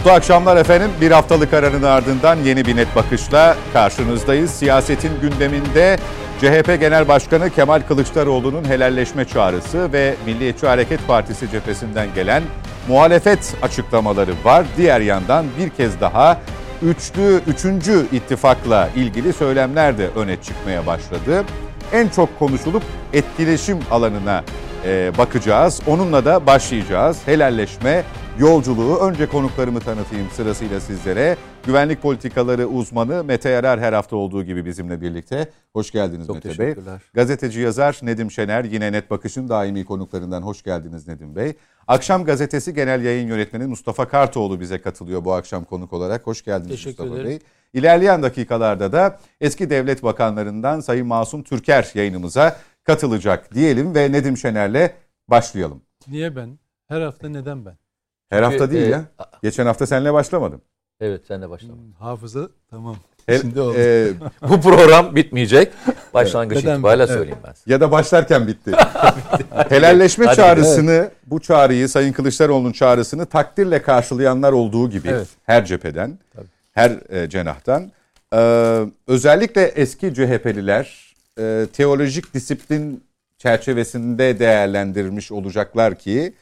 Mutlu akşamlar efendim. Bir haftalık aranın ardından yeni bir net bakışla karşınızdayız. Siyasetin gündeminde CHP Genel Başkanı Kemal Kılıçdaroğlu'nun helalleşme çağrısı ve Milliyetçi Hareket Partisi cephesinden gelen muhalefet açıklamaları var. Diğer yandan bir kez daha üçlü, üçüncü ittifakla ilgili söylemler de öne çıkmaya başladı. En çok konuşulup etkileşim alanına e, bakacağız. Onunla da başlayacağız. Helalleşme yolculuğu. Önce konuklarımı tanıtayım sırasıyla sizlere. Güvenlik politikaları uzmanı Mete Yarar her hafta olduğu gibi bizimle birlikte. Hoş geldiniz Çok Mete Bey. Gazeteci yazar Nedim Şener yine Net Bakış'ın daimi konuklarından hoş geldiniz Nedim Bey. Akşam Gazetesi Genel Yayın Yönetmeni Mustafa Kartoğlu bize katılıyor bu akşam konuk olarak. Hoş geldiniz Teşekkür Mustafa ederiz. Bey. İlerleyen dakikalarda da eski devlet bakanlarından Sayın Masum Türker yayınımıza katılacak diyelim ve Nedim Şener'le başlayalım. Niye ben? Her hafta neden ben? Her Çünkü, hafta değil e, ya. Geçen hafta seninle başlamadım. Evet sen de başla. Hmm, Hafıza tamam. Her- Şimdi oldu. e, Bu program bitmeyecek. Başlangıç Neden? itibariyle Evet. söyleyeyim ben size. ya da başlarken bitti. Helalleşme Hadi çağrısını, bu çağrıyı, Sayın Kılıçdaroğlu'nun çağrısını takdirle karşılayanlar olduğu gibi Evet. her cepheden, Tabii. her e, cenahtan. Ee, özellikle eski CHP'liler e, teolojik disiplin çerçevesinde değerlendirmiş olacaklar ki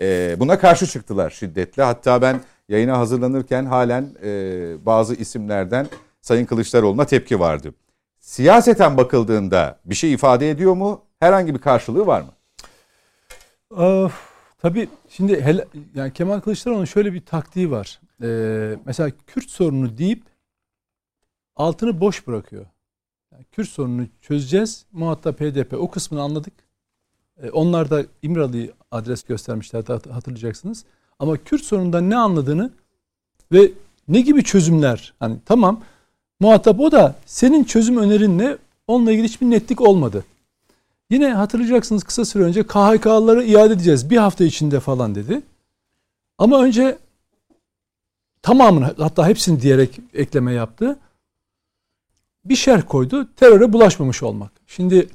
e, buna karşı çıktılar şiddetle. Hatta ben yayına hazırlanırken halen e, bazı isimlerden Sayın Kılıçdaroğlu'na tepki vardı. Siyaseten bakıldığında bir şey ifade ediyor mu? Herhangi bir karşılığı var mı? Of, tabii şimdi hel- yani Kemal Kılıçdaroğlu'nun şöyle bir taktiği var. Ee, mesela Kürt sorunu deyip altını boş bırakıyor. Kürt sorununu çözeceğiz. Muhatap HDP o kısmını anladık. Ee, onlar da İmralı'yı adres göstermişlerdi hat- hatırlayacaksınız. Ama Kürt sorunundan ne anladığını ve ne gibi çözümler hani tamam muhatap o da senin çözüm önerin ne? Onunla ilgili hiçbir netlik olmadı. Yine hatırlayacaksınız kısa süre önce KHK'ları iade edeceğiz bir hafta içinde falan dedi. Ama önce tamamını hatta hepsini diyerek ekleme yaptı. Bir şerh koydu. Teröre bulaşmamış olmak. Şimdi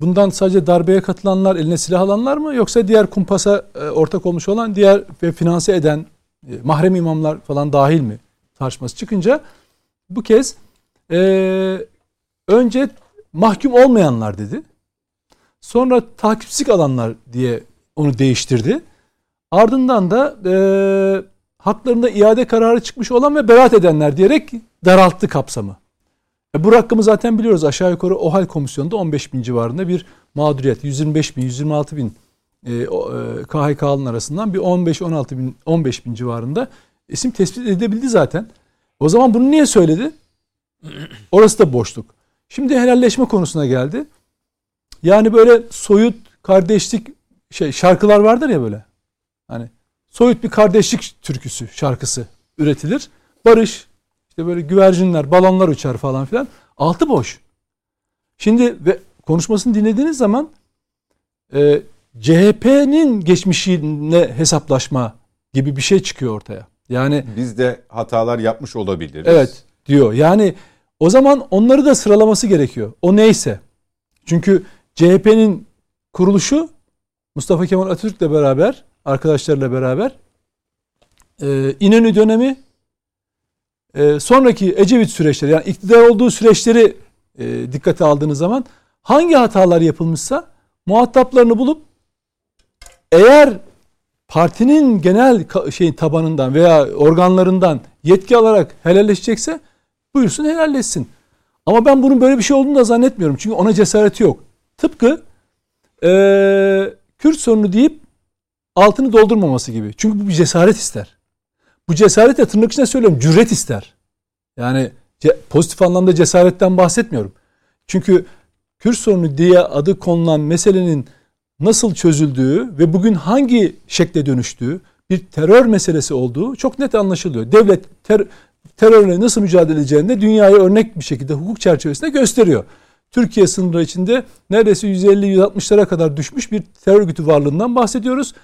bundan sadece darbeye katılanlar, eline silah alanlar mı yoksa diğer kumpasa e, ortak olmuş olan diğer ve finanse eden e, mahrem imamlar falan dahil mi tartışması çıkınca bu kez e, önce mahkum olmayanlar dedi. Sonra takipsizlik alanlar diye onu değiştirdi. Ardından da e, haklarında iade kararı çıkmış olan ve beraat edenler diyerek daralttı kapsamı. E, bu rakamı zaten biliyoruz. Aşağı yukarı OHAL komisyonunda 15 bin civarında bir mağduriyet. 125 bin, 126 bin e, e, KHK'nın arasından bir 15-16 bin, 15 bin civarında isim tespit edebildi zaten. O zaman bunu niye söyledi? Orası da boşluk. Şimdi helalleşme konusuna geldi. Yani böyle soyut kardeşlik şey şarkılar vardır ya böyle. Hani soyut bir kardeşlik türküsü, şarkısı üretilir. Barış, işte böyle güvercinler, balonlar uçar falan filan. Altı boş. Şimdi ve konuşmasını dinlediğiniz zaman e, CHP'nin geçmişine hesaplaşma gibi bir şey çıkıyor ortaya. Yani Biz de hatalar yapmış olabiliriz. Evet diyor. Yani o zaman onları da sıralaması gerekiyor. O neyse. Çünkü CHP'nin kuruluşu Mustafa Kemal Atatürk'le beraber, arkadaşlarıyla beraber e, İnönü dönemi e, sonraki Ecevit süreçleri yani iktidar olduğu süreçleri e, dikkate aldığınız zaman hangi hatalar yapılmışsa muhataplarını bulup eğer partinin genel şeyin tabanından veya organlarından yetki alarak helalleşecekse buyursun helalleşsin. Ama ben bunun böyle bir şey olduğunu da zannetmiyorum. Çünkü ona cesareti yok. Tıpkı eee Kürt sorunu deyip altını doldurmaması gibi. Çünkü bu bir cesaret ister. Bu cesaret de tırnak içinde söylüyorum cüret ister. Yani ce- pozitif anlamda cesaretten bahsetmiyorum. Çünkü Kürt sorunu diye adı konulan meselenin nasıl çözüldüğü ve bugün hangi şekle dönüştüğü bir terör meselesi olduğu çok net anlaşılıyor. Devlet ter, terörle nasıl mücadele edeceğini de dünyaya örnek bir şekilde hukuk çerçevesinde gösteriyor. Türkiye sınırları içinde neredeyse 150-160'lara kadar düşmüş bir terör örgütü varlığından bahsediyoruz.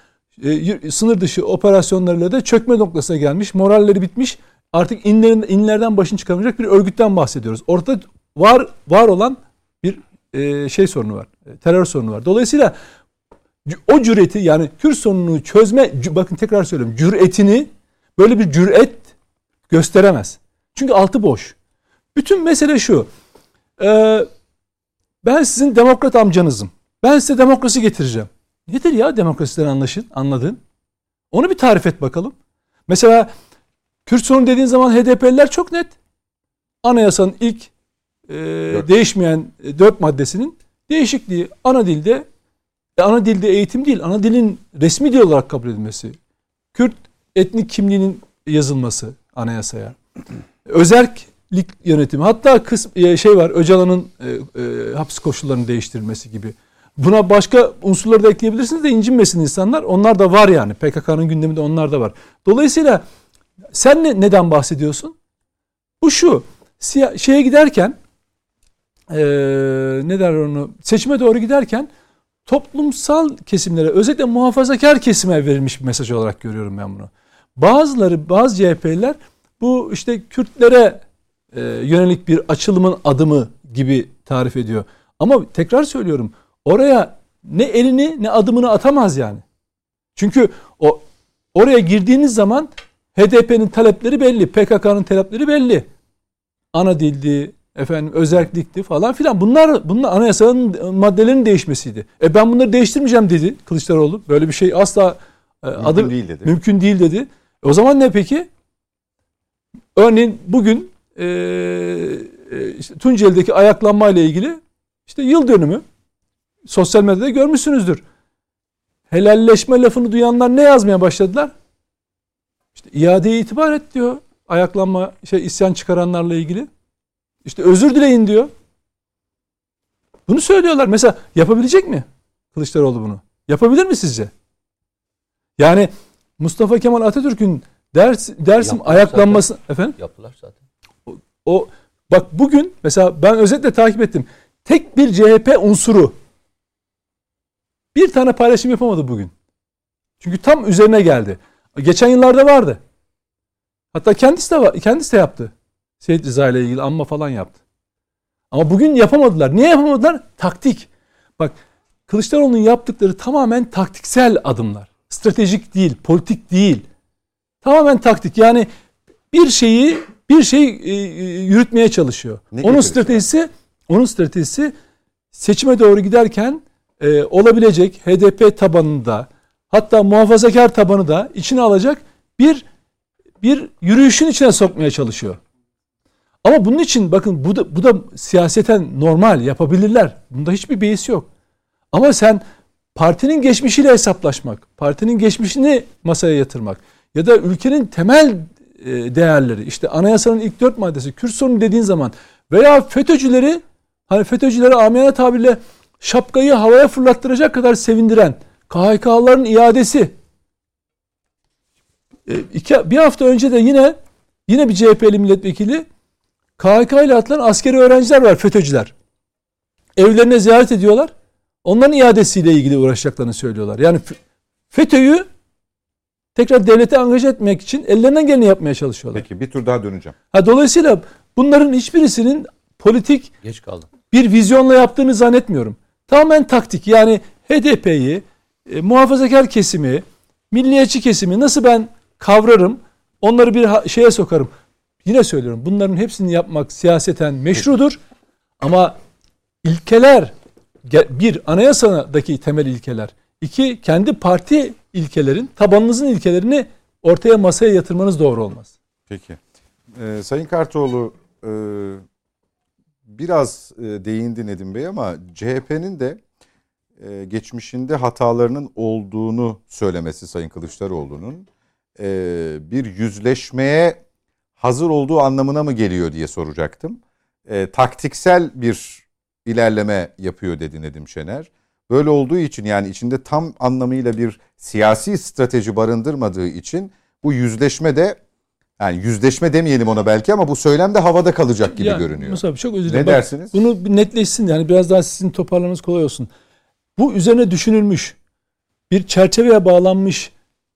E, sınır dışı operasyonlarıyla da çökme noktasına gelmiş, moralleri bitmiş. Artık inlerin, inlerden başını çıkarmayacak bir örgütten bahsediyoruz. Ortada var var olan bir e, şey sorunu var. e, Terör sorunu var. Dolayısıyla o cüreti yani Kürt sorununu çözme bakın tekrar söylüyorum cüretini böyle bir cüret gösteremez. Çünkü altı boş. Bütün mesele şu. Ben sizin demokrat amcanızım. Ben size demokrasi getireceğim. Nedir ya demokrasiden anlaşın, anladın? Onu bir tarif et bakalım. Mesela Kürt sorunu dediğin zaman HDP'liler çok net. Anayasanın ilk e, değişmeyen e, dört maddesinin değişikliği ana dilde e, ana dilde eğitim değil, ana dilin resmi dil olarak kabul edilmesi. Kürt etnik kimliğinin yazılması anayasaya. Özerklik yönetimi. Hatta kısm, e, şey var Öcalan'ın e, e, hapis koşullarını değiştirilmesi gibi. Buna başka unsurları da ekleyebilirsiniz de incinmesin insanlar. Onlar da var yani. PKK'nın gündeminde onlar da var. Dolayısıyla sen ne, neden bahsediyorsun? Bu şu. Siya, şeye giderken e, ne der onu seçime doğru giderken toplumsal kesimlere özellikle muhafazakar kesime verilmiş bir mesaj olarak görüyorum ben bunu. Bazıları bazı CHP'liler bu işte Kürtlere e, yönelik bir açılımın adımı gibi tarif ediyor. Ama tekrar söylüyorum oraya ne elini ne adımını atamaz yani. Çünkü o oraya girdiğiniz zaman HDP'nin talepleri belli, PKK'nın talepleri belli. Ana dildi, efendim özellikti falan filan. Bunlar bunlar anayasanın maddelerinin değişmesiydi. E ben bunları değiştirmeyeceğim dedi Kılıçdaroğlu. Böyle bir şey asla e, Mümkün adı değil dedi. mümkün değil dedi. E o zaman ne peki? Örneğin bugün e, e, işte Tunceli'deki ayaklanma ile ilgili işte yıl dönümü sosyal medyada görmüşsünüzdür. Helalleşme lafını duyanlar ne yazmaya başladılar? İşte iadeye itibar et diyor. Ayaklanma şey isyan çıkaranlarla ilgili. İşte özür dileyin diyor. Bunu söylüyorlar. Mesela yapabilecek mi Kılıçdaroğlu bunu? Yapabilir mi sizce? Yani Mustafa Kemal Atatürk'ün Ders, Dersim Yaptılar ayaklanması efendim Yaptılar zaten. o bak bugün mesela ben özetle takip ettim. Tek bir CHP unsuru bir tane paylaşım yapamadı bugün. Çünkü tam üzerine geldi. Geçen yıllarda vardı. Hatta kendisi de var, kendisi de yaptı. Seyit Rıza ile ilgili anma falan yaptı. Ama bugün yapamadılar. Niye yapamadılar? Taktik. Bak Kılıçdaroğlu'nun yaptıkları tamamen taktiksel adımlar. Stratejik değil, politik değil. Tamamen taktik. Yani bir şeyi bir şey e, e, yürütmeye çalışıyor. Ne onun stratejisi onun stratejisi seçime doğru giderken e, olabilecek HDP tabanında hatta muhafazakar tabanı da içine alacak bir bir yürüyüşün içine sokmaya çalışıyor. Ama bunun için bakın bu da, bu da siyaseten normal yapabilirler. Bunda hiçbir beis yok. Ama sen partinin geçmişiyle hesaplaşmak, partinin geçmişini masaya yatırmak ya da ülkenin temel e, değerleri işte anayasanın ilk dört maddesi Kürt sorunu dediğin zaman veya FETÖ'cüleri hani FETÖ'cüleri amiyane tabirle şapkayı havaya fırlattıracak kadar sevindiren KHK'ların iadesi e, iki, bir hafta önce de yine yine bir CHP'li milletvekili KHK ile atılan askeri öğrenciler var FETÖ'cüler. Evlerine ziyaret ediyorlar. Onların iadesiyle ilgili uğraşacaklarını söylüyorlar. Yani FETÖ'yü tekrar devlete angaje etmek için ellerinden geleni yapmaya çalışıyorlar. Peki bir tur daha döneceğim. Ha, dolayısıyla bunların hiçbirisinin politik Geç kaldım. bir vizyonla yaptığını zannetmiyorum. Tamamen taktik. Yani HDP'yi, e, muhafazakar kesimi, milliyetçi kesimi nasıl ben kavrarım, onları bir şeye sokarım. Yine söylüyorum bunların hepsini yapmak siyaseten meşrudur. Ama ilkeler, bir anayasadaki temel ilkeler, iki kendi parti ilkelerin, tabanınızın ilkelerini ortaya masaya yatırmanız doğru olmaz. Peki. Ee, Sayın Kartoğlu e, biraz e, değindi Nedim Bey ama CHP'nin de e, geçmişinde hatalarının olduğunu söylemesi Sayın Kılıçdaroğlu'nun e, bir yüzleşmeye hazır olduğu anlamına mı geliyor diye soracaktım. Taktiksel bir ilerleme yapıyor dedi Nedim Şener. Böyle olduğu için yani içinde tam anlamıyla bir siyasi strateji barındırmadığı için bu yüzleşme de yani yüzleşme demeyelim ona belki ama bu söylem de havada kalacak gibi Ya, görünüyor. Musa abi çok özür Ne dilerim. Bak, dersiniz? Bunu bir netleşsin yani biraz daha sizin toparlamanız kolay olsun. Bu üzerine düşünülmüş bir çerçeveye bağlanmış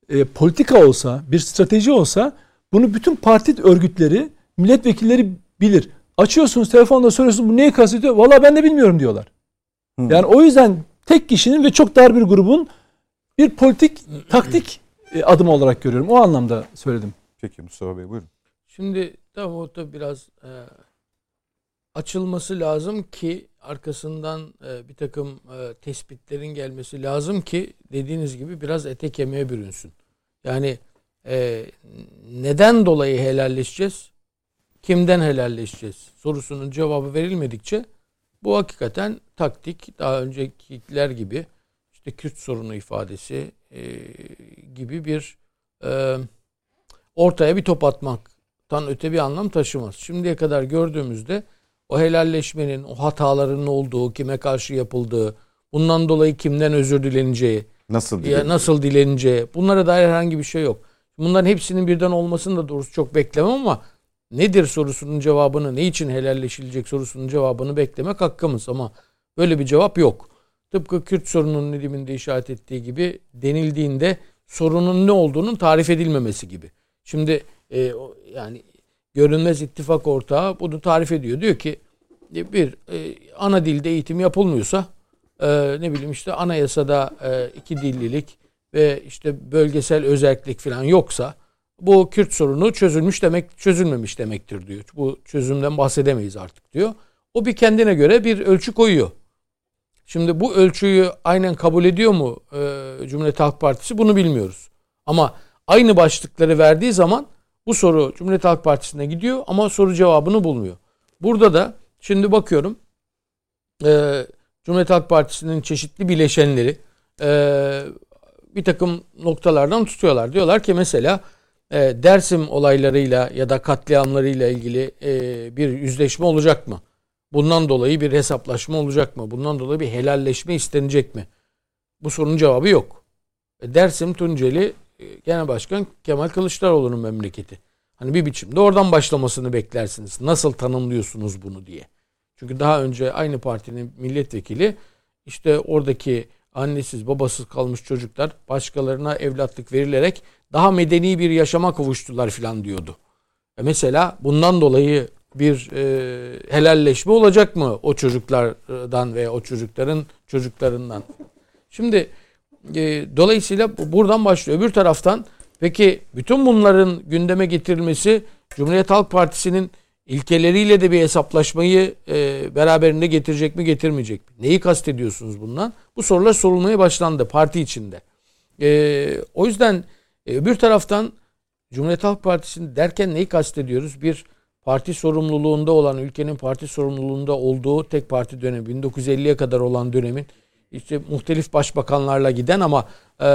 e, politika olsa, bir strateji olsa bunu bütün parti örgütleri, milletvekilleri bilir. Açıyorsunuz telefonda soruyorsunuz bu neyi kastediyor? Valla ben de bilmiyorum diyorlar. Hı. Yani o yüzden tek kişinin ve çok dar bir grubun bir politik taktik e, adımı olarak görüyorum. O anlamda söyledim. Peki Mustafa Bey buyurun. Şimdi tabii o da biraz e, açılması lazım ki arkasından e, bir takım e, tespitlerin gelmesi lazım ki dediğiniz gibi biraz ete kemiğe bürünsün. Yani e, neden dolayı helalleşeceğiz? Kimden helalleşeceğiz? Sorusunun cevabı verilmedikçe bu hakikaten taktik daha öncekiler gibi işte Kürt sorunu ifadesi e, gibi bir e, ortaya bir top atmaktan öte bir anlam taşımaz. Şimdiye kadar gördüğümüzde o helalleşmenin, o hataların olduğu, kime karşı yapıldığı, bundan dolayı kimden özür dileneceği, Nasıl ya nasıl dileneceği, bunlara dair herhangi bir şey yok. Bunların hepsinin birden olmasını da doğrusu çok beklemem ama nedir sorusunun cevabını, ne için helalleşilecek sorusunun cevabını beklemek hakkımız ama böyle bir cevap yok. Tıpkı Kürt sorununun Nedim'in işaret ettiği gibi denildiğinde sorunun ne olduğunun tarif edilmemesi gibi. Şimdi e, yani görünmez ittifak ortağı bunu tarif ediyor. Diyor ki e, bir e, ana dilde eğitim yapılmıyorsa e, ne bileyim işte anayasada e, iki dillilik ve işte bölgesel özellik falan yoksa bu Kürt sorunu çözülmüş demek çözülmemiş demektir diyor. Bu çözümden bahsedemeyiz artık diyor. O bir kendine göre bir ölçü koyuyor. Şimdi bu ölçüyü aynen kabul ediyor mu e, Cumhuriyet Halk Partisi bunu bilmiyoruz. Ama aynı başlıkları verdiği zaman bu soru Cumhuriyet Halk Partisi'ne gidiyor ama soru cevabını bulmuyor. Burada da şimdi bakıyorum e, Cumhuriyet Halk Partisi'nin çeşitli bileşenleri e, bir takım noktalardan tutuyorlar. Diyorlar ki mesela e, Dersim olaylarıyla ya da katliamlarıyla ilgili e, bir yüzleşme olacak mı? Bundan dolayı bir hesaplaşma olacak mı? Bundan dolayı bir helalleşme istenecek mi? Bu sorunun cevabı yok. E, Dersim Tunceli Genel Başkan Kemal Kılıçdaroğlu'nun memleketi. Hani bir biçimde oradan başlamasını beklersiniz. Nasıl tanımlıyorsunuz bunu diye. Çünkü daha önce aynı partinin milletvekili işte oradaki annesiz babasız kalmış çocuklar başkalarına evlatlık verilerek daha medeni bir yaşama kavuştular filan diyordu. E mesela bundan dolayı bir e, helalleşme olacak mı o çocuklardan ve o çocukların çocuklarından? Şimdi e, dolayısıyla buradan başlıyor. Öbür taraftan peki bütün bunların gündeme getirilmesi Cumhuriyet Halk Partisi'nin ilkeleriyle de bir hesaplaşmayı e, beraberinde getirecek mi getirmeyecek mi? Neyi kastediyorsunuz bundan? Bu sorular sorulmaya başlandı parti içinde. E, o yüzden e, öbür taraftan Cumhuriyet Halk Partisi'ni derken neyi kastediyoruz? Bir parti sorumluluğunda olan, ülkenin parti sorumluluğunda olduğu tek parti dönemi, 1950'ye kadar olan dönemin işte muhtelif başbakanlarla giden ama e,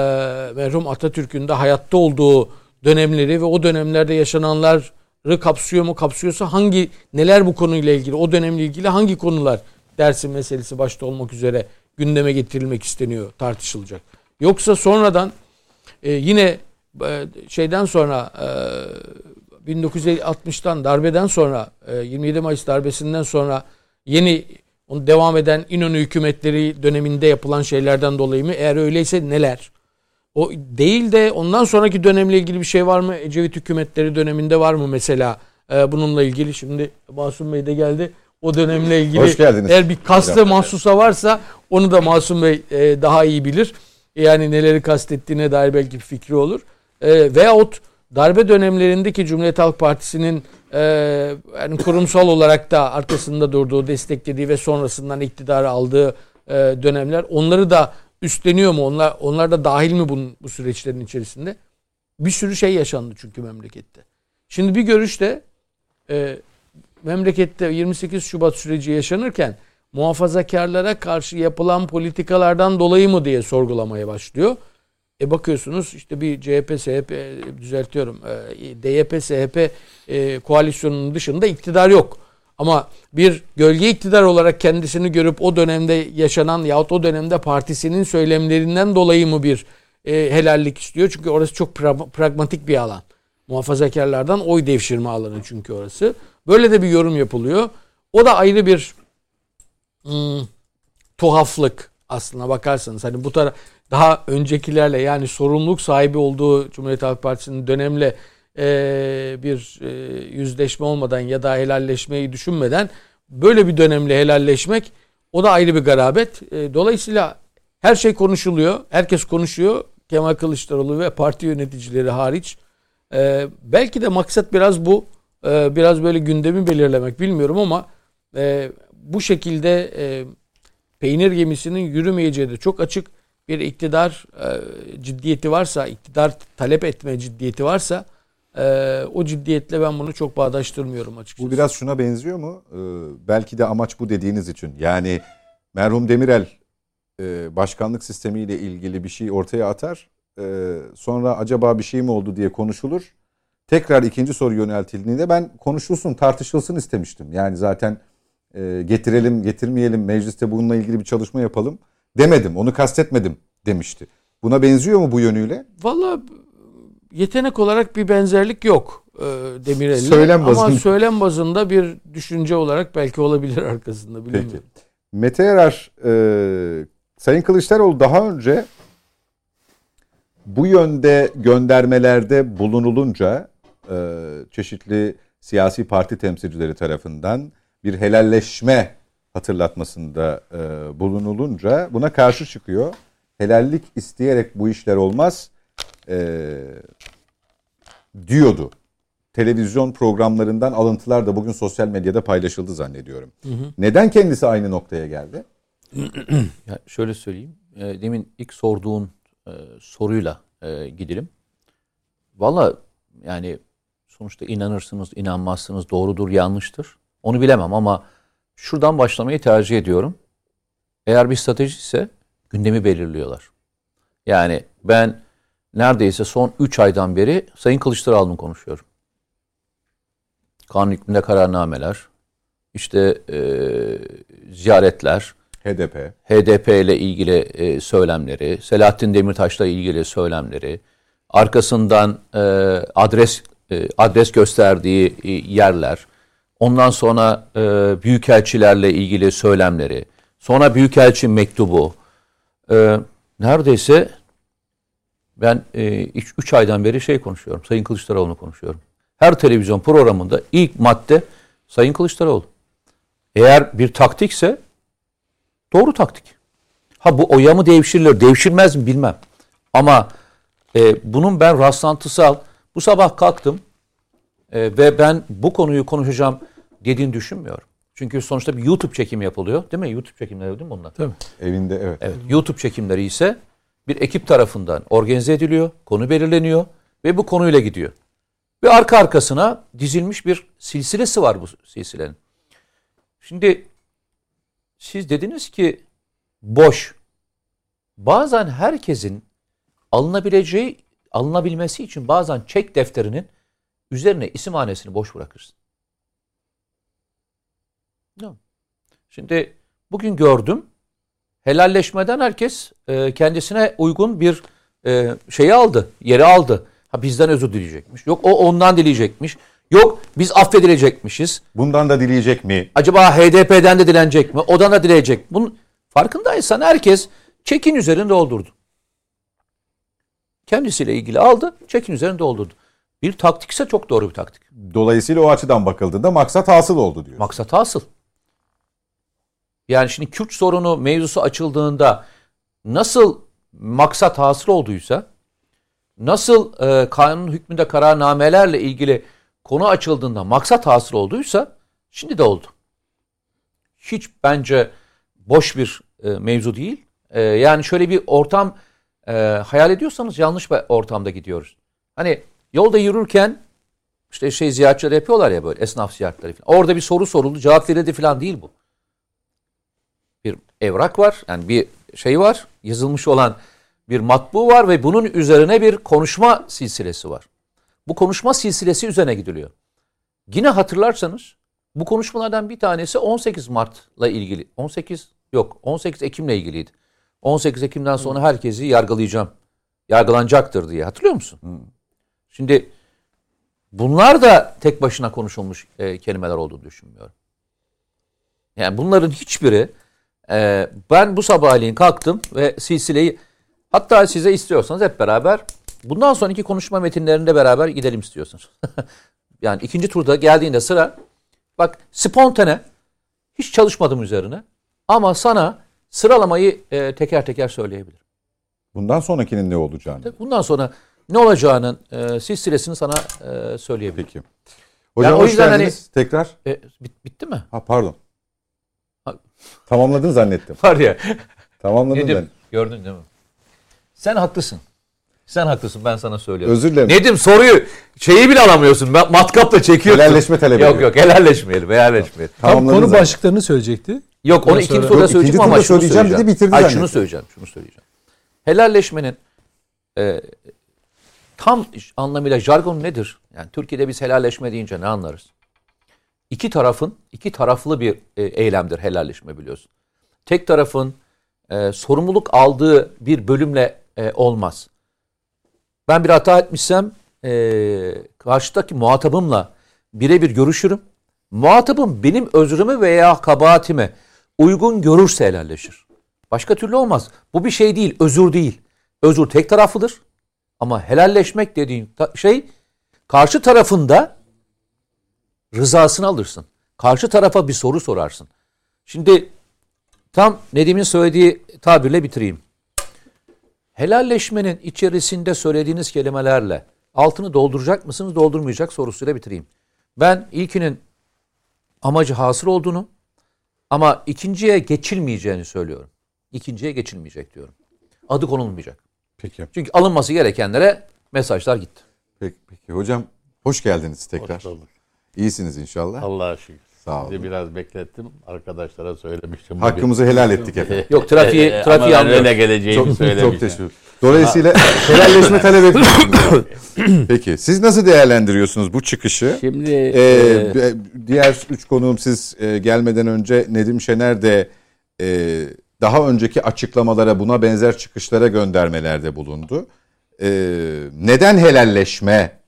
merhum Atatürk'ün de hayatta olduğu dönemleri ve o dönemlerde yaşananları kapsıyor mu? Kapsıyorsa hangi neler bu konuyla ilgili, o dönemle ilgili hangi konular dersin meselesi başta olmak üzere gündeme getirilmek isteniyor, tartışılacak. Yoksa sonradan e, yine e, şeyden sonra e, 1960'tan darbeden sonra e, 27 Mayıs darbesinden sonra yeni onu devam eden İnönü hükümetleri döneminde yapılan şeylerden dolayı mı? Eğer öyleyse neler? O değil de ondan sonraki dönemle ilgili bir şey var mı? Ecevit hükümetleri döneminde var mı mesela? Ee, bununla ilgili şimdi Masum Bey de geldi. O dönemle ilgili Hoş geldiniz. eğer bir kastı mahsusa varsa onu da Masum Bey e, daha iyi bilir. Yani neleri kastettiğine dair belki bir fikri olur. E, veyahut darbe dönemlerindeki Cumhuriyet Halk Partisi'nin e, yani kurumsal olarak da arkasında durduğu, desteklediği ve sonrasından iktidarı aldığı e, dönemler onları da üstleniyor mu? Onlar onlar da dahil mi bunun, bu süreçlerin içerisinde? Bir sürü şey yaşandı çünkü memlekette. Şimdi bir görüşte e, memlekette 28 Şubat süreci yaşanırken muhafazakarlara karşı yapılan politikalardan dolayı mı diye sorgulamaya başlıyor. E bakıyorsunuz işte bir CHP, SHP düzeltiyorum e, DYP, SHP e, koalisyonunun dışında iktidar yok. Ama bir gölge iktidar olarak kendisini görüp o dönemde yaşanan yahut o dönemde partisinin söylemlerinden dolayı mı bir e, helallik istiyor? Çünkü orası çok pra- pragmatik bir alan. Muhafazakarlardan oy devşirme alanı çünkü orası. Böyle de bir yorum yapılıyor. O da ayrı bir hmm, tuhaflık aslına bakarsanız. Hani bu taraf daha öncekilerle yani sorumluluk sahibi olduğu Cumhuriyet Halk Partisi'nin dönemle e, bir e, yüzleşme olmadan ya da helalleşmeyi düşünmeden böyle bir dönemle helalleşmek o da ayrı bir garabet. E, dolayısıyla her şey konuşuluyor. Herkes konuşuyor. Kemal Kılıçdaroğlu ve parti yöneticileri hariç. e, belki de maksat biraz bu. E, biraz böyle gündemi belirlemek bilmiyorum ama e, bu şekilde e, peynir gemisinin yürümeyeceği de çok açık bir iktidar e, ciddiyeti varsa, iktidar talep etme ciddiyeti varsa e, o ciddiyetle ben bunu çok bağdaştırmıyorum açıkçası. Bu biraz şuna benziyor mu? Ee, belki de amaç bu dediğiniz için. Yani merhum Demirel e, başkanlık sistemiyle ilgili bir şey ortaya atar. E, sonra acaba bir şey mi oldu diye konuşulur. Tekrar ikinci soru yöneltildiğinde ben konuşulsun, tartışılsın istemiştim. Yani zaten e, getirelim, getirmeyelim, mecliste bununla ilgili bir çalışma yapalım demedim. Onu kastetmedim demişti. Buna benziyor mu bu yönüyle? Valla yetenek olarak bir benzerlik yok e, Demirel'le. Söylem Ama bazında. söylem bazında bir düşünce olarak belki olabilir arkasında Peki. Mete Yarar, e, Sayın Kılıçdaroğlu daha önce bu yönde göndermelerde bulunulunca e, çeşitli siyasi parti temsilcileri tarafından bir helalleşme hatırlatmasında e, bulunulunca buna karşı çıkıyor. Helallik isteyerek bu işler olmaz e, diyordu. Televizyon programlarından alıntılar da bugün sosyal medyada paylaşıldı zannediyorum. Neden kendisi aynı noktaya geldi? Ya şöyle söyleyeyim. E, demin ilk sorduğun e, soruyla e, gidelim. Valla yani sonuçta inanırsınız, inanmazsınız, doğrudur, yanlıştır. Onu bilemem ama şuradan başlamayı tercih ediyorum. Eğer bir strateji ise gündemi belirliyorlar. Yani ben neredeyse son 3 aydan beri Sayın Kılıçdaroğlu'nu konuşuyorum. Kanun hükmünde kararnameler, işte e, ziyaretler, HDP. HDP ile ilgili e, söylemleri, Selahattin Demirtaş'la ilgili söylemleri, arkasından e, adres e, adres gösterdiği e, yerler, ondan sonra e, büyükelçilerle ilgili söylemleri, sonra büyükelçi mektubu, e, neredeyse ben 3 aydan beri şey konuşuyorum, Sayın Kılıçdaroğlu'nu konuşuyorum. Her televizyon programında ilk madde Sayın Kılıçdaroğlu. Eğer bir taktikse Doğru taktik. Ha bu oya mı devşirilir, devşirmez mi bilmem. Ama e, bunun ben rastlantısal, bu sabah kalktım e, ve ben bu konuyu konuşacağım dediğini düşünmüyorum. Çünkü sonuçta bir YouTube çekimi yapılıyor. Değil mi? YouTube çekimleri değil mi bunlar? Tabii. Evinde evet. Evet. YouTube çekimleri ise bir ekip tarafından organize ediliyor, konu belirleniyor ve bu konuyla gidiyor. Ve arka arkasına dizilmiş bir silsilesi var bu silsilenin. Şimdi siz dediniz ki boş. Bazen herkesin alınabileceği, alınabilmesi için bazen çek defterinin üzerine isimhanesini boş bırakırsın. Tamam. Şimdi bugün gördüm. Helalleşmeden herkes e, kendisine uygun bir e, şeyi aldı, yeri aldı. Ha bizden özür dileyecekmiş. Yok o ondan dileyecekmiş. Yok biz affedilecekmişiz. Bundan da dileyecek mi? Acaba HDP'den de dilenecek mi? Odan da dileyecek. Bunun farkındaysan herkes çekin üzerinde doldurdu. Kendisiyle ilgili aldı, çekin üzerinde doldurdu. Bir taktikse çok doğru bir taktik. Dolayısıyla o açıdan bakıldığında maksat hasıl oldu diyor. Maksat hasıl. Yani şimdi Kürt sorunu mevzusu açıldığında nasıl maksat hasıl olduysa, nasıl e, kanun hükmünde kararnamelerle ilgili konu açıldığında maksat hasıl olduysa şimdi de oldu. Hiç bence boş bir e, mevzu değil. E, yani şöyle bir ortam e, hayal ediyorsanız yanlış bir ortamda gidiyoruz. Hani yolda yürürken işte şey ziyaretçiler yapıyorlar ya böyle esnaf ziyaretleri falan. Orada bir soru soruldu cevap verildi falan değil bu. Bir evrak var yani bir şey var yazılmış olan bir matbu var ve bunun üzerine bir konuşma silsilesi var. Bu konuşma silsilesi üzerine gidiliyor. Yine hatırlarsanız bu konuşmalardan bir tanesi 18 Mart'la ilgili. 18 yok 18 Ekim'le ilgiliydi. 18 Ekim'den sonra herkesi yargılayacağım. Yargılanacaktır diye. Hatırlıyor musun? Şimdi bunlar da tek başına konuşulmuş e, kelimeler olduğunu düşünmüyorum. Yani bunların hiçbiri e, ben bu sabahleyin kalktım ve silsileyi hatta size istiyorsanız hep beraber bundan sonraki konuşma metinlerinde beraber gidelim istiyorsunuz. yani ikinci turda geldiğinde sıra bak spontane hiç çalışmadım üzerine ama sana sıralamayı e, teker teker söyleyebilirim. Bundan sonrakinin ne olacağını. Bundan sonra ne olacağının e, silsilesini sana e, söyleyebilirim. Peki. Hocam Yani o hoş yüzden hani- tekrar. E, bit- bitti mi? Ha pardon. Ha- Tamamladın zannettim. Var ya. Tamamladın Nedim zannettim. gördün değil mi? Sen haklısın. Sen haklısın ben sana söylüyorum. Özür dilerim. Nedim soruyu şeyi bile alamıyorsun. Ma- Matkapla çekiyorsun. Helalleşme talep Yok yok helalleşmeyelim. Helalleşmeyelim. Tam Tamamladın konu zaten. başlıklarını söyleyecekti. Yok onu ikinci ikinci söyleyeceğim ama şunu söyleyeceğim, bir de bitirdi Ay, zannettim. şunu söyleyeceğim. Şunu söyleyeceğim. Helalleşmenin e, tam anlamıyla jargon nedir? Yani Türkiye'de biz helalleşme deyince ne anlarız? İki tarafın iki taraflı bir e, eylemdir helalleşme biliyorsun. Tek tarafın e, sorumluluk aldığı bir bölümle e, olmaz. Ben bir hata etmişsem e, karşıdaki muhatabımla birebir görüşürüm. Muhatabım benim özrümü veya kabahatimi uygun görürse helalleşir. Başka türlü olmaz. Bu bir şey değil, özür değil. Özür tek taraflıdır. Ama helalleşmek dediğin şey karşı tarafında rızasını alırsın. Karşı tarafa bir soru sorarsın. Şimdi tam Nedim'in söylediği tabirle bitireyim. Helalleşmenin içerisinde söylediğiniz kelimelerle altını dolduracak mısınız, doldurmayacak sorusuyla bitireyim. Ben ilkinin amacı hasıl olduğunu ama ikinciye geçilmeyeceğini söylüyorum. İkinciye geçilmeyecek diyorum. Adı konulmayacak. Peki. Çünkü alınması gerekenlere mesajlar gitti. Peki, peki. Hocam hoş geldiniz tekrar. Hoş bulduk. İyisiniz inşallah. Allah'a şükür. Sağ olun. Sizi biraz beklettim. Arkadaşlara söylemiştim. Hakkımızı helal ettik efendim. Yok trafiği, trafiği ama öyle geleceğimi Çok, söylemiştim. çok teşekkür Dolayısıyla helalleşme talep ediyorsunuz. Peki siz nasıl değerlendiriyorsunuz bu çıkışı? Şimdi Ee, e, diğer üç konuğum siz e, gelmeden önce Nedim Şener de e, daha önceki açıklamalara buna benzer çıkışlara göndermelerde bulundu. E, neden helalleşme?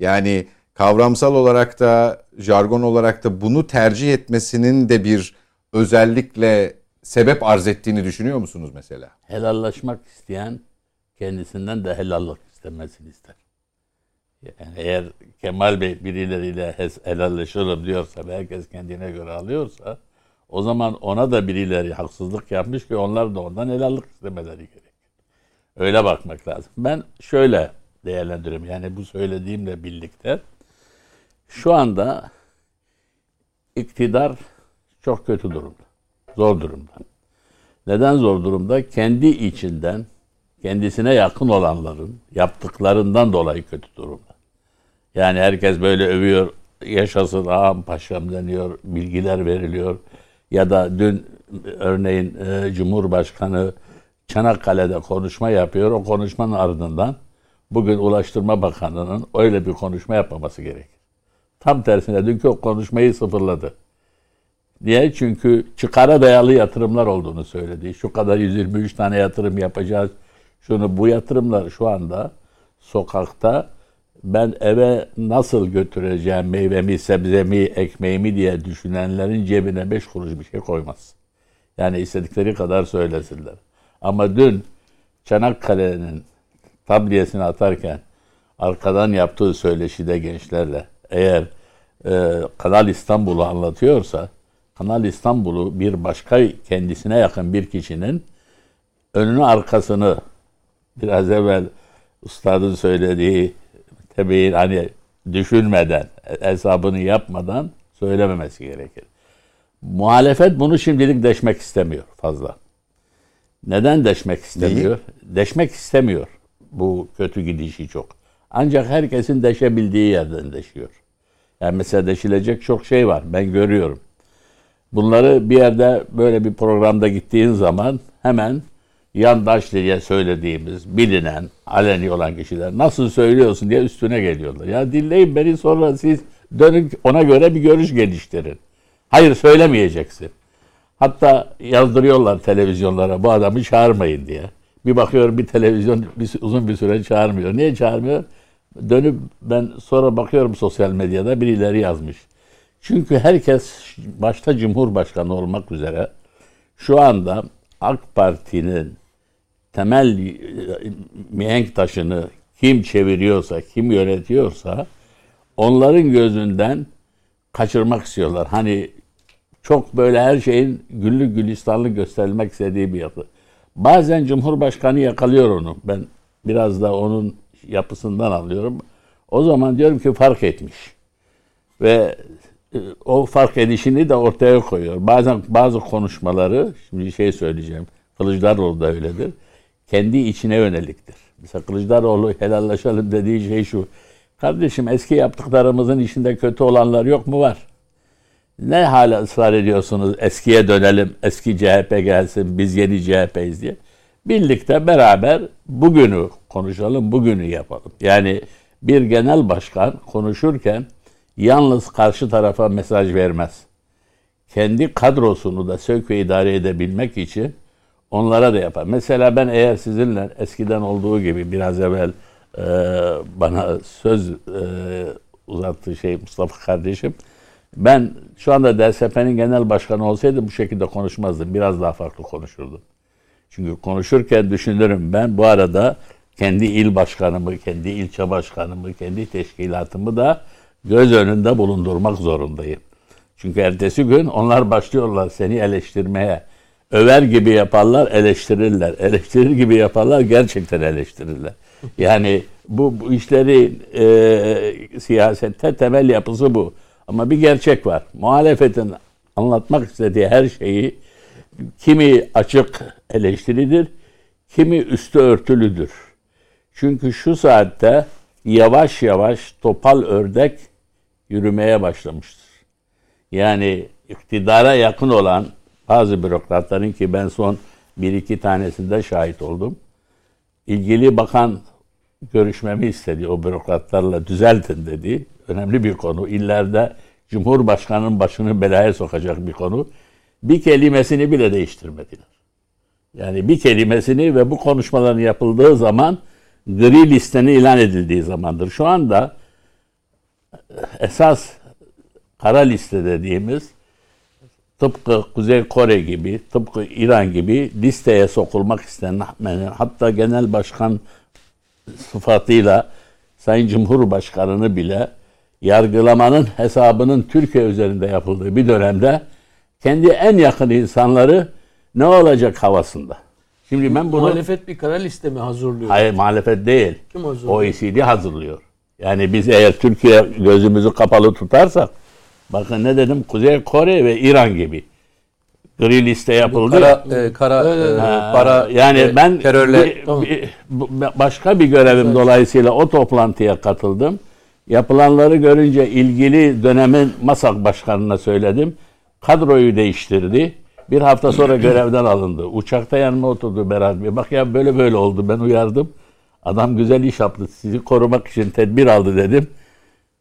Yani kavramsal olarak da jargon olarak da bunu tercih etmesinin de bir özellikle sebep arz ettiğini düşünüyor musunuz mesela? helallaşmak isteyen kendisinden de helallik istemesini ister. Yani eğer Kemal Bey birileriyle helalleşirim diyorsa ve herkes kendine göre alıyorsa o zaman ona da birileri haksızlık yapmış ki onlar da ondan helallik istemeleri gerekir. Öyle bakmak lazım. Ben şöyle değerlendiriyorum. Yani bu söylediğimle birlikte şu anda iktidar çok kötü durumda. Zor durumda. Neden zor durumda? Kendi içinden kendisine yakın olanların yaptıklarından dolayı kötü durumda. Yani herkes böyle övüyor, yaşasın ağam paşam deniyor, bilgiler veriliyor. Ya da dün örneğin e, Cumhurbaşkanı Çanakkale'de konuşma yapıyor. O konuşmanın ardından bugün Ulaştırma Bakanı'nın öyle bir konuşma yapmaması gerekir. Tam tersine dünkü o konuşmayı sıfırladı. Niye? Çünkü çıkara dayalı yatırımlar olduğunu söyledi. Şu kadar 123 tane yatırım yapacağız. Şunu bu yatırımlar şu anda sokakta ben eve nasıl götüreceğim meyvemi, sebzemi, ekmeğimi diye düşünenlerin cebine 5 kuruş bir şey koymaz. Yani istedikleri kadar söylesinler. Ama dün Çanakkale'nin tabliyesini atarken arkadan yaptığı söyleşide gençlerle eğer e, Kanal İstanbul'u anlatıyorsa Kanal İstanbul'u bir başka kendisine yakın bir kişinin önünü arkasını biraz evvel ustadın söylediği tabii hani düşünmeden hesabını yapmadan söylememesi gerekir. Muhalefet bunu şimdilik deşmek istemiyor fazla. Neden deşmek istemiyor? Deşmek istemiyor bu kötü gidişi çok. Ancak herkesin deşebildiği yerden deşiyor. Yani mesela deşilecek çok şey var. Ben görüyorum. Bunları bir yerde böyle bir programda gittiğin zaman hemen yandaş diye söylediğimiz, bilinen, aleni olan kişiler nasıl söylüyorsun diye üstüne geliyorlar. Ya dinleyin beni sonra siz dönün ona göre bir görüş geliştirin. Hayır söylemeyeceksin. Hatta yazdırıyorlar televizyonlara bu adamı çağırmayın diye. Bir bakıyorum bir televizyon bir, uzun bir süre çağırmıyor. Niye çağırmıyor? Dönüp ben sonra bakıyorum sosyal medyada birileri yazmış. Çünkü herkes başta Cumhurbaşkanı olmak üzere şu anda AK Parti'nin temel e, mihenk taşını kim çeviriyorsa, kim yönetiyorsa onların gözünden kaçırmak istiyorlar. Hani çok böyle her şeyin güllü gülistanlı gösterilmek istediği bir yapı. Bazen Cumhurbaşkanı yakalıyor onu. Ben biraz da onun yapısından alıyorum. O zaman diyorum ki fark etmiş. Ve o fark edişini de ortaya koyuyor. Bazen bazı konuşmaları, şimdi şey söyleyeceğim, Kılıçdaroğlu da öyledir. Kendi içine yöneliktir. Mesela Kılıçdaroğlu helallaşalım dediği şey şu. Kardeşim eski yaptıklarımızın içinde kötü olanlar yok mu? Var. Ne hala ısrar ediyorsunuz eskiye dönelim, eski CHP gelsin, biz yeni CHP'yiz diye. Birlikte beraber bugünü konuşalım, bugünü yapalım. Yani bir genel başkan konuşurken yalnız karşı tarafa mesaj vermez. Kendi kadrosunu da sök ve idare edebilmek için onlara da yapar. Mesela ben eğer sizinle eskiden olduğu gibi biraz evvel e, bana söz e, uzattığı şey Mustafa kardeşim. Ben şu anda DSP'nin genel başkanı olsaydı bu şekilde konuşmazdım. Biraz daha farklı konuşurdum. Çünkü konuşurken düşünürüm ben bu arada kendi il başkanımı, kendi ilçe başkanımı, kendi teşkilatımı da göz önünde bulundurmak zorundayım. Çünkü ertesi gün onlar başlıyorlar seni eleştirmeye. Över gibi yaparlar, eleştirirler. Eleştirir gibi yaparlar, gerçekten eleştirirler. Yani bu, bu işleri e, siyasette temel yapısı bu. Ama bir gerçek var. Muhalefetin anlatmak istediği her şeyi kimi açık eleştiridir, kimi üstü örtülüdür. Çünkü şu saatte yavaş yavaş topal ördek yürümeye başlamıştır. Yani iktidara yakın olan bazı bürokratların ki ben son bir iki tanesinde şahit oldum. İlgili bakan görüşmemi istedi o bürokratlarla düzeltin dedi. Önemli bir konu. İllerde Cumhurbaşkanı'nın başını belaya sokacak bir konu. Bir kelimesini bile değiştirmediler. Yani bir kelimesini ve bu konuşmaların yapıldığı zaman gri listenin ilan edildiği zamandır. Şu anda esas kara liste dediğimiz tıpkı Kuzey Kore gibi, tıpkı İran gibi listeye sokulmak istenen hatta genel başkan sıfatıyla Sayın Cumhurbaşkanı'nı bile yargılamanın hesabının Türkiye üzerinde yapıldığı bir dönemde kendi en yakın insanları ne olacak havasında. Şimdi ben bunu... Muhalefet bir kara liste mi hazırlıyor? Hayır muhalefet değil. Kim hazırlıyor? OECD hazırlıyor. Yani biz eğer Türkiye gözümüzü kapalı tutarsak bakın ne dedim Kuzey Kore ve İran gibi gri liste yapıldı. Kara, e, kara e, Ha, para yani e, ben terörle bir- bir- başka bir görevim dolayısıyla o toplantıya katıldım. Yapılanları görünce ilgili dönemin MASAK başkanına söyledim. Kadroyu değiştirdi. Bir hafta sonra görevden alındı. Uçakta yanıma oturdu Berat Bey. Bak ya böyle böyle oldu. Ben uyardım. Adam güzel iş yaptı. Sizi korumak için tedbir aldı dedim.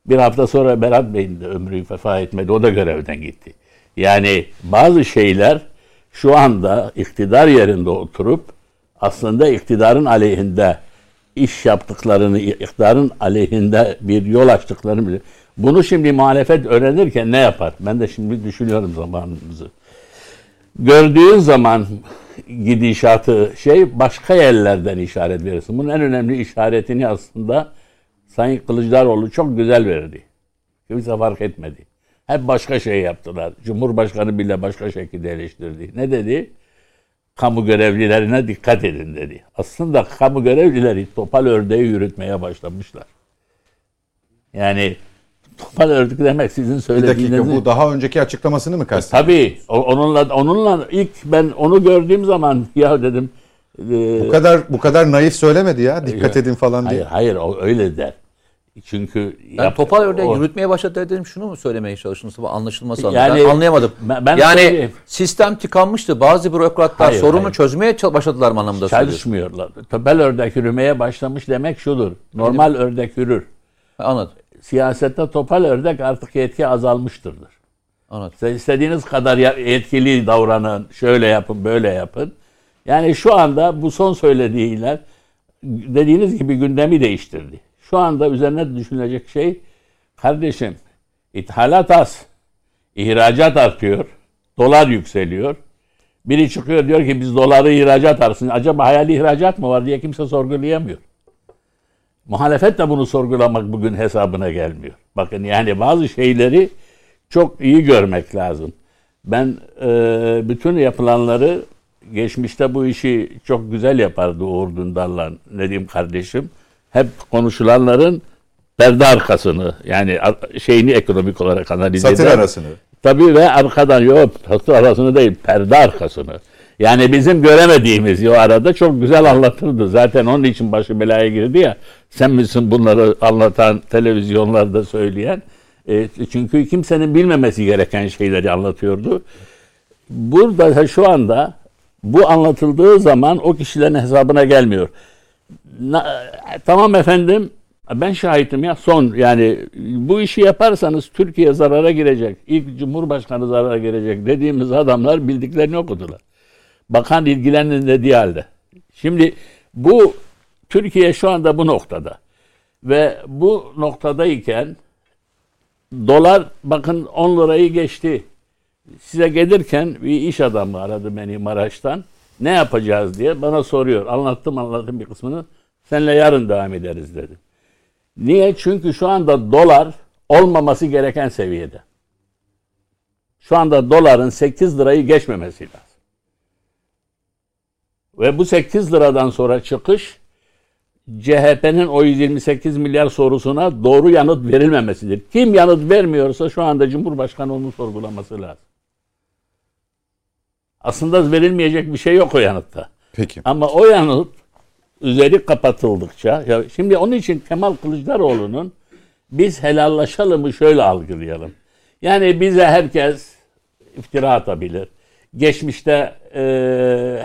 Bir hafta sonra Berat Bey'in de ömrü vefa etmedi. O da görevden gitti. Yani bazı şeyler şu anda iktidar yerinde oturup aslında iktidarın aleyhinde iş yaptıklarını, iktidarın aleyhinde bir yol açtıklarını bilir. Bunu şimdi muhalefet öğrenirken ne yapar? Ben de şimdi düşünüyorum zamanımızı. Gördüğün zaman gidişatı şey başka yerlerden işaret verirsin. Bunun en önemli işaretini aslında Sayın Kılıçdaroğlu çok güzel verdi. Kimse fark etmedi. Hep başka şey yaptılar. Cumhurbaşkanı bile başka şekilde eleştirdi. Ne dedi? Kamu görevlilerine dikkat edin dedi. Aslında kamu görevlileri topal ördeği yürütmeye başlamışlar. Yani topal ördek demek sizin Bir söylediğiniz... dakika bu daha önceki açıklamasını mı kastediyorsun? Tabii. o- Onunla onunla ilk ben onu gördüğüm zaman ya dedim e, Bu kadar bu kadar naif söylemedi ya. Dikkat edin falan diye. hayır hayır o öyle der. Çünkü Ben yap- topal örneği o- yürütmeye başladı dedim şunu mu söylemeye çalıştınız? Bu anlaşılması. Yani- ben anlayamadım. Ben- yani söyleyeyim. sistem tıkanmıştı. Bazı bürokratlar Hayır, sorunu hayır. çözmeye başladılar mı anlamında söylüyorsun? çalışmıyorlar. Topal ördek yürümeye başlamış demek şudur. Normal ördek yürür. Anladım. Siyasette topal ördek artık yetki azalmıştırdır. Anladım. Siz istediğiniz kadar ya- etkili davranın, şöyle yapın, böyle yapın. Yani şu anda bu son söylediğiyle dediğiniz gibi gündemi değiştirdi. Şu anda üzerine düşünülecek şey kardeşim ithalat az, ihracat artıyor, dolar yükseliyor. Biri çıkıyor diyor ki biz doları ihracat artsın. Acaba hayali ihracat mı var diye kimse sorgulayamıyor. Muhalefet de bunu sorgulamak bugün hesabına gelmiyor. Bakın yani bazı şeyleri çok iyi görmek lazım. Ben e, bütün yapılanları geçmişte bu işi çok güzel yapardı Uğur Dündar'la Nedim kardeşim. hep konuşulanların perde arkasını yani şeyini ekonomik olarak analiz Satır eder. arasını. Tabii ve arkadan yok satır arasını değil perde arkasını. Yani bizim göremediğimiz o arada çok güzel anlatırdı. Zaten onun için başı belaya girdi ya. Sen misin bunları anlatan, televizyonlarda söyleyen? E, çünkü kimsenin bilmemesi gereken şeyleri anlatıyordu. Burada da şu anda bu anlatıldığı zaman o kişilerin hesabına gelmiyor. Na- tamam efendim ben şahitim ya son yani bu işi yaparsanız Türkiye zarara girecek. İlk Cumhurbaşkanı zarara girecek dediğimiz adamlar bildiklerini okudular. Bakan ilgilenin dediği halde. Şimdi bu Türkiye şu anda bu noktada. Ve bu noktadayken dolar bakın 10 lirayı geçti. Size gelirken bir iş adamı aradı beni Maraş'tan. Ne yapacağız diye bana soruyor. Anlattım anlattım bir kısmını. Seninle yarın devam ederiz dedim. Niye? Çünkü şu anda dolar olmaması gereken seviyede. Şu anda doların 8 lirayı geçmemesi lazım. Ve bu 8 liradan sonra çıkış CHP'nin o 128 milyar sorusuna doğru yanıt verilmemesidir. Kim yanıt vermiyorsa şu anda Cumhurbaşkanı onu sorgulaması lazım. Aslında verilmeyecek bir şey yok o yanıtta. Peki. Ama o yanıt üzeri kapatıldıkça ya şimdi onun için Kemal Kılıçdaroğlu'nun biz helallaşalımı şöyle algılayalım. Yani bize herkes iftira atabilir. Geçmişte e,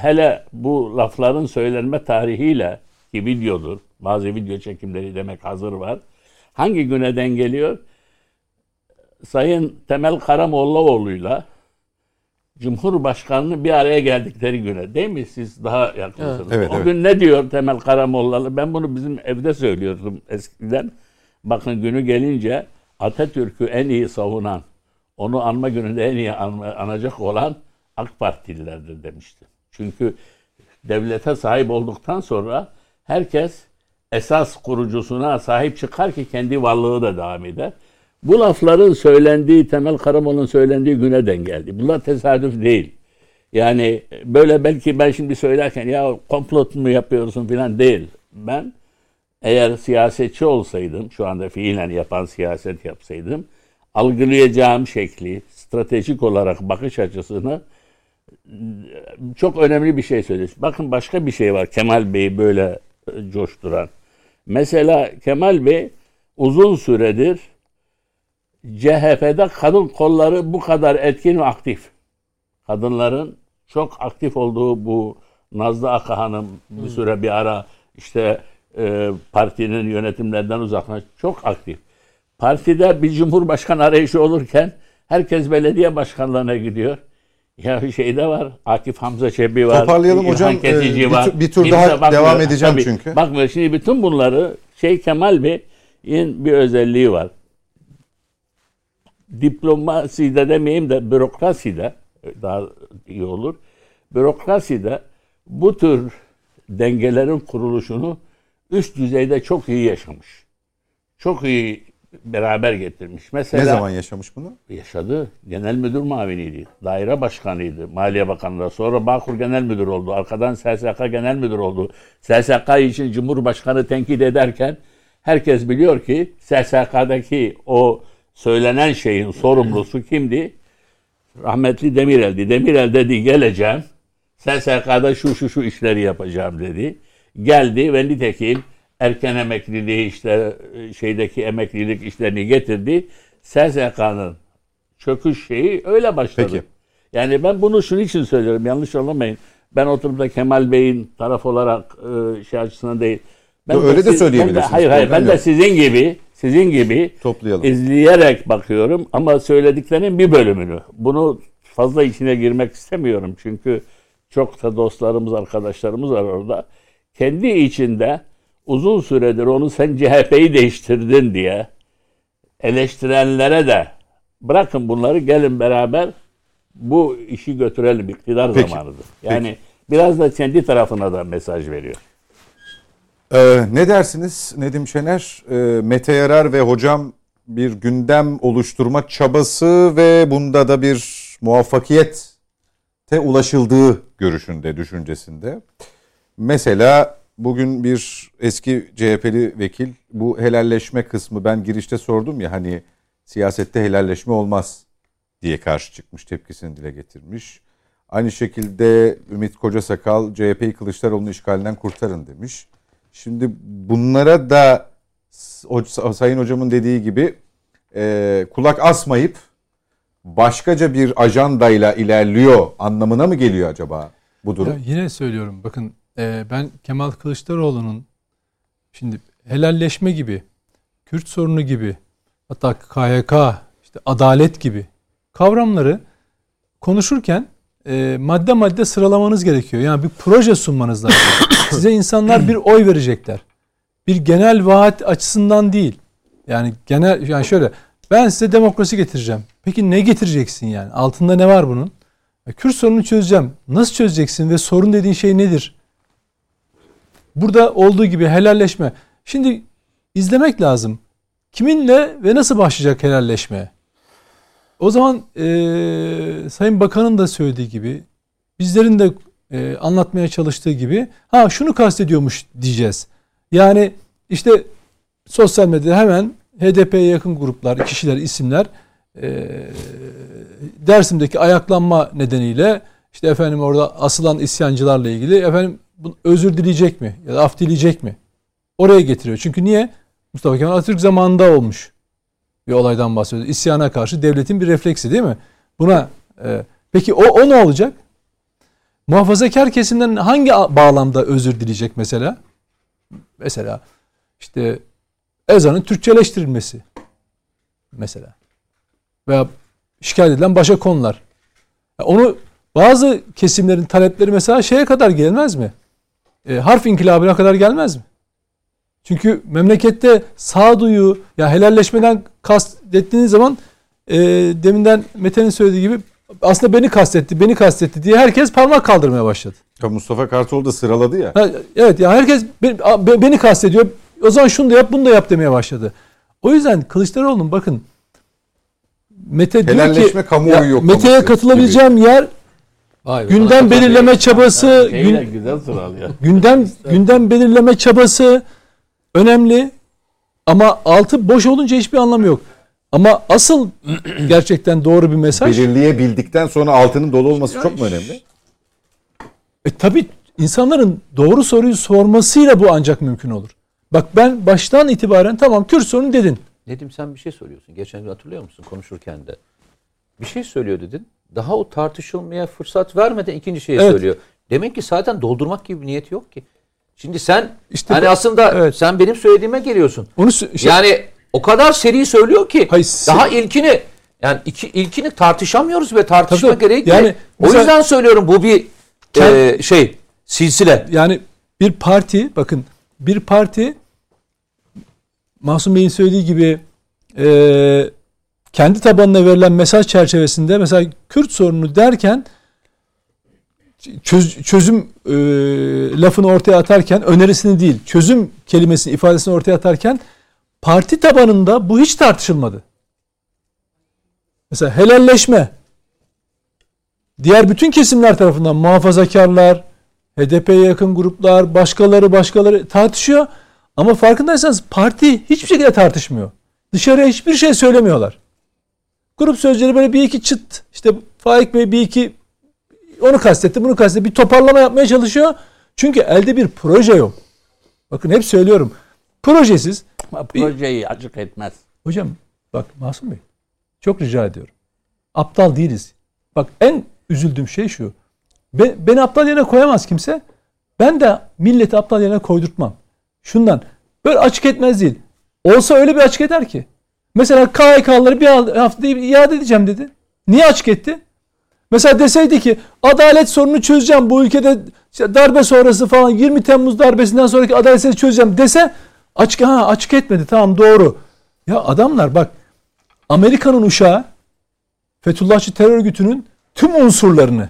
hele bu lafların söylenme tarihiyle ki videodur. Bazı video çekimleri demek hazır var. Hangi güne denk geliyor? Sayın Temel Karamollaoğlu'yla Cumhurbaşkanlığı bir araya geldikleri güne değil mi? Siz daha yakınsınız. Evet, o evet. gün ne diyor Temel Karamollalı? Ben bunu bizim evde söylüyordum eskiden. Bakın günü gelince Atatürk'ü en iyi savunan, onu anma gününde en iyi anma- anacak olan AK Partililerdir demişti. Çünkü devlete sahip olduktan sonra herkes esas kurucusuna sahip çıkar ki kendi varlığı da devam eder. Bu lafların söylendiği, Temel Karamoğlu'nun söylendiği güne denk geldi. Bunlar tesadüf değil. Yani böyle belki ben şimdi söylerken ya komplot mu yapıyorsun falan değil. Ben eğer siyasetçi olsaydım, şu anda fiilen yapan siyaset yapsaydım, algılayacağım şekli, stratejik olarak bakış açısını çok önemli bir şey söylüyor. Bakın başka bir şey var Kemal Bey'i böyle e, coşturan. Mesela Kemal Bey uzun süredir CHP'de kadın kolları bu kadar etkin ve aktif. Kadınların çok aktif olduğu bu Nazlı Akahan'ın bir süre bir ara işte e, partinin yönetimlerden uzaklaş çok aktif. Partide bir cumhurbaşkanı arayışı olurken herkes belediye başkanlığına gidiyor. Ya bir şey de var. Akif Hamza Çebi var. Toparlayalım İlhan hocam. Kesici bir var. tur- bir tur Kimse daha bakmıyor. devam edeceğim Tabii, çünkü. Bakmıyor. Şimdi bütün bunları şey Kemal Bey'in bir özelliği var. Diplomaside demeyeyim de bürokraside daha iyi olur. Bürokraside bu tür dengelerin kuruluşunu üst düzeyde çok iyi yaşamış. Çok iyi beraber getirmiş. Mesela Ne zaman yaşamış bunu? yaşadı. Genel müdür muaviniydi. Daire başkanıydı. Maliye Bakanlığı. Sonra Bağkur Genel Müdür oldu. Arkadan SSK Genel Müdür oldu. SSK için Cumhurbaşkanı tenkit ederken herkes biliyor ki SSK'daki o söylenen şeyin sorumlusu kimdi? Rahmetli Demirel'di. Demirel dedi geleceğim. SSK'da şu şu şu işleri yapacağım dedi. Geldi ve nitekim erken emekliliği işte şeydeki emeklilik işlerini getirdi. SSK'nın çöküş şeyi öyle başladı. Peki. Yani ben bunu şunun için söylüyorum yanlış anlamayın. Ben oturup da Kemal Bey'in taraf olarak e, şey açısından değil. Ben Yo, öyle de siz- ben söyleyebilirsiniz, hayır hayır ben problem de yok. sizin gibi sizin gibi Toplayalım. izleyerek bakıyorum ama söylediklerinin bir bölümünü. Bunu fazla içine girmek istemiyorum çünkü çok da dostlarımız, arkadaşlarımız var orada. Kendi içinde uzun süredir onu sen CHP'yi değiştirdin diye eleştirenlere de bırakın bunları gelin beraber bu işi götürelim iktidar Peki. zamanıdır. Yani biraz da kendi tarafına da mesaj veriyor. Ee, ne dersiniz Nedim Şener? Ee, Mete Yarar ve hocam bir gündem oluşturma çabası ve bunda da bir muvaffakiyete ulaşıldığı görüşünde, düşüncesinde. Mesela bugün bir eski CHP'li vekil bu helalleşme kısmı ben girişte sordum ya hani siyasette helalleşme olmaz diye karşı çıkmış tepkisini dile getirmiş. Aynı şekilde Ümit Kocasakal CHP'yi Kılıçdaroğlu'nun işgalinden kurtarın demiş. Şimdi bunlara da Sayın Hocam'ın dediği gibi e, kulak asmayıp başkaca bir ajandayla ilerliyor anlamına mı geliyor acaba bu durum? Ya yine söylüyorum bakın e, ben Kemal Kılıçdaroğlu'nun şimdi helalleşme gibi, Kürt sorunu gibi, hatta KYK, işte adalet gibi kavramları konuşurken e, madde madde sıralamanız gerekiyor. Yani bir proje sunmanız lazım. Size insanlar bir oy verecekler. Bir genel vaat açısından değil. Yani genel yani şöyle ben size demokrasi getireceğim. Peki ne getireceksin yani? Altında ne var bunun? Ya Kürt sorununu çözeceğim. Nasıl çözeceksin ve sorun dediğin şey nedir? Burada olduğu gibi helalleşme. Şimdi izlemek lazım. Kiminle ve nasıl başlayacak helalleşme? O zaman e, Sayın Bakan'ın da söylediği gibi bizlerin de e, anlatmaya çalıştığı gibi ha şunu kastediyormuş diyeceğiz. Yani işte sosyal medyada hemen HDP'ye yakın gruplar, kişiler, isimler e, Dersim'deki ayaklanma nedeniyle işte efendim orada asılan isyancılarla ilgili efendim özür dileyecek mi ya da af dileyecek mi? Oraya getiriyor. Çünkü niye? Mustafa Kemal Atatürk zamanında olmuş bir olaydan bahsediyoruz. İsyana karşı devletin bir refleksi değil mi? Buna e, peki o, o ne olacak? Muhafazakar kesimden hangi bağlamda özür dileyecek mesela? Mesela işte ezanın Türkçeleştirilmesi mesela veya şikayet edilen başka konular. Onu bazı kesimlerin talepleri mesela şeye kadar gelmez mi? E, harf inkılabına kadar gelmez mi? Çünkü memlekette sağduyu ya helalleşmeden kastettiğiniz zaman e, deminden Mete'nin söylediği gibi aslında beni kastetti, beni kastetti diye herkes parmak kaldırmaya başladı. Ya Mustafa Kartal da sıraladı ya. Ha, evet ya herkes beni, beni kastediyor. O zaman şunu da yap, bunu da yap demeye başladı. O yüzden Kılıçdaroğlu'nun bakın Mete diyor ki kamuoyu yok. Mete'ye katılabileceğim gibi. yer Vay be, gündem belirleme çabası, gün, güzel gündem gündem belirleme çabası önemli ama altı boş olunca hiçbir anlamı yok. Ama asıl gerçekten doğru bir mesaj. Belirleyebildikten sonra altının dolu olması çok mu önemli? E tabi insanların doğru soruyu sormasıyla bu ancak mümkün olur. Bak ben baştan itibaren tamam Kürt sorunu dedin. Nedim sen bir şey söylüyorsun. Geçen gün hatırlıyor musun konuşurken de. Bir şey söylüyor dedin. Daha o tartışılmaya fırsat vermeden ikinci şeyi evet. söylüyor. Demek ki zaten doldurmak gibi bir niyet yok ki. Şimdi sen işte hani bu, aslında evet. sen benim söylediğime geliyorsun. Onu işte, yani o kadar seri söylüyor ki hayır, daha ilkini yani iki, ilkini tartışamıyoruz ve tartışma tabii, gereği. Yani o yüzden söylüyorum bu bir kend, e, şey silsile. Yani bir parti bakın bir parti Mahsun Bey'in söylediği gibi e, kendi tabanına verilen mesaj çerçevesinde mesela Kürt sorunu derken çöz, çözüm e, lafını ortaya atarken önerisini değil çözüm kelimesini ifadesini ortaya atarken parti tabanında bu hiç tartışılmadı. Mesela helalleşme diğer bütün kesimler tarafından muhafazakarlar, HDP'ye yakın gruplar, başkaları başkaları tartışıyor. Ama farkındaysanız parti hiçbir şekilde tartışmıyor. Dışarıya hiçbir şey söylemiyorlar. Grup sözcüleri böyle bir iki çıt işte Faik Bey bir iki onu kastetti bunu kastetti bir toparlama yapmaya çalışıyor. Çünkü elde bir proje yok. Bakın hep söylüyorum. Projesiz. Ama projeyi bir... açık etmez. Hocam bak Masum Bey çok rica ediyorum. Aptal değiliz. Bak en üzüldüğüm şey şu. Ben, beni aptal yerine koyamaz kimse. Ben de milleti aptal yerine koydurtmam. Şundan. Böyle açık etmez değil. Olsa öyle bir açık eder ki. Mesela KHK'ları bir haftada iade edeceğim dedi. Niye açık etti? Mesela deseydi ki adalet sorunu çözeceğim bu ülkede darbe sonrası falan 20 Temmuz darbesinden sonraki adaleti çözeceğim dese açık ha açık etmedi tamam doğru. Ya adamlar bak Amerika'nın uşağı Fethullahçı terör örgütünün tüm unsurlarını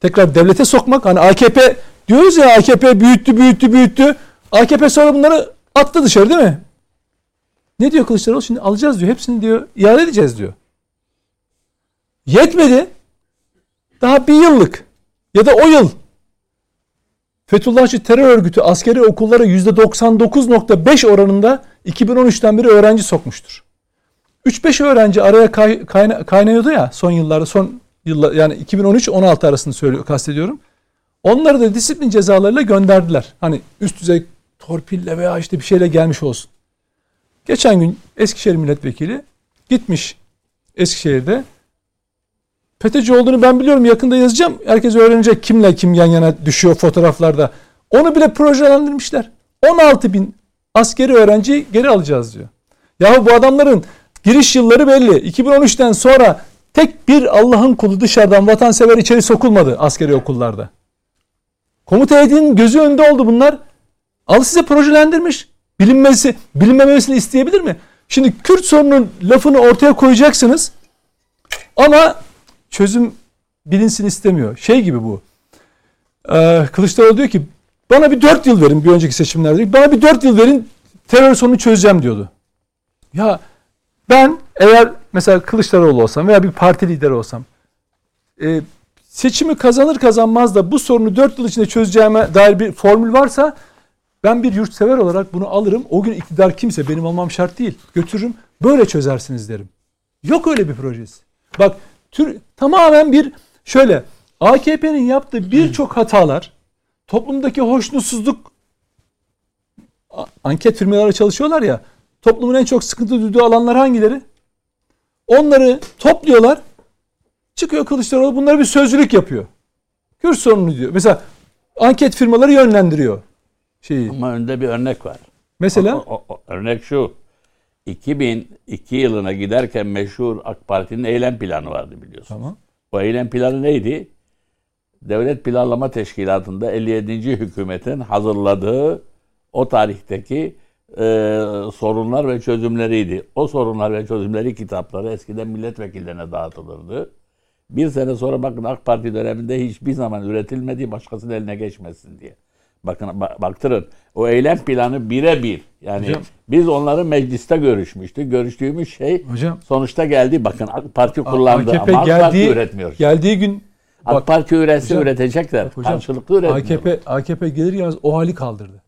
tekrar devlete sokmak hani AKP diyoruz ya AKP büyüttü büyüttü büyüttü AKP sonra bunları attı dışarı değil mi? Ne diyor Kılıçdaroğlu? Şimdi alacağız diyor. Hepsini diyor iade edeceğiz diyor. Yetmedi. Daha bir yıllık ya da o yıl Fethullahçı terör örgütü askeri okullara %99.5 oranında 2013'ten beri öğrenci sokmuştur. 3-5 öğrenci araya kay, kayna, kaynıyordu ya son yıllarda son yıllar yani 2013-16 arasını söylüyor kastediyorum. Onları da disiplin cezalarıyla gönderdiler. Hani üst düzey torpille veya işte bir şeyle gelmiş olsun. Geçen gün Eskişehir milletvekili gitmiş Eskişehir'de FETÖ'cü olduğunu ben biliyorum yakında yazacağım. Herkes öğrenecek kimle kim yan yana düşüyor fotoğraflarda. Onu bile projelendirmişler. 16 bin askeri öğrenci geri alacağız diyor. Ya bu adamların giriş yılları belli. 2013'ten sonra tek bir Allah'ın kulu dışarıdan vatansever içeri sokulmadı askeri okullarda. Komuta heyetinin gözü önünde oldu bunlar. Al size projelendirmiş. Bilinmesi, bilinmemesini isteyebilir mi? Şimdi Kürt sorunun lafını ortaya koyacaksınız. Ama çözüm bilinsin istemiyor. Şey gibi bu. Ee, Kılıçdaroğlu diyor ki bana bir dört yıl verin bir önceki seçimlerde. Bana bir dört yıl verin terör sorununu çözeceğim diyordu. Ya ben eğer mesela Kılıçdaroğlu olsam veya bir parti lideri olsam e, seçimi kazanır kazanmaz da bu sorunu dört yıl içinde çözeceğime dair bir formül varsa ben bir yurtsever olarak bunu alırım. O gün iktidar kimse benim olmam şart değil. Götürürüm. Böyle çözersiniz derim. Yok öyle bir projesi. Bak tür, tamamen bir şöyle AKP'nin yaptığı birçok hatalar toplumdaki hoşnutsuzluk anket firmaları çalışıyorlar ya toplumun en çok sıkıntı duyduğu alanlar hangileri? Onları topluyorlar. Çıkıyor Kılıçdaroğlu bunlara bir sözcülük yapıyor. Kürt sorunu diyor. Mesela anket firmaları yönlendiriyor şeyi. Ama önde bir örnek var. Mesela O- o- o- örnek şu. 2002 yılına giderken meşhur AK Parti'nin eylem planı vardı biliyorsun. tamam. O eylem planı neydi? Devlet Planlama Teşkilatı'nda 57. hükümetin hazırladığı o tarihteki e, sorunlar ve çözümleriydi. O sorunlar ve çözümleri kitapları eskiden milletvekillerine dağıtılırdı. Bir sene sonra bakın AK Parti döneminde hiçbir zaman üretilmedi başkasının eline geçmesin diye. Bakın ba- baktırın o eylem planı birebir. Yani Hocam- biz onları mecliste görüşmüştük. Görüştüğümüz şey Hocam sonuçta geldi. Bakın AK Parti kullandı AKP ama AK Parti geldiği, üretmiyor. geldiği gün AK bak, Parti üretse hocam- üretecekler. hocam, Karşılıklı üretmiyor. AKP AKP gelir gelmez o hali kaldırdı.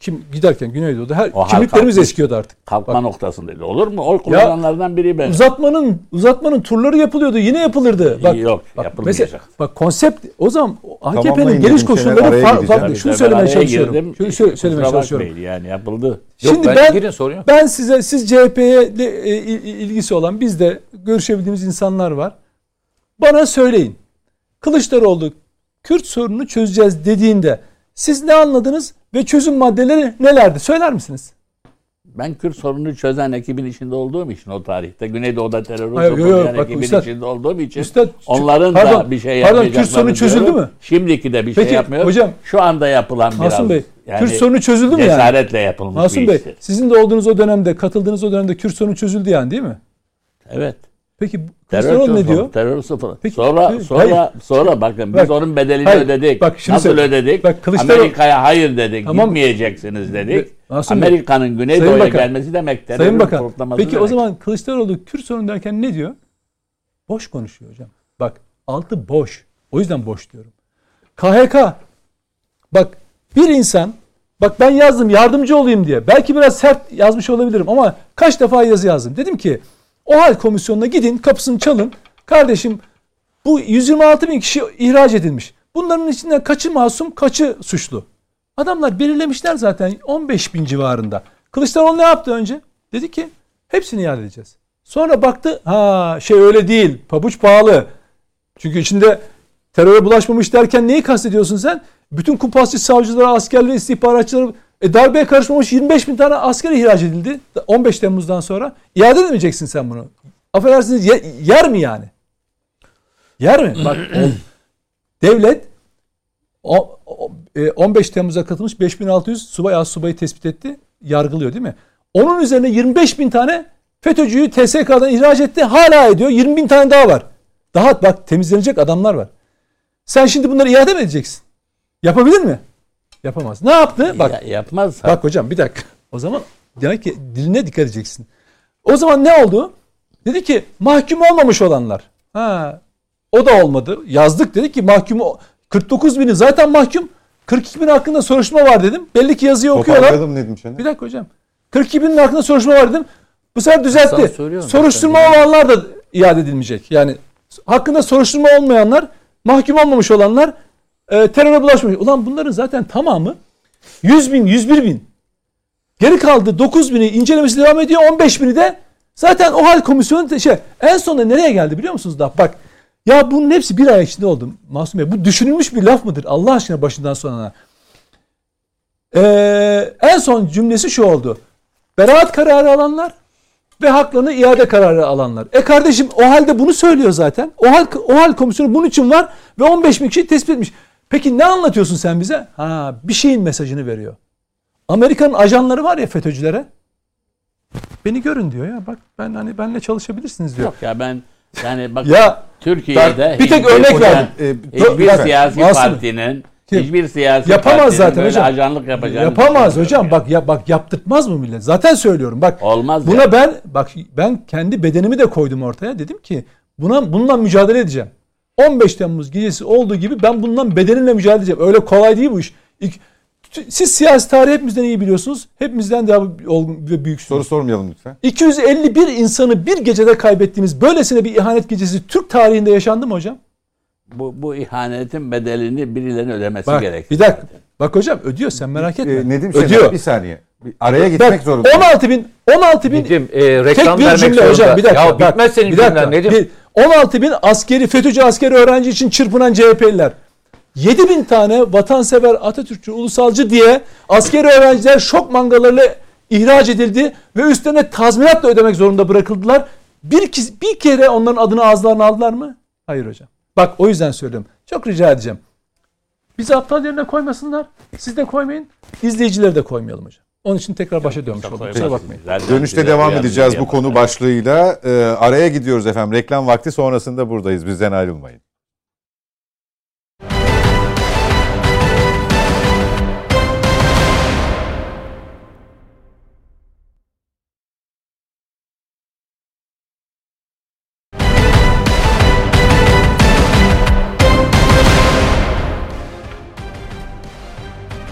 Kim giderken Güneydoğu'da her O kimliklerimiz kalkmış. eskiyordu artık. Kalkma Bak, noktasındaydı. Olur mu? Oy kullananlardan biri ben. uzatmanın uzatmanın turları yapılıyordu. Yine yapılırdı. Bak, Yok, bak, yapılmayacak. mesela, bak konsept o zaman AKP'nin geliş koşulları farklı. Şunu Ben söylemeye çalışıyorum. girdim. Şunu söyle- söylemeye çalışıyorum. Yani yapıldı. Yok, Şimdi bence ben girin sorun yok. ben size siz CHP'ye e, il- ilgisi olan biz de görüşebildiğimiz insanlar var. Bana söyleyin. Kılıçdaroğlu Kürt sorununu çözeceğiz dediğinde siz ne anladınız ve çözüm maddeleri nelerdi? Söyler misiniz? Ben Kürt sorununu çözen ekibin içinde olduğum için o tarihte Güneydoğu'da toplayan bak ekibin üstad- içinde olduğum için Üstad, onların pardon, da bir şey pardon, yapmayacaklarını Kürt sorunu çözüldü mü? Şimdiki de bir şey Peki, yapmıyor. hocam- Şu anda yapılan biraz Masum Bey, yani Kürt sorunu çözüldü mü yani? cesaretle yapılmış Masum bir Bey, işti. sizin de olduğunuz o dönemde, katıldığınız o dönemde Kürt sorunu çözüldü yani değil mi? Evet. Peki Terör Kılıçdaroğlu ne diyor? Terör sıfır. Peki, sonra hayır, sonra sonra bakın Bak, biz onun bedelini hayır, ödedik. bak şunu Nasıl söyle- ödedik? bak Kılıçdaroğlu- Amerika'ya hayır dedik. Tamam. Gitmeyeceksiniz dedik. Amerika'nın Güneydoğu'ya gelmesi demek terörün Sayın Bakan, peki o demek. zaman Kılıçdaroğlu Kürt sorunu derken ne diyor? Boş konuşuyor hocam. Bak altı boş. O yüzden boş diyorum. KHK. Bak bir insan bak ben yazdım yardımcı olayım diye. Belki biraz sert yazmış olabilirim ama kaç defa yazı yazdım. Dedim ki o hal komisyonuna gidin kapısını çalın. Kardeşim bu 126 bin kişi ihraç edilmiş. Bunların içinden kaçı masum kaçı suçlu? Adamlar belirlemişler zaten 15 bin civarında. Kılıçdaroğlu ne yaptı önce? Dedi ki hepsini iade edeceğiz. Sonra baktı ha şey öyle değil pabuç pahalı. Çünkü içinde teröre bulaşmamış derken neyi kastediyorsun sen? Bütün kupasçı savcılara, askerlere, istihbaratçılara e, darbeye karışmamış 25 bin tane asker ihraç edildi 15 Temmuz'dan sonra. İade edemeyeceksin sen bunu. Affedersiniz ye- yer mi yani? Yer mi? Bak devlet o- o- e, 15 Temmuz'a katılmış 5600 subay az subayı tespit etti. Yargılıyor değil mi? Onun üzerine 25 bin tane FETÖ'cüyü TSK'dan ihraç etti. Hala ediyor. 20 bin tane daha var. Daha bak temizlenecek adamlar var. Sen şimdi bunları iade mi edeceksin? Yapabilir mi? Yapamaz. Ne yaptı? Bak Ya, yapmaz. Bak hocam bir dakika. O zaman demek ki diline dikkat edeceksin. O zaman ne oldu? Dedi ki mahkum olmamış olanlar. Ha, o da olmadı. Yazdık dedi ki mahkum 49 bini zaten mahkum. 42 bin hakkında soruşturma var dedim. Belli ki yazıyı okuyorlar. Nedim Şener. Bir dakika hocam. 42 binin hakkında soruşturma var dedim. Bu sefer düzeltti. Soruşturma zaten. olanlar da iade edilmeyecek. Yani hakkında soruşturma olmayanlar, mahkum olmamış olanlar e, teröre bulaşmış. Ulan bunların zaten tamamı 100 bin, 101 bin. Geri kaldı 9 bini incelemesi devam ediyor. 15 bini de zaten o hal komisyonu şey en sonunda nereye geldi biliyor musunuz da bak ya bunun hepsi bir ay içinde oldu Masum Bey. Bu düşünülmüş bir laf mıdır Allah aşkına başından sonuna? Ee, en son cümlesi şu oldu. Beraat kararı alanlar ve haklarını iade kararı alanlar. E kardeşim o halde bunu söylüyor zaten. O hal, o hal komisyonu bunun için var ve 15 bin kişi tespit etmiş. Peki ne anlatıyorsun sen bize? Ha bir şeyin mesajını veriyor. Amerika'nın ajanları var ya FETÖ'cülere. Beni görün diyor ya. Bak ben hani benle çalışabilirsiniz diyor. Yok ya ben yani bak Ya Türkiye'de bir tek örnek hocam, verdim. Ee, Hiçbir siyasi Masum. partinin hiçbir siyasi Yapamaz zaten böyle hocam. ajanlık yapacağını Yapamaz hocam. ya. Bak ya bak yaptırtmaz mı millet? Zaten söylüyorum. Bak Olmaz buna ya. ben bak ben kendi bedenimi de koydum ortaya. Dedim ki buna bununla mücadele edeceğim. 15 Temmuz gecesi olduğu gibi ben bundan bedenimle mücadele edeceğim. Öyle kolay değil bu iş. İlk- siz siyasi tarihi hepimizden iyi biliyorsunuz. Hepimizden daha olgun ve büyüksünüz. Soru sormayalım lütfen. 251 insanı bir gecede kaybettiğimiz böylesine bir ihanet gecesi Türk tarihinde yaşandı mı hocam? Bu, bu ihanetin bedelini birilerinin ödemesi Bak gerekiyor. bir dakika. Bak hocam ödüyor sen merak etme. Ee, Nedim Şener ödüyor. bir saniye. Bir araya gitmek Bak zorunda. 16 bin 16 bin Nedim e, reklam Tek bir vermek cümle zorunda. hocam bir dakika. Ya bak, bitmez senin bir dakika. cümlen Nedim. Bir- 16 bin askeri FETÖ'cü askeri öğrenci için çırpınan CHP'liler. 7 bin tane vatansever Atatürkçü ulusalcı diye askeri öğrenciler şok mangalarıyla ihraç edildi ve üstlerine tazminatla ödemek zorunda bırakıldılar. Bir, bir kere onların adını ağızlarına aldılar mı? Hayır hocam. Bak o yüzden söylüyorum. Çok rica edeceğim. Bizi aptal yerine koymasınlar. Siz de koymayın. İzleyicileri de koymayalım hocam. Onun için tekrar başa dönmüş oldum. Kusura bakmayın. Dönüşte devam edeceğiz bu konu başlığıyla. Ee, araya gidiyoruz efendim. Reklam vakti sonrasında buradayız. Bizden ayrılmayın.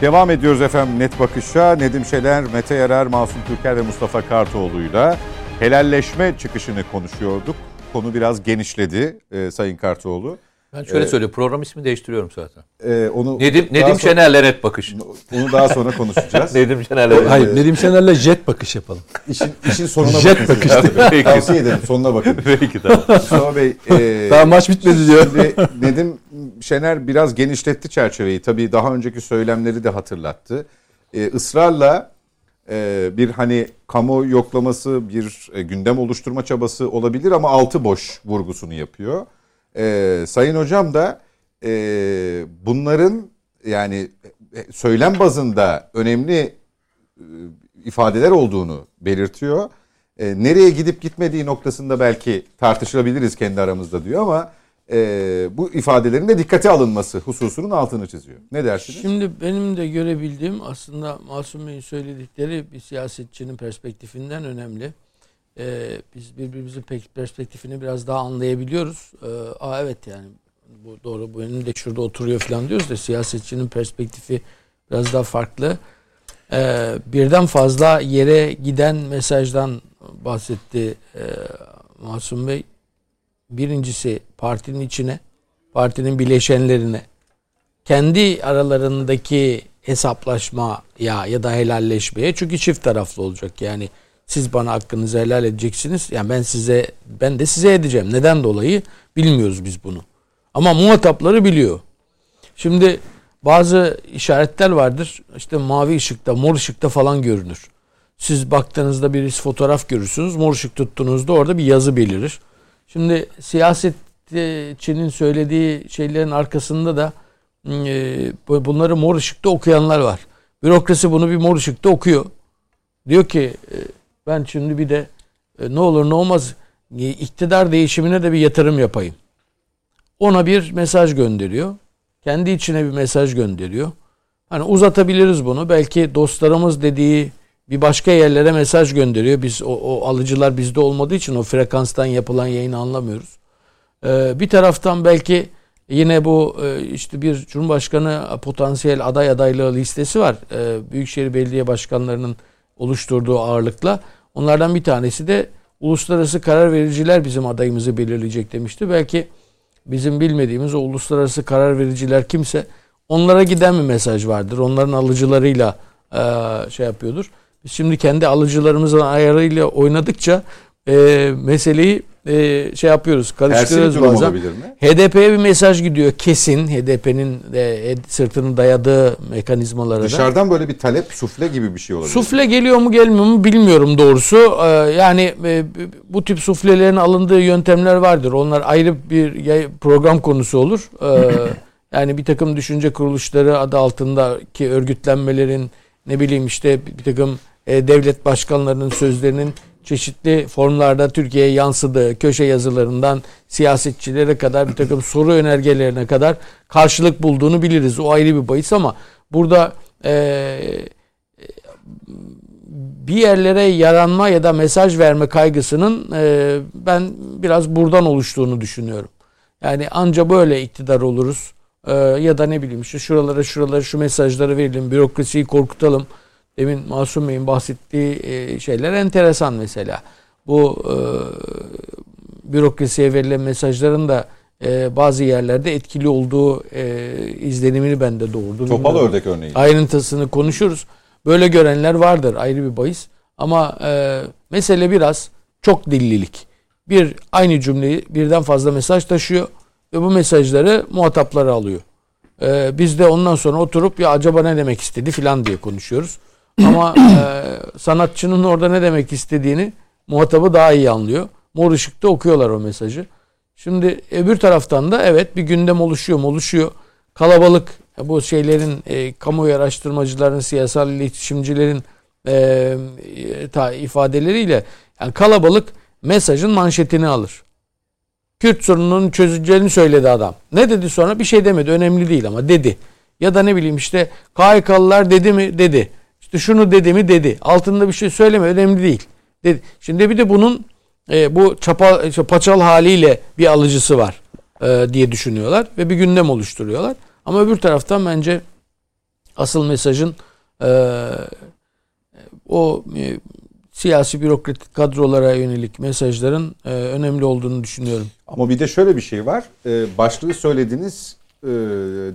Devam ediyoruz efendim Net Bakış'a. Nedim Şener, Mete Yarar, Masum Türker ve Mustafa Kartoğlu'yla helalleşme çıkışını konuşuyorduk. Konu biraz genişledi e, Sayın Kartoğlu. Ben şöyle söyleyeyim program ismi değiştiriyorum zaten. E, onu Nedim, Nedim Şener'le net bakış. Onu daha sonra konuşacağız. Nedim Şener'le Hayır Nedim Şener'le jet bakış yapalım. işin, işin sonuna Jet bakın. siz. Peki. Tavsiye ederim sonuna bakın. Peki tamam. Mustafa Bey, e, Daha maç bitmedi diyor. Şimdi Nedim Şener biraz genişletti çerçeveyi. Tabii daha önceki söylemleri de hatırlattı. Ee, ısrarla e, bir hani kamu yoklaması, bir e, gündem oluşturma çabası olabilir ama altı boş vurgusunu yapıyor. Ee, Sayın Hocam da e, bunların yani e, söylem bazında önemli e, ifadeler olduğunu belirtiyor. E, nereye gidip gitmediği noktasında belki tartışılabiliriz kendi aramızda diyor ama e, bu ifadelerin de dikkate alınması hususunun altını çiziyor. Ne dersiniz? Şimdi benim de görebildiğim aslında Masum Bey'in söyledikleri bir siyasetçinin perspektifinden önemli. Ee, biz birbirimizin pek- perspektifini biraz daha anlayabiliyoruz. Ee, aa evet yani bu doğru bu önümde şurada oturuyor falan diyoruz da siyasetçinin perspektifi biraz daha farklı. Ee, birden fazla yere giden mesajdan bahsetti e, Masum Bey. Birincisi partinin içine, partinin bileşenlerine, kendi aralarındaki hesaplaşma ya ya da helalleşmeye çünkü çift taraflı olacak yani siz bana hakkınızı helal edeceksiniz. Yani ben size ben de size edeceğim. Neden dolayı? Bilmiyoruz biz bunu. Ama muhatapları biliyor. Şimdi bazı işaretler vardır. İşte mavi ışıkta mor ışıkta falan görünür. Siz baktığınızda bir fotoğraf görürsünüz. Mor ışık tuttuğunuzda orada bir yazı belirir. Şimdi siyasetçinin söylediği şeylerin arkasında da bu- bunları mor ışıkta okuyanlar var. Bürokrasi bunu bir mor ışıkta okuyor. Diyor ki e, ben şimdi bir de e, ne olur ne olmaz e, iktidar değişimine de bir yatırım yapayım. Ona bir mesaj gönderiyor. Kendi içine bir mesaj gönderiyor. Hani uzatabiliriz bunu. Belki dostlarımız dediği bir başka yerlere mesaj gönderiyor. Biz o, o alıcılar bizde olmadığı için o frekanstan yapılan yayını anlamıyoruz. Ee, bir taraftan belki Yine bu e, işte bir Cumhurbaşkanı potansiyel aday adaylığı listesi var. E, Büyükşehir Belediye Başkanlarının oluşturduğu ağırlıkla. Onlardan bir tanesi de uluslararası karar vericiler bizim adayımızı belirleyecek demişti. Belki bizim bilmediğimiz o uluslararası karar vericiler kimse onlara giden bir mesaj vardır. Onların alıcılarıyla e, şey yapıyordur. Biz şimdi kendi alıcılarımızın ayarıyla oynadıkça e, meseleyi e, şey yapıyoruz, karıştırıyoruz durum bazen. HDP'ye bir mesaj gidiyor kesin. HDP'nin e, sırtını dayadığı mekanizmalara da. Dışarıdan böyle bir talep, sufle gibi bir şey olabilir. Sufle geliyor mu gelmiyor mu bilmiyorum doğrusu. Ee, yani e, bu tip suflelerin alındığı yöntemler vardır. Onlar ayrı bir program konusu olur. Ee, yani bir takım düşünce kuruluşları adı altındaki örgütlenmelerin ne bileyim işte bir takım e, devlet başkanlarının sözlerinin çeşitli formlarda Türkiye'ye yansıdığı köşe yazılarından siyasetçilere kadar bir takım soru önergelerine kadar karşılık bulduğunu biliriz. O ayrı bir bahis ama burada e, bir yerlere yaranma ya da mesaj verme kaygısının e, ben biraz buradan oluştuğunu düşünüyorum. Yani anca böyle iktidar oluruz. E, ya da ne bileyim işte şuralara şuralara şu mesajları verelim, bürokrasiyi korkutalım. Demin Masum Bey'in bahsettiği e, şeyler enteresan mesela. Bu e, bürokrasiye verilen mesajların da e, bazı yerlerde etkili olduğu e, izlenimini bende doğurdu. Topal Bilmiyorum ördek örneği. ayrıntısını konuşuruz. Böyle görenler vardır ayrı bir bahis. Ama e, mesele biraz çok dillilik. Bir aynı cümleyi birden fazla mesaj taşıyor ve bu mesajları muhatapları alıyor. E, biz de ondan sonra oturup ya acaba ne demek istedi filan diye konuşuyoruz. Ama e, sanatçının orada ne demek istediğini muhatabı daha iyi anlıyor. Mor ışıkta okuyorlar o mesajı. Şimdi öbür taraftan da evet bir gündem oluşuyor mu oluşuyor. Kalabalık e, bu şeylerin e, kamuoyu araştırmacıların, siyasal iletişimcilerin e, e, ta, ifadeleriyle yani kalabalık mesajın manşetini alır. Kürt sorununun çözüleceğini söyledi adam. Ne dedi sonra? Bir şey demedi. Önemli değil ama dedi. Ya da ne bileyim işte KHK'lılar dedi mi? Dedi. İşte şunu dedi mi? Dedi. Altında bir şey söyleme. Önemli değil. Dedi. Şimdi bir de bunun e, bu çapa, işte paçal haliyle bir alıcısı var e, diye düşünüyorlar ve bir gündem oluşturuyorlar. Ama öbür taraftan bence asıl mesajın e, o e, siyasi bürokratik kadrolara yönelik mesajların e, önemli olduğunu düşünüyorum. Ama bir de şöyle bir şey var. Ee, başlığı söylediğiniz e,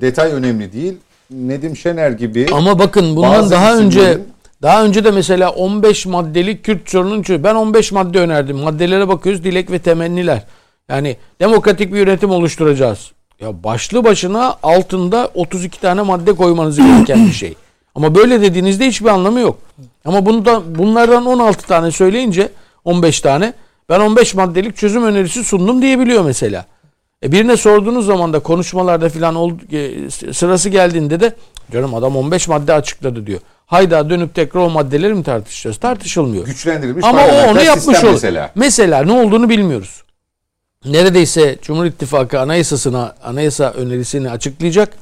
detay önemli değil. Nedim Şener gibi Ama bakın bundan daha önce daha önce de mesela 15 maddelik Kürt sorunun çözümü. Ben 15 madde önerdim. Maddelere bakıyoruz dilek ve temenniler. Yani demokratik bir yönetim oluşturacağız. Ya başlı başına altında 32 tane madde koymanız gereken bir şey. Ama böyle dediğinizde hiçbir anlamı yok. Ama bunu da bunlardan 16 tane söyleyince 15 tane ben 15 maddelik çözüm önerisi sundum diyebiliyor mesela. E birine sorduğunuz zaman da konuşmalarda filan e, sırası geldiğinde de canım adam 15 madde açıkladı diyor. Hayda dönüp tekrar o maddeleri mi tartışacağız? Tartışılmıyor. güçlendirilmiş Ama o onu yapmış sistem olur. mesela. Mesela ne olduğunu bilmiyoruz. Neredeyse Cumhur İttifakı anayasasına, anayasa önerisini açıklayacak.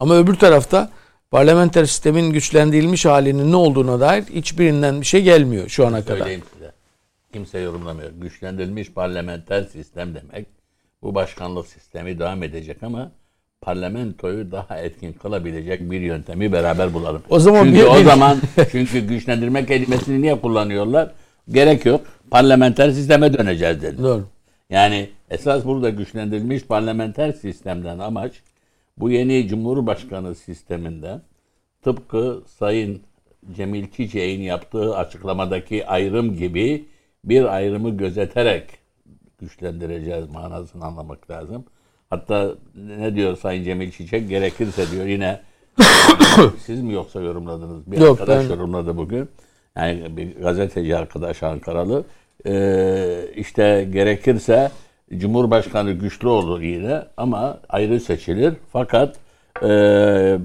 Ama öbür tarafta parlamenter sistemin güçlendirilmiş halinin ne olduğuna dair hiçbirinden bir şey gelmiyor şu ana kadar. Söyleyeyim size. Kimse yorumlamıyor. Güçlendirilmiş parlamenter sistem demek. Bu başkanlık sistemi devam edecek ama parlamentoyu daha etkin kılabilecek bir yöntemi beraber bulalım. O zaman çünkü bir- o bir- zaman çünkü güçlendirme kelimesini niye kullanıyorlar? Gerek yok. Parlamenter sisteme döneceğiz dedi. Doğru. Yani esas burada güçlendirilmiş parlamenter sistemden amaç bu yeni Cumhurbaşkanı sisteminden tıpkı Sayın Cemil Çiçek'in yaptığı açıklamadaki ayrım gibi bir ayrımı gözeterek güçlendireceğiz manasını anlamak lazım. Hatta ne diyor Sayın Cemil Çiçek? Gerekirse diyor yine siz mi yoksa yorumladınız? Bir Yok, arkadaş ben- yorumladı bugün. Yani bir gazeteci arkadaş Ankaralı. Ee, işte gerekirse Cumhurbaşkanı güçlü olur yine ama ayrı seçilir. Fakat e,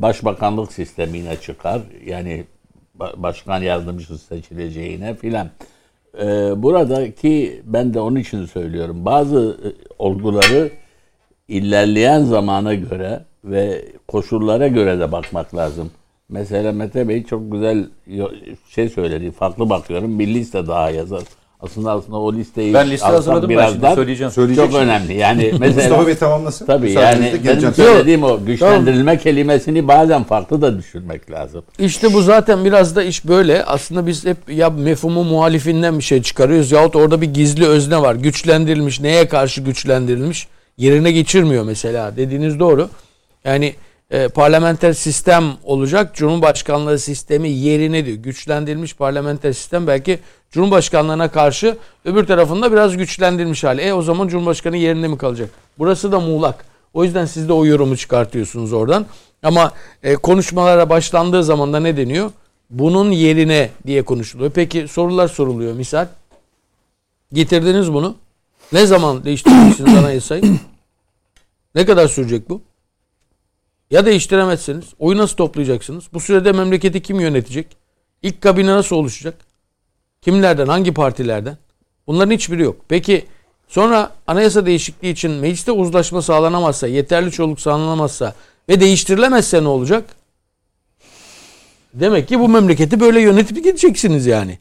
başbakanlık sistemine çıkar. Yani ba- başkan yardımcısı seçileceğine filan. Ee, buradaki ben de onun için söylüyorum. Bazı e, olguları ilerleyen zamana göre ve koşullara göre de bakmak lazım. Mesela Mete Bey çok güzel şey söyledi. Farklı bakıyorum. Bir liste daha yazar. Aslında aslında o listeyi Ben liste hazırladım ben şimdi birazdan söyleyeceğim. Söyleyecek Çok önemli. Yani Mustafa mesela Bey tamamlasın. tabii Müsaadenizle yani benim söylediğim o güçlendirilme kelimesini bazen farklı da düşünmek lazım. İşte bu zaten biraz da iş böyle. Aslında biz hep ya mefhumu muhalifinden bir şey çıkarıyoruz yahut orada bir gizli özne var. Güçlendirilmiş, neye karşı güçlendirilmiş? Yerine geçirmiyor mesela. Dediğiniz doğru. Yani e, parlamenter sistem olacak. Cumhurbaşkanlığı sistemi yerine diyor. Güçlendirilmiş parlamenter sistem belki Cumhurbaşkanlığına karşı öbür tarafında biraz güçlendirilmiş hali. E o zaman Cumhurbaşkanı yerinde mi kalacak? Burası da muğlak. O yüzden siz de o yorumu çıkartıyorsunuz oradan. Ama e, konuşmalara başlandığı zaman da ne deniyor? Bunun yerine diye konuşuluyor. Peki sorular soruluyor misal. Getirdiniz bunu. Ne zaman değiştireceksiniz anayasayı? Ne kadar sürecek bu? Ya değiştiremezseniz oyu nasıl toplayacaksınız? Bu sürede memleketi kim yönetecek? İlk kabine nasıl oluşacak? Kimlerden, hangi partilerden? Bunların hiçbiri yok. Peki sonra anayasa değişikliği için mecliste uzlaşma sağlanamazsa, yeterli çoğunluk sağlanamazsa ve değiştirilemezse ne olacak? Demek ki bu memleketi böyle yönetip gideceksiniz yani.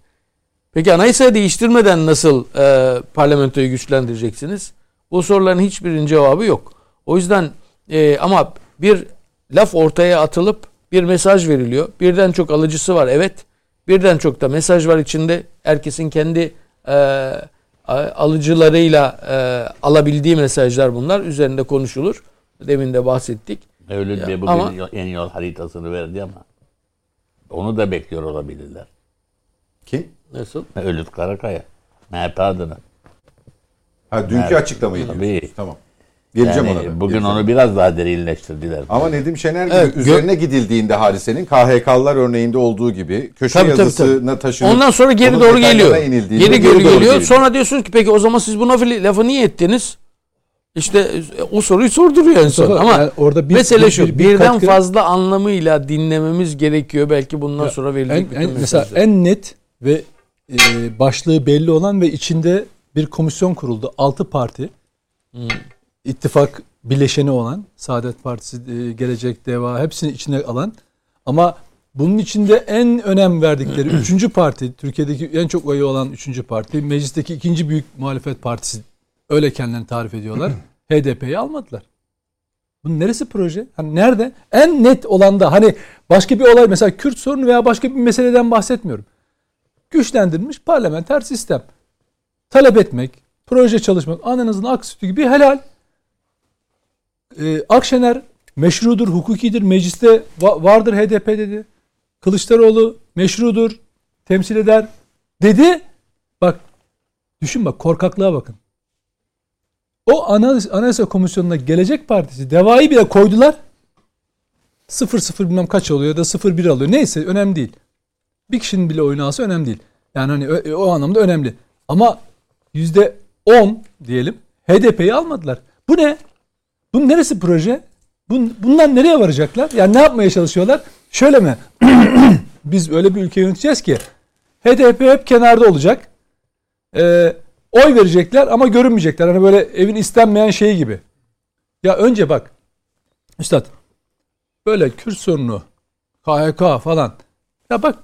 Peki anayasayı değiştirmeden nasıl e, parlamentoyu güçlendireceksiniz? Bu soruların hiçbirinin cevabı yok. O yüzden e, ama bir laf ortaya atılıp bir mesaj veriliyor. Birden çok alıcısı var evet. Birden çok da mesaj var içinde. Herkesin kendi e, alıcılarıyla e, alabildiği mesajlar bunlar. Üzerinde konuşulur. Demin de bahsettik. Mevlüt Bey bugün ama- en yol haritasını verdi ama onu da bekliyor olabilirler. Kim? Nasıl? Mevlüt Karakaya. MHP adına. Ha dünkü Evet. açıklamayı Tabii. diyorsunuz. Tamam. Geleceğim Yani ona da. bugün Geleceğim. onu biraz daha derinleştirdiler. Ama Nedim Şener gibi Evet, gö- üzerine gidildiğinde hadisenin KHK'lılar örneğinde olduğu gibi köşe Tabii, tabii, yazısına taşınıp Ondan sonra geri doğru geliyor. inildiğinde Geri geri doğru geliyor. geliyor. Sonra diyorsunuz ki peki o zaman siz bu lafı, niye ettiniz? İşte e, o soruyu sorduruyor en son. Ama yani orada bir- mesele bir- şu. bir- bir birden katkı- fazla anlamıyla dinlememiz gerekiyor. Belki bundan Ya, sonra verilecek en, en, mesela en net ve e, başlığı belli olan ve içinde bir komisyon kuruldu. Altı parti. İttifak bileşeni olan Saadet Partisi, e, Gelecek, Deva hepsini içine alan ama bunun içinde en önem verdikleri üçüncü parti, Türkiye'deki en çok oyu olan üçüncü parti, meclisteki ikinci büyük muhalefet partisi öyle kendilerini tarif ediyorlar. HDP'yi almadılar. Bunun neresi proje? Hani nerede? En net olan da hani başka bir olay mesela Kürt sorunu veya başka bir meseleden bahsetmiyorum. Güçlendirilmiş parlamenter sistem. Talep etmek, proje çalışmak, ananızın ak sütü gibi helal. Ee, Akşener meşrudur, hukukidir, mecliste va- vardır HDP dedi. Kılıçdaroğlu meşrudur, temsil eder dedi. Bak düşün bak korkaklığa bakın. O Anayasa, Anayasa Komisyonu'na Gelecek Partisi devayı bile koydular. 0-0 bilmem kaç oluyor da 0-1 alıyor. Neyse önemli değil. Bir kişinin bile oyunu alsa önemli değil. Yani hani o, o anlamda önemli. Ama yüzde 10 diyelim HDP'yi almadılar. Bu ne? Bunun neresi proje? Bun, bundan nereye varacaklar? Yani ne yapmaya çalışıyorlar? Şöyle mi? Biz öyle bir ülke yöneteceğiz ki HDP hep kenarda olacak. Ee, oy verecekler ama görünmeyecekler. Hani böyle evin istenmeyen şeyi gibi. Ya önce bak. Üstad böyle Kürt sorunu, KHK falan. Ya bak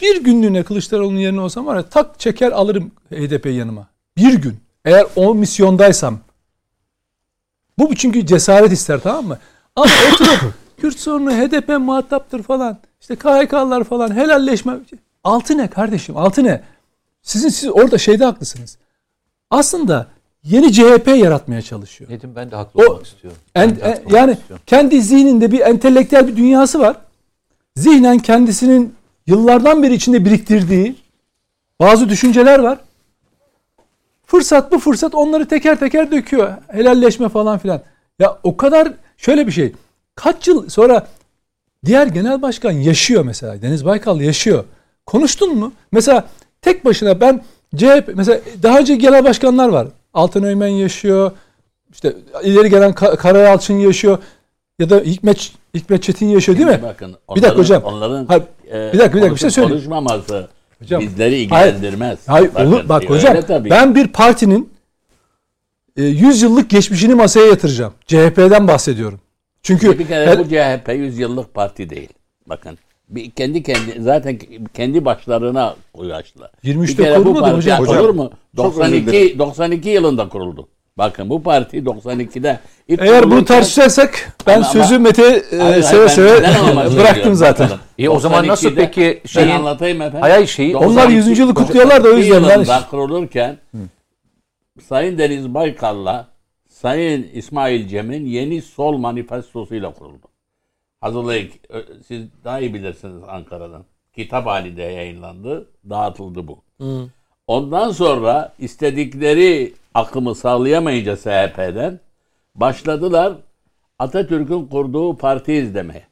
bir günlüğüne Kılıçdaroğlu'nun yerine olsam var ya tak çeker alırım HDP'yi yanıma. Bir gün. Eğer o misyondaysam. Bu çünkü cesaret ister tamam mı? Ama oturup Kürt sorunu HDP muhataptır falan. İşte KHK'lar falan helalleşme. Altı ne kardeşim? Altı ne? Sizin siz orada şeyde haklısınız. Aslında yeni CHP yaratmaya çalışıyor. Nedim ben de haklı O- olmak istiyorum. En- en- olmak yani istiyorum. kendi zihninde bir entelektüel bir dünyası var. Zihnen kendisinin yıllardan beri içinde biriktirdiği bazı düşünceler var. Fırsat bu fırsat onları teker teker döküyor. Helalleşme falan filan. Ya o kadar şöyle bir şey. Kaç yıl sonra diğer genel başkan yaşıyor mesela. Deniz Baykal yaşıyor. Konuştun mu? Mesela tek başına ben CHP mesela daha önce genel başkanlar var. Altan Öymen yaşıyor. İşte ileri gelen Ka- Karay Alçın yaşıyor. Ya da Hikmet Hikmet Çetin yaşıyor değil mi? Bakın, Bir dakika hocam. Onların Hayır, bir dakika, bir dakika, bir şey söyleyeyim. Konuşmaması Hocam, bizleri hayır, ilgilendirmez. Hayır, Bakın, olur, bak hocam tabii. ben bir partinin e, 100 yıllık geçmişini masaya yatıracağım. CHP'den bahsediyorum. Çünkü bir kere her- bu CHP 100 yıllık parti değil. Bakın Bir kendi kendi zaten kendi başlarına ulaştılar. 23'te Bir kere bu kurulmadı parti hocam. olur mu? çok özür 92 92 yılında kuruldu. Bakın bu parti 92'de ilk Eğer bunu tartışacaksak ben Ama- sözü Mete e, seve seve bıraktım zaten. İyi, o zaman nasıl 92'de peki ben şeyin- anlatayım efendim. Hayır, şeyi- Onlar 92 100. yılı kutluyorlar da o yüzden. Ben, kurulurken Sayın Deniz Baykal'la Sayın İsmail Cem'in yeni sol manifestosuyla kuruldu. Hazırlayıp ö- siz daha iyi bilirsiniz Ankara'dan. Kitap halinde yayınlandı, dağıtıldı bu. Hı. Ondan sonra istedikleri akımı sağlayamayınca SHP'den başladılar Atatürk'ün kurduğu parti izlemeye.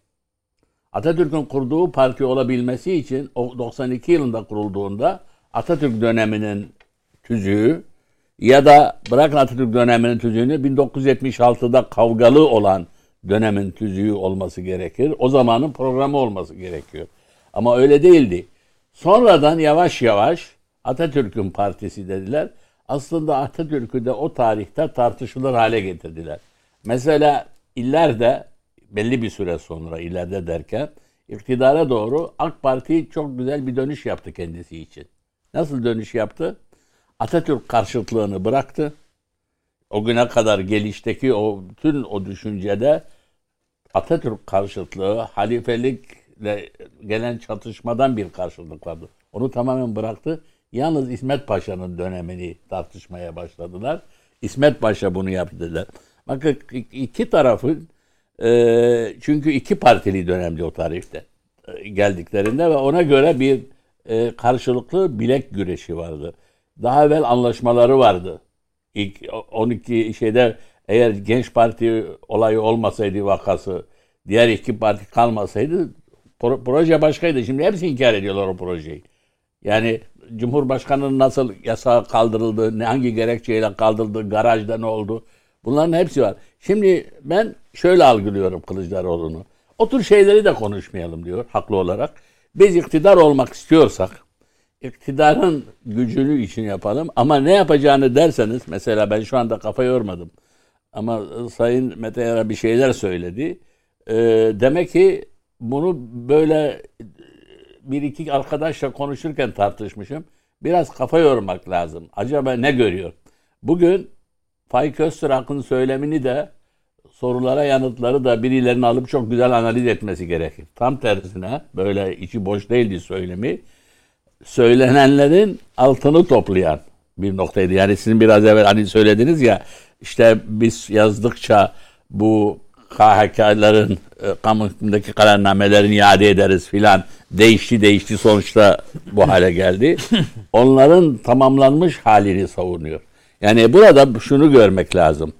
Atatürk'ün kurduğu parti olabilmesi için o 92 yılında kurulduğunda Atatürk döneminin tüzüğü ya da bırakın Atatürk döneminin tüzüğünü 1976'da kavgalı olan dönemin tüzüğü olması gerekir. O zamanın programı olması gerekiyor. Ama öyle değildi. Sonradan yavaş yavaş Atatürk'ün partisi dediler. Aslında Atatürk'ü de o tarihte tartışılır hale getirdiler. Mesela illerde belli bir süre sonra ileride derken iktidara doğru AK Parti çok güzel bir dönüş yaptı kendisi için. Nasıl dönüş yaptı? Atatürk karşıtlığını bıraktı. O güne kadar gelişteki o bütün o düşüncede Atatürk karşıtlığı halifelikle gelen çatışmadan bir karşılık vardı. Onu tamamen bıraktı. Yalnız İsmet Paşa'nın dönemini tartışmaya başladılar. İsmet Paşa bunu yaptı dediler. Bakın iki tarafın e, çünkü iki partili dönemdi o tarihte e, geldiklerinde ve ona göre bir e, karşılıklı bilek güreşi vardı. Daha evvel anlaşmaları vardı. İlk 12 şeyde eğer Genç Parti olayı olmasaydı vakası, diğer iki parti kalmasaydı pro- proje başkaydı. Şimdi hepsi inkar ediyorlar o projeyi. Yani Cumhurbaşkanı'nın nasıl yasağı kaldırıldı, ne hangi gerekçeyle kaldırıldı, garajda ne oldu? Bunların hepsi var. Şimdi ben şöyle algılıyorum Kılıçdaroğlu'nu. O tür şeyleri de konuşmayalım diyor haklı olarak. Biz iktidar olmak istiyorsak iktidarın gücünü için yapalım ama ne yapacağını derseniz mesela ben şu anda kafa yormadım. Ama Sayın Mete Yara bir şeyler söyledi. Ee, demek ki bunu böyle bir iki arkadaşla konuşurken tartışmışım. Biraz kafa yormak lazım. Acaba ne görüyor? Bugün Faik Öztürk'ün söylemini de sorulara yanıtları da birilerinin alıp çok güzel analiz etmesi gerekir. Tam tersine böyle içi boş değildi söylemi. Söylenenlerin altını toplayan bir noktaydı. Yani sizin biraz evvel hani söylediniz ya işte biz yazdıkça bu KHK'ların e, kamu hükmündeki kararnamelerini iade ederiz filan değişti değişti sonuçta bu hale geldi. Onların tamamlanmış halini savunuyor. Yani burada şunu görmek lazım.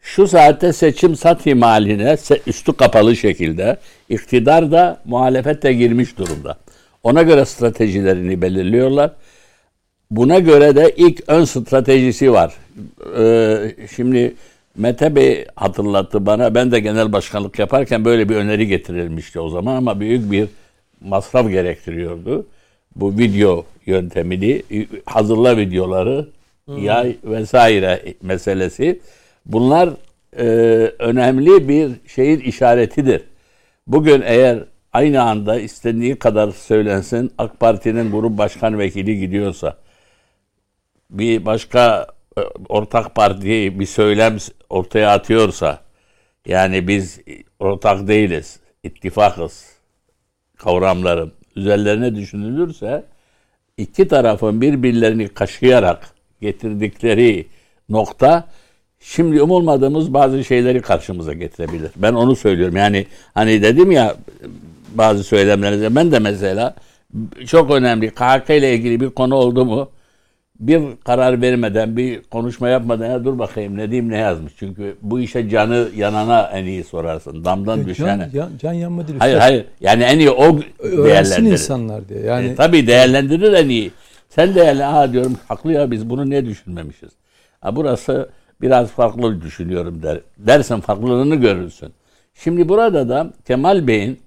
Şu saatte seçim sat imaline se- üstü kapalı şekilde iktidar da muhalefet de girmiş durumda. Ona göre stratejilerini belirliyorlar. Buna göre de ilk ön stratejisi var. Ee, şimdi Mete Bey hatırlattı bana. Ben de genel başkanlık yaparken böyle bir öneri getirilmişti o zaman ama büyük bir masraf gerektiriyordu. Bu video yöntemini, hazırla videoları, yay vesaire meselesi. Bunlar e, önemli bir şeyin işaretidir. Bugün eğer aynı anda istendiği kadar söylensin AK Parti'nin grup başkan vekili gidiyorsa bir başka ortak parti bir söylem ortaya atıyorsa yani biz ortak değiliz, ittifakız kavramların üzerlerine düşünülürse iki tarafın birbirlerini kaşıyarak getirdikleri nokta şimdi umulmadığımız bazı şeyleri karşımıza getirebilir. Ben onu söylüyorum. Yani hani dedim ya bazı söylemlerinizde ben de mesela çok önemli KHK ile ilgili bir konu oldu mu bir karar vermeden, bir konuşma yapmadan ya dur bakayım ne diyeyim ne yazmış. Çünkü bu işe canı yanana en iyi sorarsın. Damdan can, düşene. can, can yanma değil. Hayır hayır. Yani en iyi o Öğrensin insanlar diye. Yani E, tabii değerlendirir en iyi. Sen değerli ha diyorum haklı ya biz bunu ne düşünmemişiz. Ha, burası biraz farklı düşünüyorum der. Dersen farklılığını görürsün. Şimdi burada da Kemal Bey'in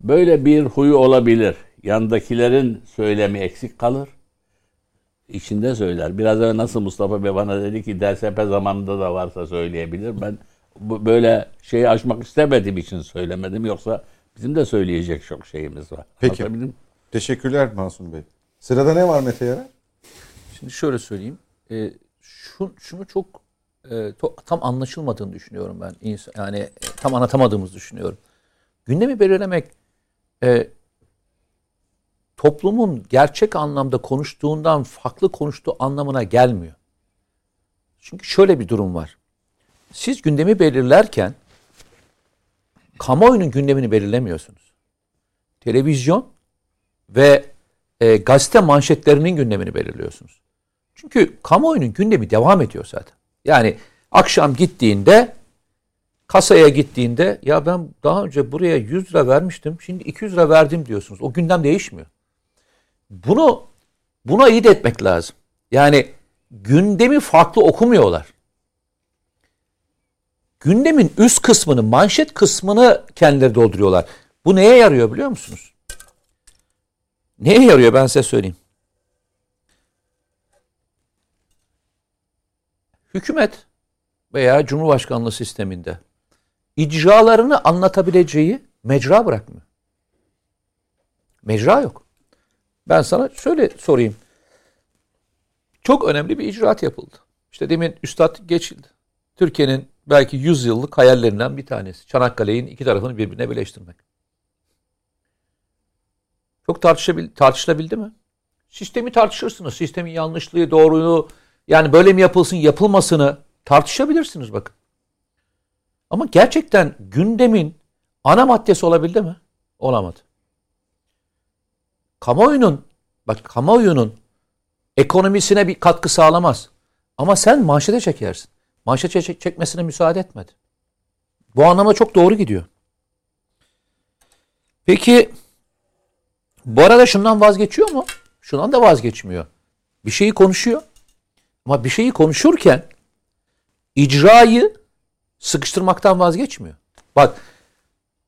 böyle bir huyu olabilir. Yandakilerin söylemi eksik kalır. İçinde söyler. Biraz evvel nasıl Mustafa Bey bana dedi ki DSP zamanında da varsa söyleyebilir. Ben bu, böyle şeyi aşmak istemediğim için söylemedim. Yoksa Bizim de söyleyecek çok şeyimiz var. Peki. Teşekkürler Masum Bey. Sırada ne var Mete Yarar? Şimdi şöyle söyleyeyim. E, şu, şunu çok e, to- tam anlaşılmadığını düşünüyorum ben. İns- Yani tam anlatamadığımızı düşünüyorum. Gündemi belirlemek e, toplumun gerçek anlamda konuştuğundan farklı konuştuğu anlamına gelmiyor. Çünkü şöyle bir durum var. Siz gündemi belirlerken kamuoyunun gündemini belirlemiyorsunuz. Televizyon ve e, gazete manşetlerinin gündemini belirliyorsunuz. Çünkü kamuoyunun gündemi devam ediyor zaten. Yani akşam gittiğinde kasaya gittiğinde ya ben daha önce buraya 100 lira vermiştim şimdi 200 lira verdim diyorsunuz. O gündem değişmiyor. Bunu buna iyi etmek lazım. Yani gündemi farklı okumuyorlar. Gündemin üst kısmını, manşet kısmını kendileri dolduruyorlar. Bu neye yarıyor biliyor musunuz? Neye yarıyor ben size söyleyeyim. Hükümet veya Cumhurbaşkanlığı sisteminde icralarını anlatabileceği mecra bırakmıyor. Mecra yok. Ben sana şöyle sorayım. Çok önemli bir icraat yapıldı. İşte demin Üstad geçildi. Türkiye'nin belki 100 yıllık hayallerinden bir tanesi. Çanakkale'nin iki tarafını birbirine birleştirmek. Çok tartışabil tartışılabildi mi? Sistemi tartışırsınız. Sistemin yanlışlığı, doğruluğu, yani böyle mi yapılsın, yapılmasını tartışabilirsiniz bakın. Ama gerçekten gündemin ana maddesi olabildi mi? Olamadı. Kamuoyunun, bak kamuoyunun ekonomisine bir katkı sağlamaz. Ama sen manşete çekersin. Manşete çek- çekmesine müsaade etmedi. Bu anlamda çok doğru gidiyor. Peki bu arada şundan vazgeçiyor mu? Şundan da vazgeçmiyor. Bir şeyi konuşuyor. Ama bir şeyi konuşurken icrayı sıkıştırmaktan vazgeçmiyor. Bak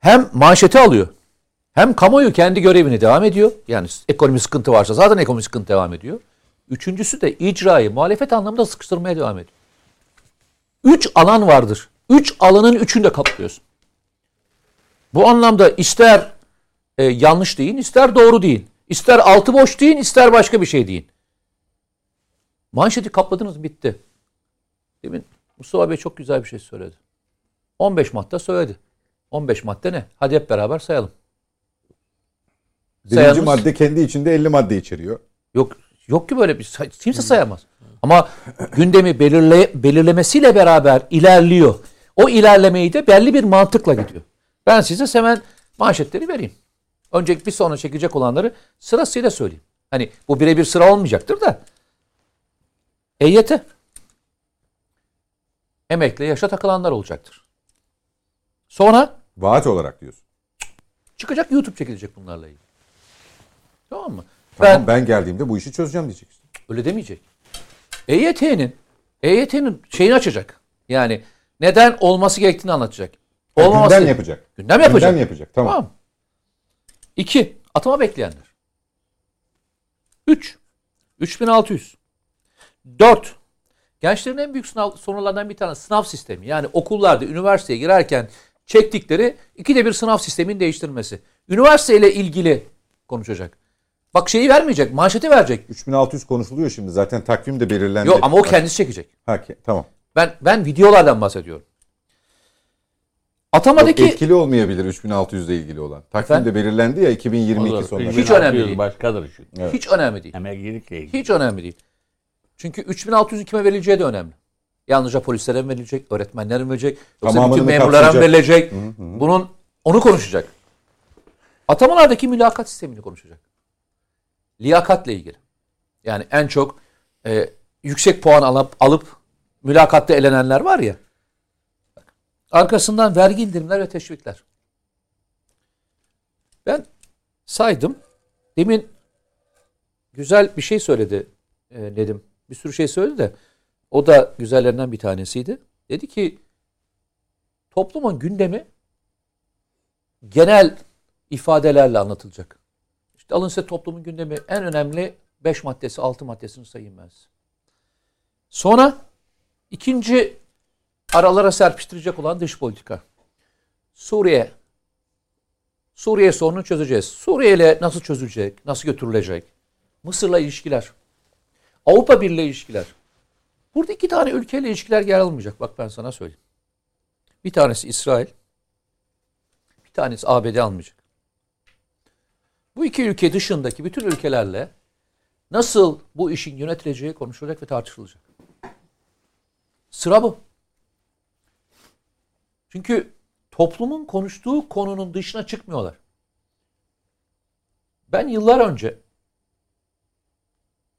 hem manşeti alıyor. Hem kamuoyu kendi görevini devam ediyor. Yani ekonomi sıkıntı varsa zaten ekonomi sıkıntı devam ediyor. Üçüncüsü de icrayı muhalefet anlamında sıkıştırmaya devam ediyor. Üç alan vardır. Üç alanın üçünü de kaplıyorsun. Bu anlamda ister e, yanlış deyin, ister doğru deyin. İster altı boş deyin, ister başka bir şey deyin. Manşeti kapladınız bitti. Demin Mustafa Bey çok güzel bir şey söyledi. 15 madde söyledi. 15 madde ne? Hadi hep beraber sayalım. Birinci Sayalım. madde kendi içinde 50 madde içeriyor. Yok yok ki böyle bir say- kimse sayamaz. Ama gündemi belirle, belirlemesiyle beraber ilerliyor. O ilerlemeyi de belli bir mantıkla gidiyor. Ben size hemen manşetleri vereyim. Önceki bir sonra çekecek olanları sırasıyla söyleyeyim. Hani bu birebir sıra olmayacaktır da. EYT. Emekli yaşa takılanlar olacaktır. Sonra Vaat olarak diyorsun. çıkacak YouTube çekilecek bunlarla ilgili. Tamam mı? Tamam ben, geldiğimde bu işi çözeceğim diyeceksin. Öyle demeyecek. EYT'nin EYT'nin şeyini açacak. Yani neden olması gerektiğini anlatacak. Olmaması Gündem yapacak. Gündem yapacak. Gündem yapacak. Tamam. Tamam. İki, atama bekleyenler. Üç, 3600. Dört, gençlerin en büyük sınav, sorunlardan bir tanesi sınav sistemi. Yani okullarda, üniversiteye girerken çektikleri ikide bir sınav sisteminin değiştirilmesi. Üniversiteyle ilgili konuşacak. Bak şeyi vermeyecek, manşeti verecek. 3600 konuşuluyor şimdi. Zaten takvim de belirlendi. Yok ama o kendisi çekecek. Ha, tamam. Ben ben videolardan bahsediyorum. Çok Atamadaki etkili olmayabilir 3600 ile ilgili olan. Takvim Efendim? de belirlendi ya 2022 Olur. sonunda. Hiç 3600 önemli değil. Başkadır çünkü. Evet. hiç önemli değil. Emeklilikle ilgili. Hiç önemli değil. Çünkü 3600 kime verileceği de önemli. Yalnızca polislere mi verilecek, öğretmenlere mi verilecek, yoksa Tamamını bütün mı memurlara mı kapsayacak? verilecek? Bunun onu konuşacak. Atamalardaki mülakat sistemini konuşacak. Liyakatla ilgili. Yani en çok e, yüksek puan alıp alıp mülakatta elenenler var ya. Arkasından vergi indirimler ve teşvikler. Ben saydım. Demin güzel bir şey söyledi e, Nedim. Bir sürü şey söyledi de o da güzellerinden bir tanesiydi. Dedi ki toplumun gündemi genel ifadelerle anlatılacak. İşte alın size toplumun gündemi en önemli 5 maddesi 6 maddesini sayayım ben size. Sonra ikinci aralara serpiştirecek olan dış politika. Suriye Suriye sorununu çözeceğiz. Suriye ile nasıl çözülecek? Nasıl götürülecek? Mısır'la ilişkiler. Avrupa Birliği ilişkiler. Burada iki tane ülkeyle ilişkiler yer almayacak. Bak ben sana söyleyeyim. Bir tanesi İsrail. Bir tanesi ABD almayacak. Bu iki ülke dışındaki bütün ülkelerle nasıl bu işin yönetileceği konuşulacak ve tartışılacak. Sıra bu. Çünkü toplumun konuştuğu konunun dışına çıkmıyorlar. Ben yıllar önce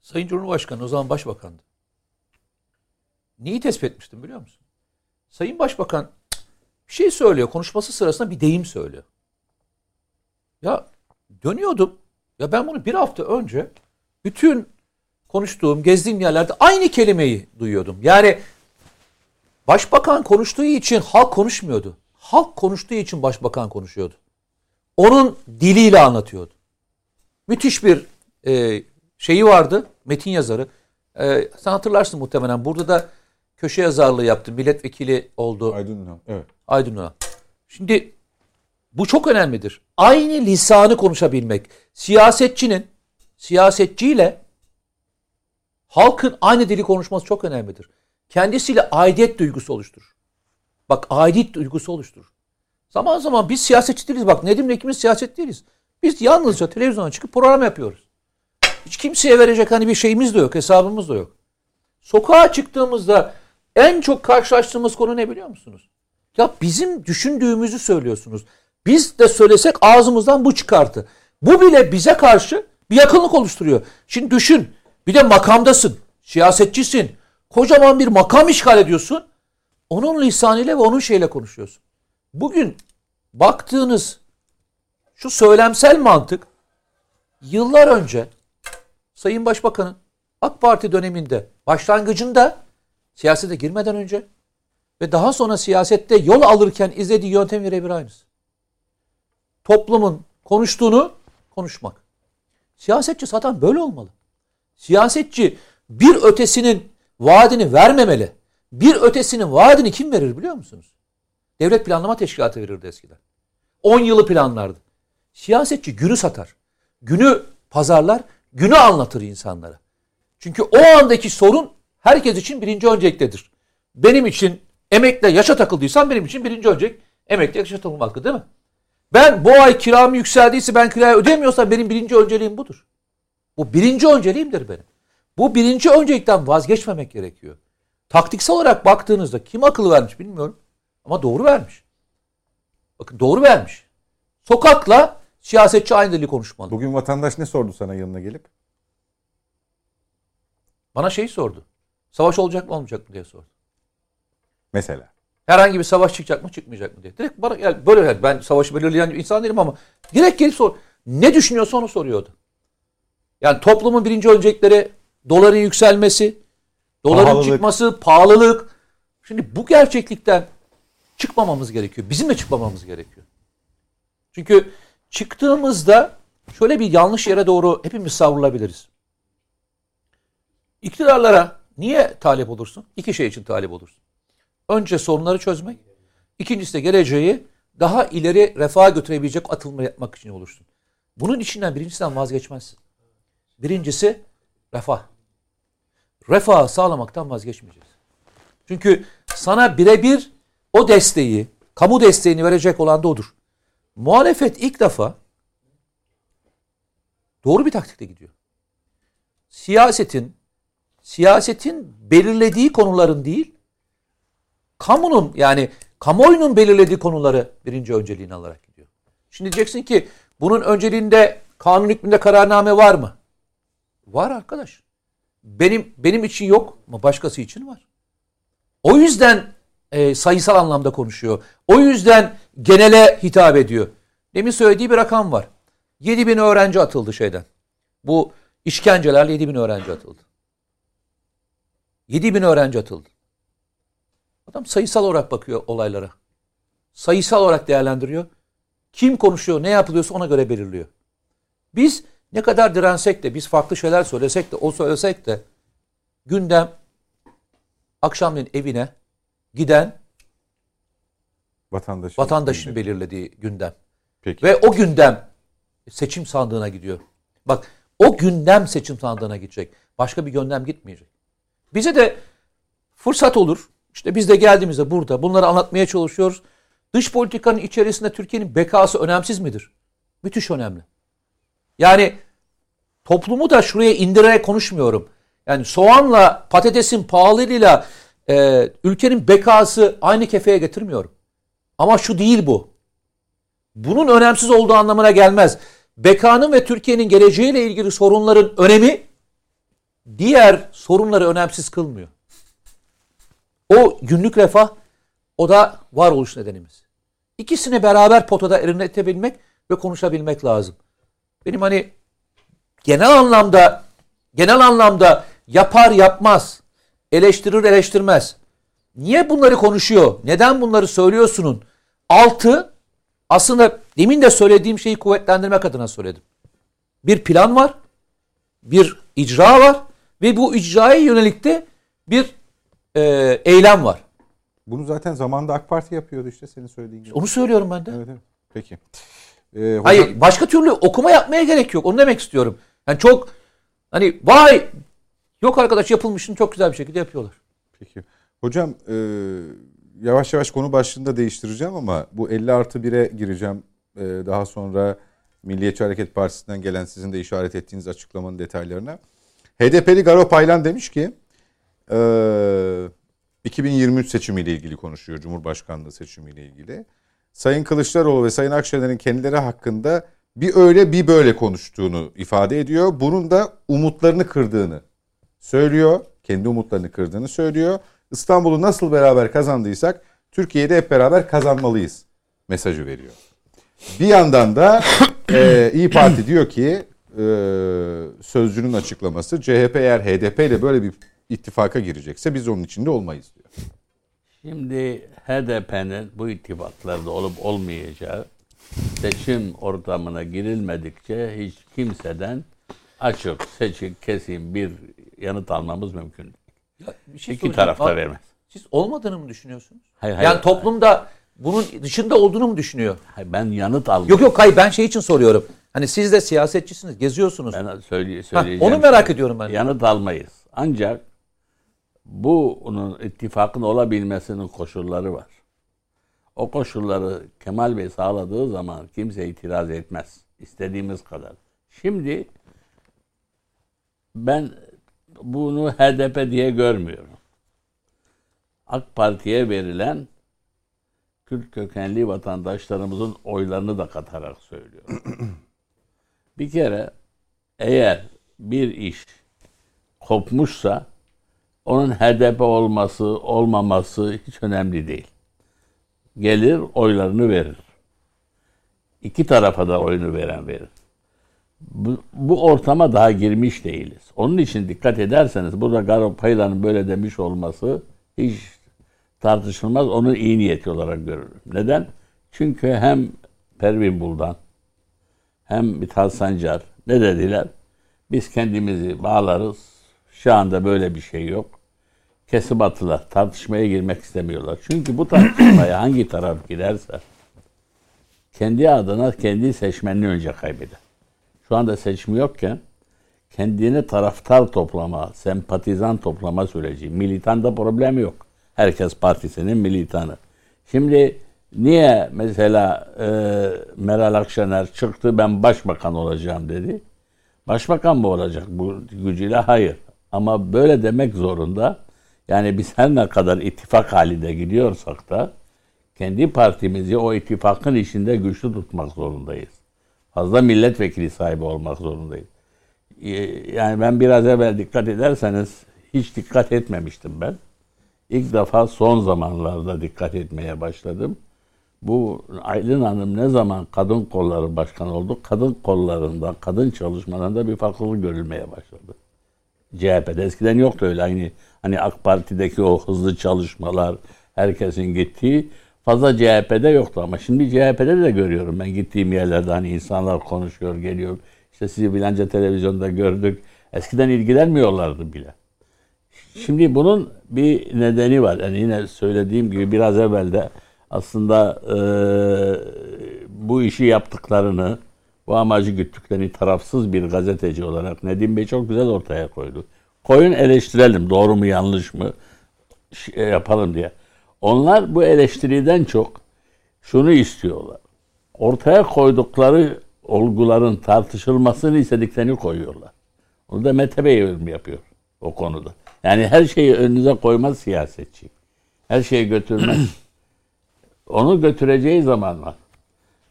Sayın Cumhurbaşkanı o zaman başbakandı. Neyi tespit etmiştim biliyor musun? Sayın Başbakan bir şey söylüyor. Konuşması sırasında bir deyim söylüyor. Ya dönüyordum. Ya ben bunu bir hafta önce bütün konuştuğum, gezdiğim yerlerde aynı kelimeyi duyuyordum. Yani başbakan konuştuğu için halk konuşmuyordu. Halk konuştuğu için başbakan konuşuyordu. Onun diliyle anlatıyordu. Müthiş bir e, şeyi vardı, metin yazarı. E, sen hatırlarsın muhtemelen. Burada da köşe yazarlığı yaptı. Milletvekili oldu. Aydın Ünal, Evet. Aydın Ünal. Şimdi bu çok önemlidir. Aynı lisanı konuşabilmek. Siyasetçinin siyasetçiyle halkın aynı dili konuşması çok önemlidir. Kendisiyle aidiyet duygusu oluşturur. Bak aidiyet duygusu oluşturur. Zaman zaman biz siyasetçi değiliz. Bak Nedim'le ikimiz siyaset değiliz. Biz yalnızca televizyona çıkıp program yapıyoruz. Hiç kimseye verecek hani bir şeyimiz de yok, hesabımız da yok. Sokağa çıktığımızda en çok karşılaştığımız konu ne biliyor musunuz? Ya bizim düşündüğümüzü söylüyorsunuz. Biz de söylesek ağzımızdan bu çıkartı. Bu bile bize karşı bir yakınlık oluşturuyor. Şimdi düşün. Bir de makamdasın. Siyasetçisin. Kocaman bir makam işgal ediyorsun. Onun lisanıyla ve onun şeyle konuşuyorsun. Bugün baktığınız şu söylemsel mantık yıllar önce Sayın Başbakan'ın AK Parti döneminde başlangıcında siyasete girmeden önce ve daha sonra siyasette yol alırken izlediği yöntem birebir aynısı. Toplumun konuştuğunu konuşmak. Siyasetçi zaten böyle olmalı. Siyasetçi bir ötesinin vaadini vermemeli. Bir ötesinin vaadini kim verir biliyor musunuz? Devlet Planlama Teşkilatı verirdi eskiden. 10 yılı planlardı. Siyasetçi günü satar. Günü pazarlar, günü anlatır insanlara. Çünkü o andaki sorun herkes için birinci önceliktedir. Benim için emekle yaşa takıldıysam benim için birinci öncelik emekle yaşa takılmaktır değil mi? Ben bu ay kiram yükseldiyse ben kirayı ödemiyorsam benim birinci önceliğim budur. Bu birinci önceliğimdir benim. Bu birinci öncelikten vazgeçmemek gerekiyor. Taktiksel olarak baktığınızda kim akıl vermiş bilmiyorum ama doğru vermiş. Bakın doğru vermiş. Sokakla siyasetçi aynı dili konuşmalı. Bugün vatandaş ne sordu sana yanına gelip? Bana şeyi sordu. Savaş olacak mı olmayacak mı diye sordu. Mesela. Herhangi bir savaş çıkacak mı çıkmayacak mı diye. Direkt bana yani böyle yani ben savaşı belirleyen insan değilim ama direkt gelip sor. Ne düşünüyorsa onu soruyordu. Yani toplumun birinci öncelikleri doların yükselmesi, doların Pahalılık. çıkması, pahalılık. Şimdi bu gerçeklikten çıkmamamız gerekiyor. Bizim de çıkmamamız gerekiyor. Çünkü çıktığımızda şöyle bir yanlış yere doğru hepimiz savrulabiliriz. İktidarlara niye talip olursun? İki şey için talip olursun. Önce sorunları çözmek. İkincisi de geleceği daha ileri refaha götürebilecek atılma yapmak için olursun. Bunun içinden birincisinden vazgeçmezsin. Birincisi refah. Refahı sağlamaktan vazgeçmeyeceğiz. Çünkü sana birebir o desteği, kamu desteğini verecek olan da odur. Muhalefet ilk defa doğru bir taktikle gidiyor. Siyasetin siyasetin belirlediği konuların değil, kamunun yani kamuoyunun belirlediği konuları birinci önceliğini alarak gidiyor. Şimdi diyeceksin ki bunun önceliğinde kanun hükmünde kararname var mı? Var arkadaş. Benim benim için yok ama başkası için var. O yüzden e, sayısal anlamda konuşuyor. O yüzden genele hitap ediyor. Demin söylediği bir rakam var. 7 bin öğrenci atıldı şeyden. Bu işkencelerle 7 bin öğrenci atıldı. 7 bin öğrenci atıldı. Adam sayısal olarak bakıyor olaylara. Sayısal olarak değerlendiriyor. Kim konuşuyor, ne yapılıyorsa ona göre belirliyor. Biz ne kadar dirensek de, biz farklı şeyler söylesek de, o söylesek de gündem akşamleyin evine giden Vatandaşın. vatandaşın belirlediği gündem. Peki. Ve o gündem seçim sandığına gidiyor. Bak o gündem seçim sandığına gidecek. Başka bir gündem gitmeyecek. Bize de fırsat olur. İşte biz de geldiğimizde burada bunları anlatmaya çalışıyoruz. Dış politikanın içerisinde Türkiye'nin bekası önemsiz midir? Müthiş önemli. Yani toplumu da şuraya indirerek konuşmuyorum. Yani soğanla patatesin pahalılığıyla e, ülkenin bekası aynı kefeye getirmiyorum. Ama şu değil bu. Bunun önemsiz olduğu anlamına gelmez. Bekanın ve Türkiye'nin geleceğiyle ilgili sorunların önemi diğer sorunları önemsiz kılmıyor. O günlük refah o da varoluş nedenimiz. İkisini beraber potada erinletebilmek ve konuşabilmek lazım. Benim hani genel anlamda genel anlamda yapar yapmaz, eleştirir eleştirmez. Niye bunları konuşuyor? Neden bunları söylüyorsunun? Altı aslında demin de söylediğim şeyi kuvvetlendirmek adına söyledim. Bir plan var, bir icra var ve bu icraya yönelik de bir e, eylem var. Bunu zaten zamanında AK Parti yapıyordu işte senin söylediğin gibi. Onu söylüyorum ben de. Evet, evet. Peki. Ee, hocam- Hayır başka türlü okuma yapmaya gerek yok. Onu demek istiyorum. Yani çok hani vay yok arkadaş yapılmışını çok güzel bir şekilde yapıyorlar. Peki. Hocam e, yavaş yavaş konu başlığını da değiştireceğim ama bu 50 artı 1'e gireceğim. E, daha sonra Milliyetçi Hareket Partisi'nden gelen sizin de işaret ettiğiniz açıklamanın detaylarına. HDP'li Garo Paylan demiş ki e, 2023 seçimiyle ilgili konuşuyor. Cumhurbaşkanlığı seçimiyle ilgili. Sayın Kılıçdaroğlu ve Sayın Akşener'in kendileri hakkında bir öyle bir böyle konuştuğunu ifade ediyor. Bunun da umutlarını kırdığını söylüyor. Kendi umutlarını kırdığını söylüyor. İstanbul'u nasıl beraber kazandıysak Türkiye'de hep beraber kazanmalıyız mesajı veriyor. Bir yandan da e, İyi Parti diyor ki e, sözcünün açıklaması CHP eğer HDP ile böyle bir ittifaka girecekse biz onun içinde olmayız diyor. Şimdi HDP'nin bu ittifaklarda olup olmayacağı seçim ortamına girilmedikçe hiç kimseden açık, seçik, kesin bir yanıt almamız mümkün değil. Ya bir şey İki soracağım. taraf da Bak, vermez. Siz olmadığını mı düşünüyorsunuz? Hayır, hayır. Yani toplumda bunun dışında olduğunu mu düşünüyor? Hayır, Ben yanıt almam. Yok yok hayır ben şey için soruyorum. Hani siz de siyasetçisiniz, geziyorsunuz. Ben söyle, Ha, söyleyeceğim. onu merak şey, ediyorum ben. Yanıt almayız. Ancak bunun ittifakın olabilmesinin koşulları var. O koşulları Kemal Bey sağladığı zaman kimse itiraz etmez. İstediğimiz kadar. Şimdi ben bunu HDP diye görmüyorum. AK Parti'ye verilen Kürt kökenli vatandaşlarımızın oylarını da katarak söylüyorum. Bir kere eğer bir iş kopmuşsa onun HDP olması, olmaması hiç önemli değil. Gelir oylarını verir. İki tarafa da oyunu veren verir. Bu, bu ortama daha girmiş değiliz. Onun için dikkat ederseniz burada Garo Paylan'ın böyle demiş olması hiç tartışılmaz. Onu iyi niyeti olarak görürüm. Neden? Çünkü hem Pervin Buldan hem Mithat Sancar ne dediler? Biz kendimizi bağlarız. Şu anda böyle bir şey yok. Kesip attılar. Tartışmaya girmek istemiyorlar. Çünkü bu tartışmaya hangi taraf giderse kendi adına kendi seçmenini önce kaybeder. Şu anda seçimi yokken kendine taraftar toplama, sempatizan toplama süreci. Militanda problem yok. Herkes partisinin militanı. Şimdi niye mesela e, Meral Akşener çıktı ben başbakan olacağım dedi. Başbakan mı olacak bu gücüyle? Hayır. Ama böyle demek zorunda. Yani biz her ne kadar ittifak halinde gidiyorsak da kendi partimizi o ittifakın içinde güçlü tutmak zorundayız. Fazla milletvekili sahibi olmak zorundayız. Ee, Yani ben biraz evvel dikkat ederseniz hiç dikkat etmemiştim ben. İlk defa son zamanlarda dikkat etmeye başladım. Bu Aylin Hanım ne zaman kadın kolları başkanı oldu? Kadın kollarında, kadın çalışmalarında bir farklılık görülmeye başladı. CHP'de eskiden yoktu öyle aynı hani AK Parti'deki o hızlı çalışmalar herkesin gittiği fazla CHP'de yoktu ama şimdi CHP'de de görüyorum ben gittiğim yerlerde hani insanlar konuşuyor geliyor işte sizi bilanca televizyonda gördük eskiden ilgilenmiyorlardı bile. Şimdi bunun bir nedeni var. Yani yine söylediğim gibi biraz evvel de aslında e, bu işi yaptıklarını, bu amacı güttüklerini tarafsız bir gazeteci olarak Nedim Bey çok güzel ortaya koydu. Koyun eleştirelim doğru mu yanlış mı şey yapalım diye. Onlar bu eleştiriden çok şunu istiyorlar. Ortaya koydukları olguların tartışılmasını istediklerini koyuyorlar. Onu da Mete Bey yapıyor o konuda. Yani her şeyi önünüze koymaz siyasetçi. Her şeyi götürmez. Onu götüreceği zaman var.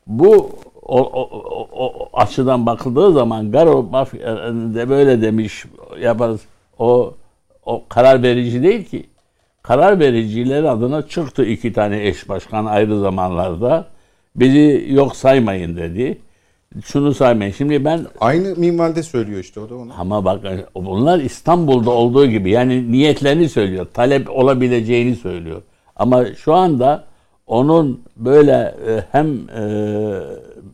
Bu o, o, o, o açıdan bakıldığı zaman Garo mafya de böyle demiş yaparız. O o karar verici değil ki. Karar vericiler adına çıktı iki tane eş başkan ayrı zamanlarda. Bizi yok saymayın dedi. Şunu saymayın. Şimdi ben Aynı minvalde söylüyor işte o da onu. ama bak bunlar İstanbul'da olduğu gibi yani niyetlerini söylüyor. Talep olabileceğini söylüyor. Ama şu anda onun böyle e, hem e,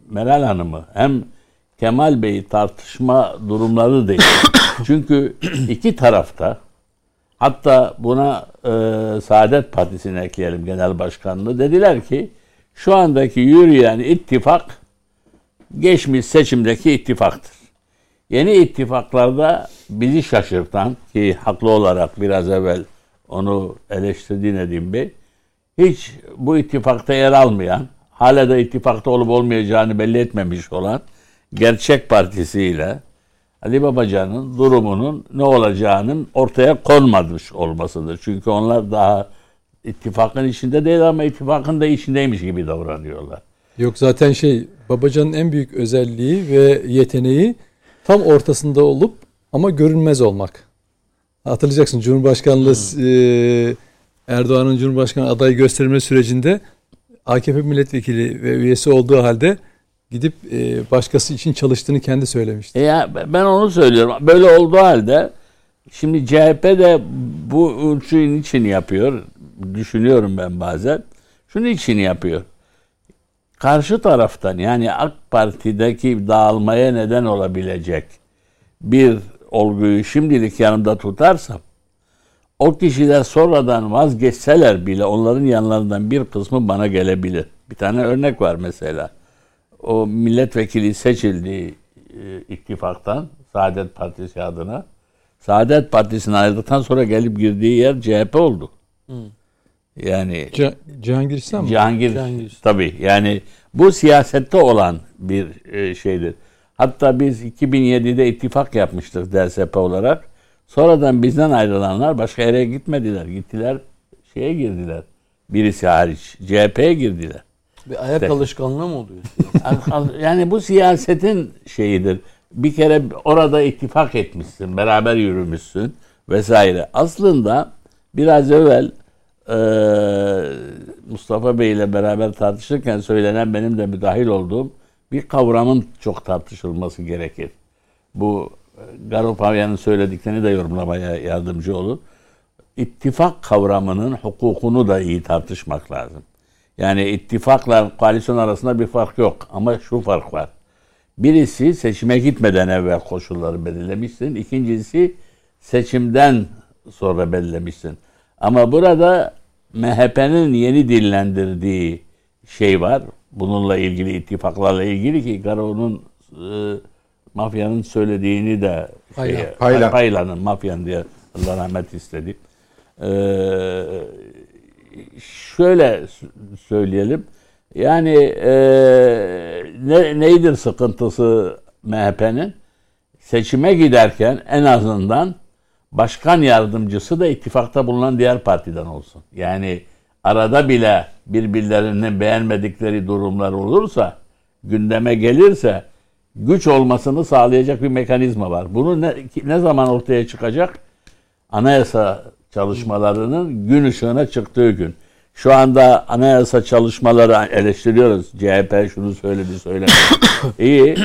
Meral Hanım'ı hem Kemal Bey'i tartışma durumları değil. Çünkü iki tarafta hatta buna e, Saadet Partisi'ni ekleyelim genel başkanlığı dediler ki şu andaki yürüyen ittifak geçmiş seçimdeki ittifaktır. Yeni ittifaklarda bizi şaşırtan ki haklı olarak biraz evvel onu eleştirdi Nedim Bey, hiç bu ittifakta yer almayan, hala da ittifakta olup olmayacağını belli etmemiş olan Gerçek Partisi ile Ali Babacan'ın durumunun ne olacağının ortaya konmamış olmasıdır. Çünkü onlar daha ittifakın içinde değil ama ittifakın da içindeymiş gibi davranıyorlar. Yok zaten şey Babacan'ın en büyük özelliği ve yeteneği tam ortasında olup ama görünmez olmak. Hatırlayacaksın Cumhurbaşkanlığı e, Erdoğan'ın Cumhurbaşkanı adayı gösterme sürecinde AKP milletvekili ve üyesi olduğu halde gidip e, başkası için çalıştığını kendi söylemişti. E ya ben onu söylüyorum. Böyle olduğu halde şimdi CHP de bu ölçüyün için yapıyor. Düşünüyorum ben bazen. Şunun için yapıyor. Karşı taraftan yani AK Parti'deki dağılmaya neden olabilecek bir olguyu şimdilik yanımda tutarsam o kişiler sonradan vazgeçseler bile onların yanlarından bir kısmı bana gelebilir. Bir tane örnek var mesela. O milletvekili seçildi e, ittifaktan Saadet Partisi adına. Saadet Partisi'ni ayrıldıktan sonra gelip girdiği yer CHP oldu. Yani Ca- Cihangir İslam mı? Cihangir, Cihangir. tabii yani bu siyasette olan bir e, şeydir. Hatta biz 2007'de ittifak yapmıştık DSP olarak. Sonradan bizden ayrılanlar başka yere gitmediler. Gittiler şeye girdiler. Birisi hariç CHP'ye girdiler. Bir ayak Evet. alışkanlığı mı oluyor? yani bu siyasetin şeyidir. Bir kere orada ittifak etmişsin, beraber yürümüşsün vesaire. Aslında biraz evvel e, Mustafa Bey ile beraber tartışırken söylenen benim de müdahil olduğum bir kavramın çok tartışılması gerekir. Bu e, Garo Pavyan'ın söylediklerini de yorumlamaya yardımcı olur. İttifak kavramının hukukunu da iyi tartışmak lazım. Yani ittifakla koalisyon arasında bir fark yok ama şu fark var. Birisi seçime gitmeden evvel koşulları belirlemişsin. İkincisi seçimden sonra belirlemişsin. Ama burada MHP'nin yeni dillendirdiği şey var. Bununla ilgili ittifaklarla ilgili ki Garo'nun e, mafyanın söylediğini de şeye- Paylan. Paylan'ın mafyan diye Allah rahmet istedi. Ee, şöyle söyleyelim. Yani e, ne, neydir sıkıntısı MHP'nin? Seçime giderken en azından başkan yardımcısı da ittifakta bulunan diğer partiden olsun. Yani arada bile birbirlerinin beğenmedikleri durumlar olursa, gündeme gelirse güç olmasını sağlayacak bir mekanizma var. Bunu ne, ne zaman ortaya çıkacak? Anayasa çalışmalarının gün ışığına çıktığı gün. Şu anda anayasa çalışmaları eleştiriyoruz. CHP şunu söyledi söylemedi. İyi.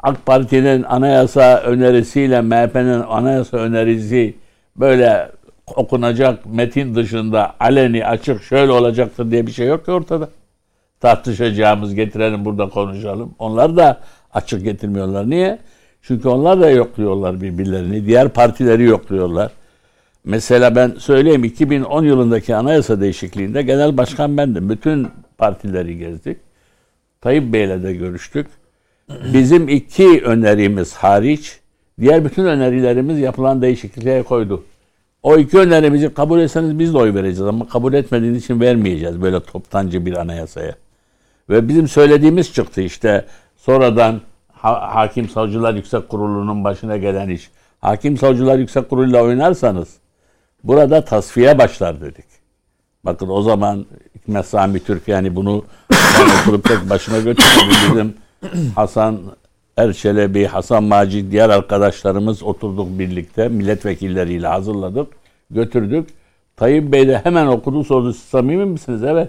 AK Parti'nin anayasa önerisiyle MHP'nin anayasa önerisi böyle okunacak metin dışında aleni açık şöyle olacaktır diye bir şey yok ki ortada. Tartışacağımız getirelim burada konuşalım. Onlar da açık getirmiyorlar. Niye? Çünkü onlar da yokluyorlar birbirlerini. Diğer partileri yokluyorlar. Mesela ben söyleyeyim 2010 yılındaki anayasa değişikliğinde genel başkan bendim. Bütün partileri gezdik. Tayyip Bey'le de görüştük. Bizim iki önerimiz hariç diğer bütün önerilerimiz yapılan değişikliğe koydu. O iki önerimizi kabul etseniz biz de oy vereceğiz ama kabul etmediğiniz için vermeyeceğiz böyle toptancı bir anayasaya. Ve bizim söylediğimiz çıktı işte sonradan ha- Hakim Savcılar Yüksek Kurulu'nun başına gelen iş. Hakim Savcılar Yüksek Kurulu'yla oynarsanız burada tasfiye başlar dedik. Bakın o zaman Hikmet Sami Türk yani bunu ben oturup tek başına götürmedim. Bizim Hasan Erçelebi, Hasan Macit, diğer arkadaşlarımız oturduk birlikte milletvekilleriyle hazırladık, götürdük. Tayyip Bey de hemen okudu sordu. Siz samimi misiniz? Evet.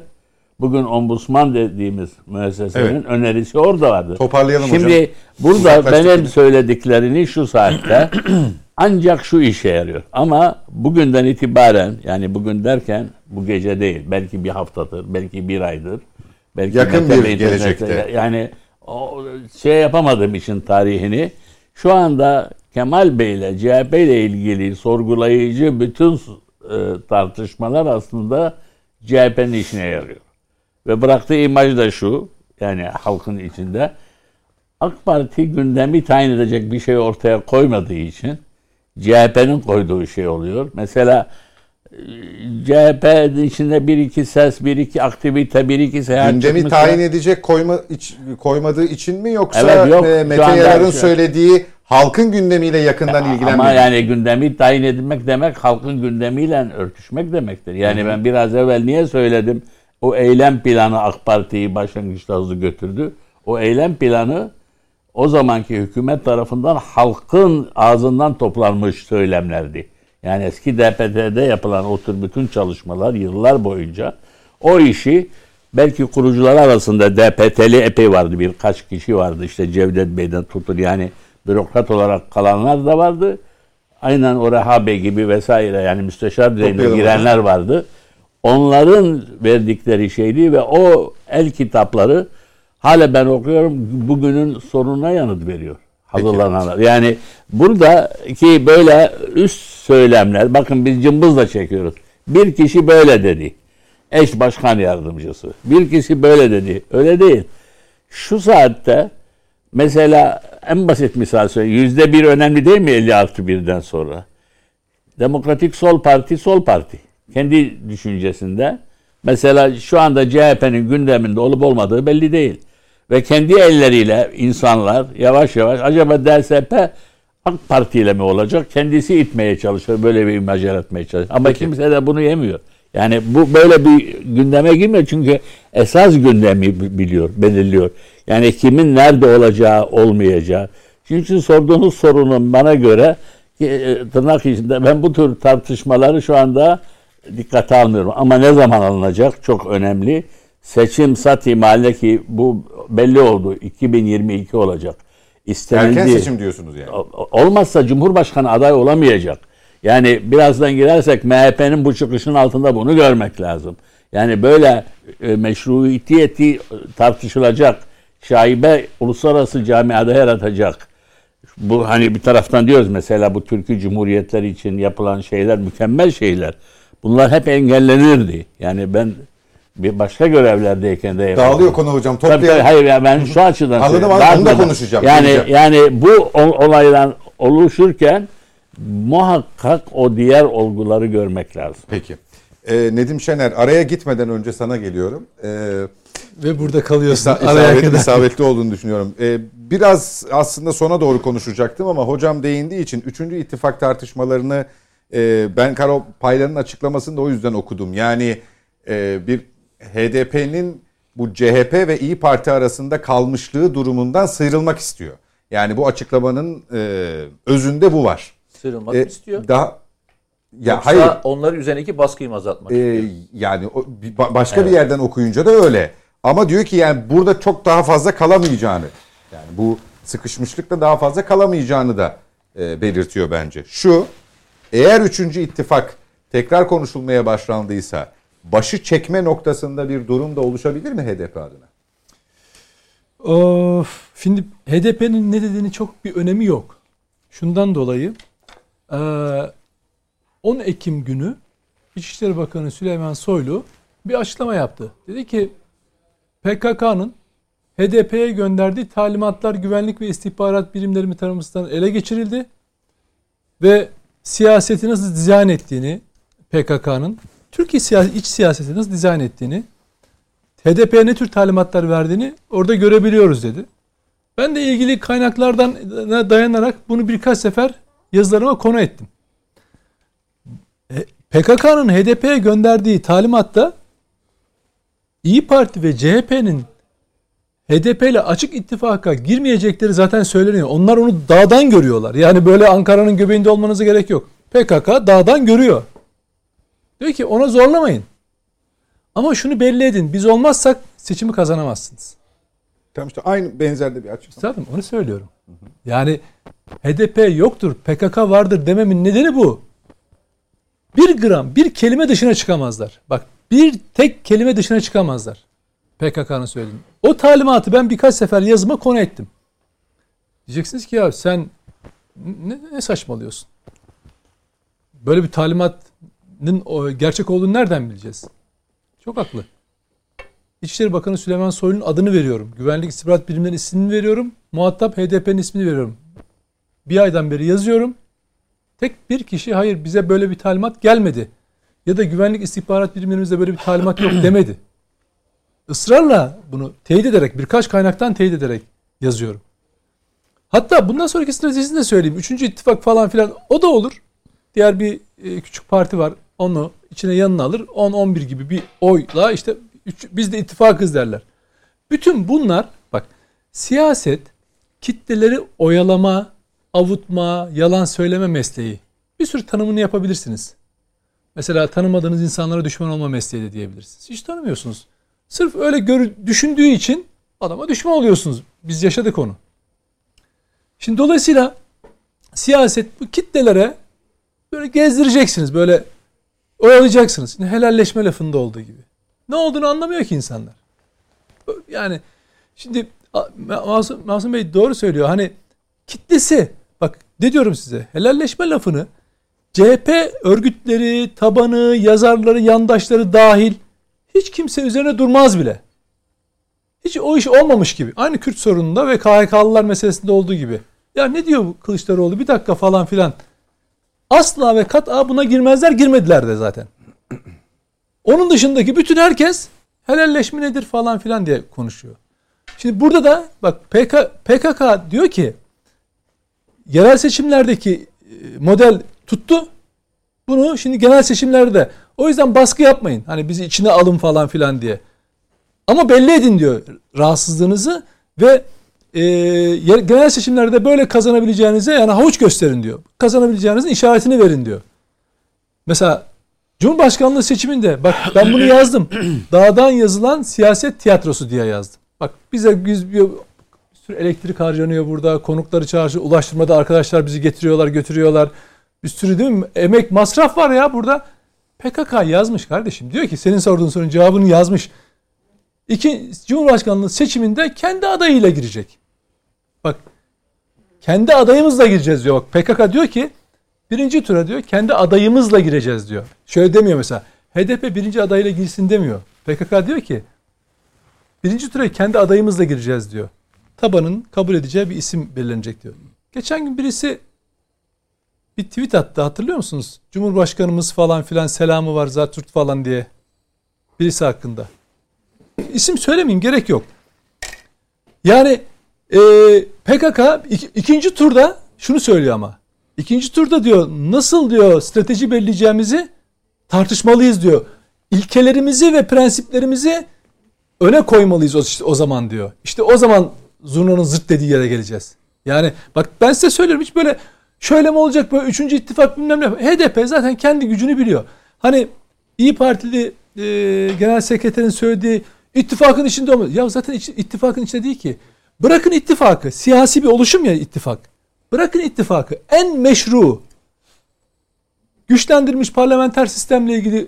Bugün ombudsman dediğimiz müessesenin Evet. önerisi orada vardı. Toparlayalım Şimdi hocam. burada benim söylediklerini şu saatte ancak şu işe yarıyor. Ama bugünden itibaren yani bugün derken bu gece değil. Belki bir haftadır, belki bir aydır. Belki Yakın bir gelecekte. Yani o şey yapamadım işin tarihini. Şu anda Kemal Bey ile CHP ile ilgili sorgulayıcı bütün e, tartışmalar aslında CHP'nin işine yarıyor. Ve bıraktığı imaj da şu, yani halkın içinde. AK Parti gündemi tayin edecek bir şey ortaya koymadığı için CHP'nin koyduğu şey oluyor. Mesela e, CHP'nin içinde bir iki ses, bir iki aktivite, bir iki seyahat Gündemi çıkmışsa- tayin edecek koyma iç- koymadığı için mi yoksa Evet, yok. e, Mete Yarar'ın şu- söylediği halkın gündemiyle yakından ilgilenmiyor. Ama yani gündemi tayin edilmek demek halkın gündemiyle örtüşmek demektir. Yani ben biraz evvel niye söyledim? O eylem planı AK Parti'yi başlangıçta hızlı götürdü. O eylem planı o zamanki hükümet tarafından halkın ağzından toplanmış söylemlerdi. Yani eski DPT'de yapılan o tür bütün çalışmalar yıllar boyunca o işi belki kurucular arasında DPT'li epey vardı. Birkaç kişi vardı işte Cevdet Bey'den tutun yani bürokrat olarak kalanlar da vardı. Aynen o Reha Bey gibi vesaire yani müsteşar Toplayalım girenler vardı. Onların verdikleri şeydi ve o el kitapları hala ben okuyorum bugünün sorununa yanıt veriyor. Hazırlananlar. Yani buradaki böyle üst söylemler bakın biz cımbızla çekiyoruz. Bir kişi böyle dedi. Eş başkan yardımcısı. Bir kişi böyle dedi. Öyle değil. Şu saatte mesela en basit misal söyleyeyim. Yüzde bir önemli değil mi 50 artı birden sonra? Demokratik Sol Parti Sol Parti. Kendi düşüncesinde. Mesela şu anda CHP'nin gündeminde olup olmadığı belli değil. Ve kendi elleriyle insanlar yavaş yavaş acaba DSP AK Parti ile mi olacak? Kendisi itmeye çalışıyor. Böyle bir imaj yaratmaya çalışıyor. Ama kimse de bunu yemiyor. Yani bu böyle bir gündeme girmiyor çünkü esas gündemi bi- biliyor, belirliyor. Yani kimin nerede olacağı, olmayacağı. Çünkü için sorduğunuz sorunun bana göre e, tırnak içinde ben bu tür tartışmaları şu anda dikkate almıyorum. Ama ne zaman alınacak çok önemli. Seçim sat ihmaline ki bu belli oldu. 2022 olacak. İstenildiği, Erken seçim diyorsunuz yani. Olmazsa Cumhurbaşkanı aday olamayacak. Yani birazdan girersek MHP'nin bu çıkışın altında bunu görmek lazım. Yani böyle e, meşruiyeti tartışılacak, şaibe uluslararası camiada yaratacak. Bu hani bir taraftan diyoruz mesela bu Türkiye Cumhuriyetleri için yapılan şeyler mükemmel şeyler. Bunlar hep engellenirdi. Yani ben bir başka görevlerdeyken de yapıyordum. Dağılıyor konu hocam. Tabii, tabii, Toplayalım. hayır ya ben şu açıdan Anladım, anladım. Onu da konuşacağım, Yani geleceğim. yani bu ol- olaylar oluşurken muhakkak o diğer olguları görmek lazım. Peki. Ee, Nedim Şener araya gitmeden önce sana geliyorum. Ee, Ve burada kalıyorsun. İsa- araya isabet- kadar. isabetli olduğunu düşünüyorum. Ee, biraz aslında sona doğru konuşacaktım ama hocam değindiği için 3. ittifak tartışmalarını e, ben Karo Paylan'ın açıklamasını da o yüzden okudum. Yani e, bir HDP'nin bu CHP ve İyi Parti arasında kalmışlığı durumundan sıyrılmak istiyor. Yani bu açıklamanın e, özünde bu var. Sıyrılmak E, istiyor. Daha ya Yoksa hayır onların üzerindeki baskıyı mı azaltmak ee, istiyor? yani o- ba- başka bir yerden okuyunca da öyle. Ama diyor ki yani burada çok daha fazla kalamayacağını yani bu sıkışmışlıkta daha fazla kalamayacağını da e, belirtiyor bence. Şu eğer üçüncü ittifak tekrar konuşulmaya başlandıysa başı çekme noktasında bir durum da oluşabilir mi HDP adına? Of, şimdi HDP'nin ne dediğini çok bir önemi yok. Şundan dolayı eee, 10 Ekim günü İçişleri Bakanı Süleyman Soylu bir açıklama yaptı. Dedi ki PKK'nın HDP'ye gönderdiği talimatlar güvenlik ve istihbarat birimleri tarafından ele geçirildi. Ve siyaseti nasıl dizayn ettiğini PKK'nın, Türkiye siyasi, iç siyaseti nasıl dizayn ettiğini, HDP'ye ne tür talimatlar verdiğini orada görebiliyoruz dedi. Ben de ilgili kaynaklardan dayanarak bunu birkaç sefer yazılarıma konu ettim. E, PKK'nın HDP'ye gönderdiği talimatta İyi Parti ve CHP'nin HDP ile açık ittifaka girmeyecekleri zaten söyleniyor. Onlar onu dağdan görüyorlar. Yani böyle Ankara'nın göbeğinde olmanıza gerek yok. PKK dağdan görüyor. Diyor ki ona zorlamayın. Ama şunu belli edin. Biz olmazsak seçimi kazanamazsınız. Tamam işte aynı benzerde bir açıklama. Zaten onu söylüyorum. Yani HDP yoktur, PKK vardır dememin nedeni bu. Bir gram, bir kelime dışına çıkamazlar. Bak bir tek kelime dışına çıkamazlar. PKK'nın söylediğini. O talimatı ben birkaç sefer yazıma konu ettim. Diyeceksiniz ki ya sen ne, ne saçmalıyorsun? Böyle bir talimatın gerçek olduğunu nereden bileceğiz? Çok haklı. İçişleri Bakanı Süleyman Soylu'nun adını veriyorum. Güvenlik İstihbarat Birimlerinin ismini veriyorum. Muhatap HDP'nin ismini veriyorum. Bir aydan beri yazıyorum. Tek bir kişi hayır bize böyle bir talimat gelmedi. Ya da güvenlik istihbarat birimlerimizde böyle bir talimat yok demedi. Israrla bunu teyit ederek birkaç kaynaktan teyit ederek yazıyorum. Hatta bundan sonraki stratejisini de söyleyeyim. Üçüncü ittifak falan filan o da olur. Diğer bir e, küçük parti var. Onu içine yanına alır. 10-11 gibi bir oyla işte üç, biz de ittifakız derler. Bütün bunlar bak siyaset kitleleri oyalama, avutma, yalan söyleme mesleği. Bir sürü tanımını yapabilirsiniz. Mesela tanımadığınız insanlara düşman olma mesleği de diyebilirsiniz. Hiç tanımıyorsunuz. Sırf öyle gör, düşündüğü için adama düşman oluyorsunuz. Biz yaşadık onu. Şimdi dolayısıyla siyaset bu kitlelere böyle gezdireceksiniz. Böyle oyalayacaksınız. Şimdi helalleşme lafında olduğu gibi. Ne olduğunu anlamıyor ki insanlar. Yani şimdi Masum, Masum Bey doğru söylüyor. Hani kitlesi bak ne diyorum size helalleşme lafını CHP örgütleri, tabanı, yazarları, yandaşları dahil hiç kimse üzerine durmaz bile. Hiç o iş olmamış gibi. Aynı Kürt sorununda ve KHK'lılar meselesinde olduğu gibi. Ya ne diyor bu Kılıçdaroğlu bir dakika falan filan. Asla ve kat'a buna girmezler girmediler de zaten. Onun dışındaki bütün herkes helalleşme nedir falan filan diye konuşuyor. Şimdi burada da bak PK, PKK diyor ki yerel seçimlerdeki e, model tuttu. Bunu şimdi genel seçimlerde o yüzden baskı yapmayın. Hani bizi içine alın falan filan diye. Ama belli edin diyor rahatsızlığınızı ve e, genel seçimlerde böyle kazanabileceğinize yani havuç gösterin diyor. Kazanabileceğinizin işaretini verin diyor. Mesela Cumhurbaşkanlığı seçiminde bak ben bunu yazdım. Dağdan yazılan siyaset tiyatrosu diye yazdım. Bak bize biz bir sürü elektrik harcanıyor burada. Konukları çağırıyor. Ulaştırmada arkadaşlar bizi getiriyorlar, götürüyorlar. Bir sürü değil mi? Emek, masraf var ya burada. PKK yazmış kardeşim. Diyor ki senin sorduğun sorunun cevabını yazmış. İki, Cumhurbaşkanlığı seçiminde kendi adayıyla girecek. Bak kendi adayımızla gireceğiz diyor. Bak PKK diyor ki birinci tura diyor kendi adayımızla gireceğiz diyor. Şöyle demiyor mesela. HDP birinci adayla girsin demiyor. PKK diyor ki birinci tura kendi adayımızla gireceğiz diyor. Tabanın kabul edeceği bir isim belirlenecek diyor. Geçen gün birisi bir tweet attı hatırlıyor musunuz? Cumhurbaşkanımız falan filan selamı var Zatürt falan diye. Birisi hakkında. İsim söylemeyeyim gerek yok. Yani e, PKK ik, ikinci turda şunu söylüyor ama. İkinci turda diyor nasıl diyor strateji belirleyeceğimizi tartışmalıyız diyor. İlkelerimizi ve prensiplerimizi öne koymalıyız o, işte, o zaman diyor. İşte o zaman zurnanın zırt dediği yere geleceğiz. Yani bak ben size söylüyorum hiç böyle şöyle mi olacak böyle üçüncü ittifak bilmem ne. HDP zaten kendi gücünü biliyor. Hani İyi Partili e, genel sekreterin söylediği ittifakın içinde olmaz. Ya zaten ittifakın içinde değil ki. Bırakın ittifakı. Siyasi bir oluşum ya ittifak. Bırakın ittifakı. En meşru güçlendirilmiş parlamenter sistemle ilgili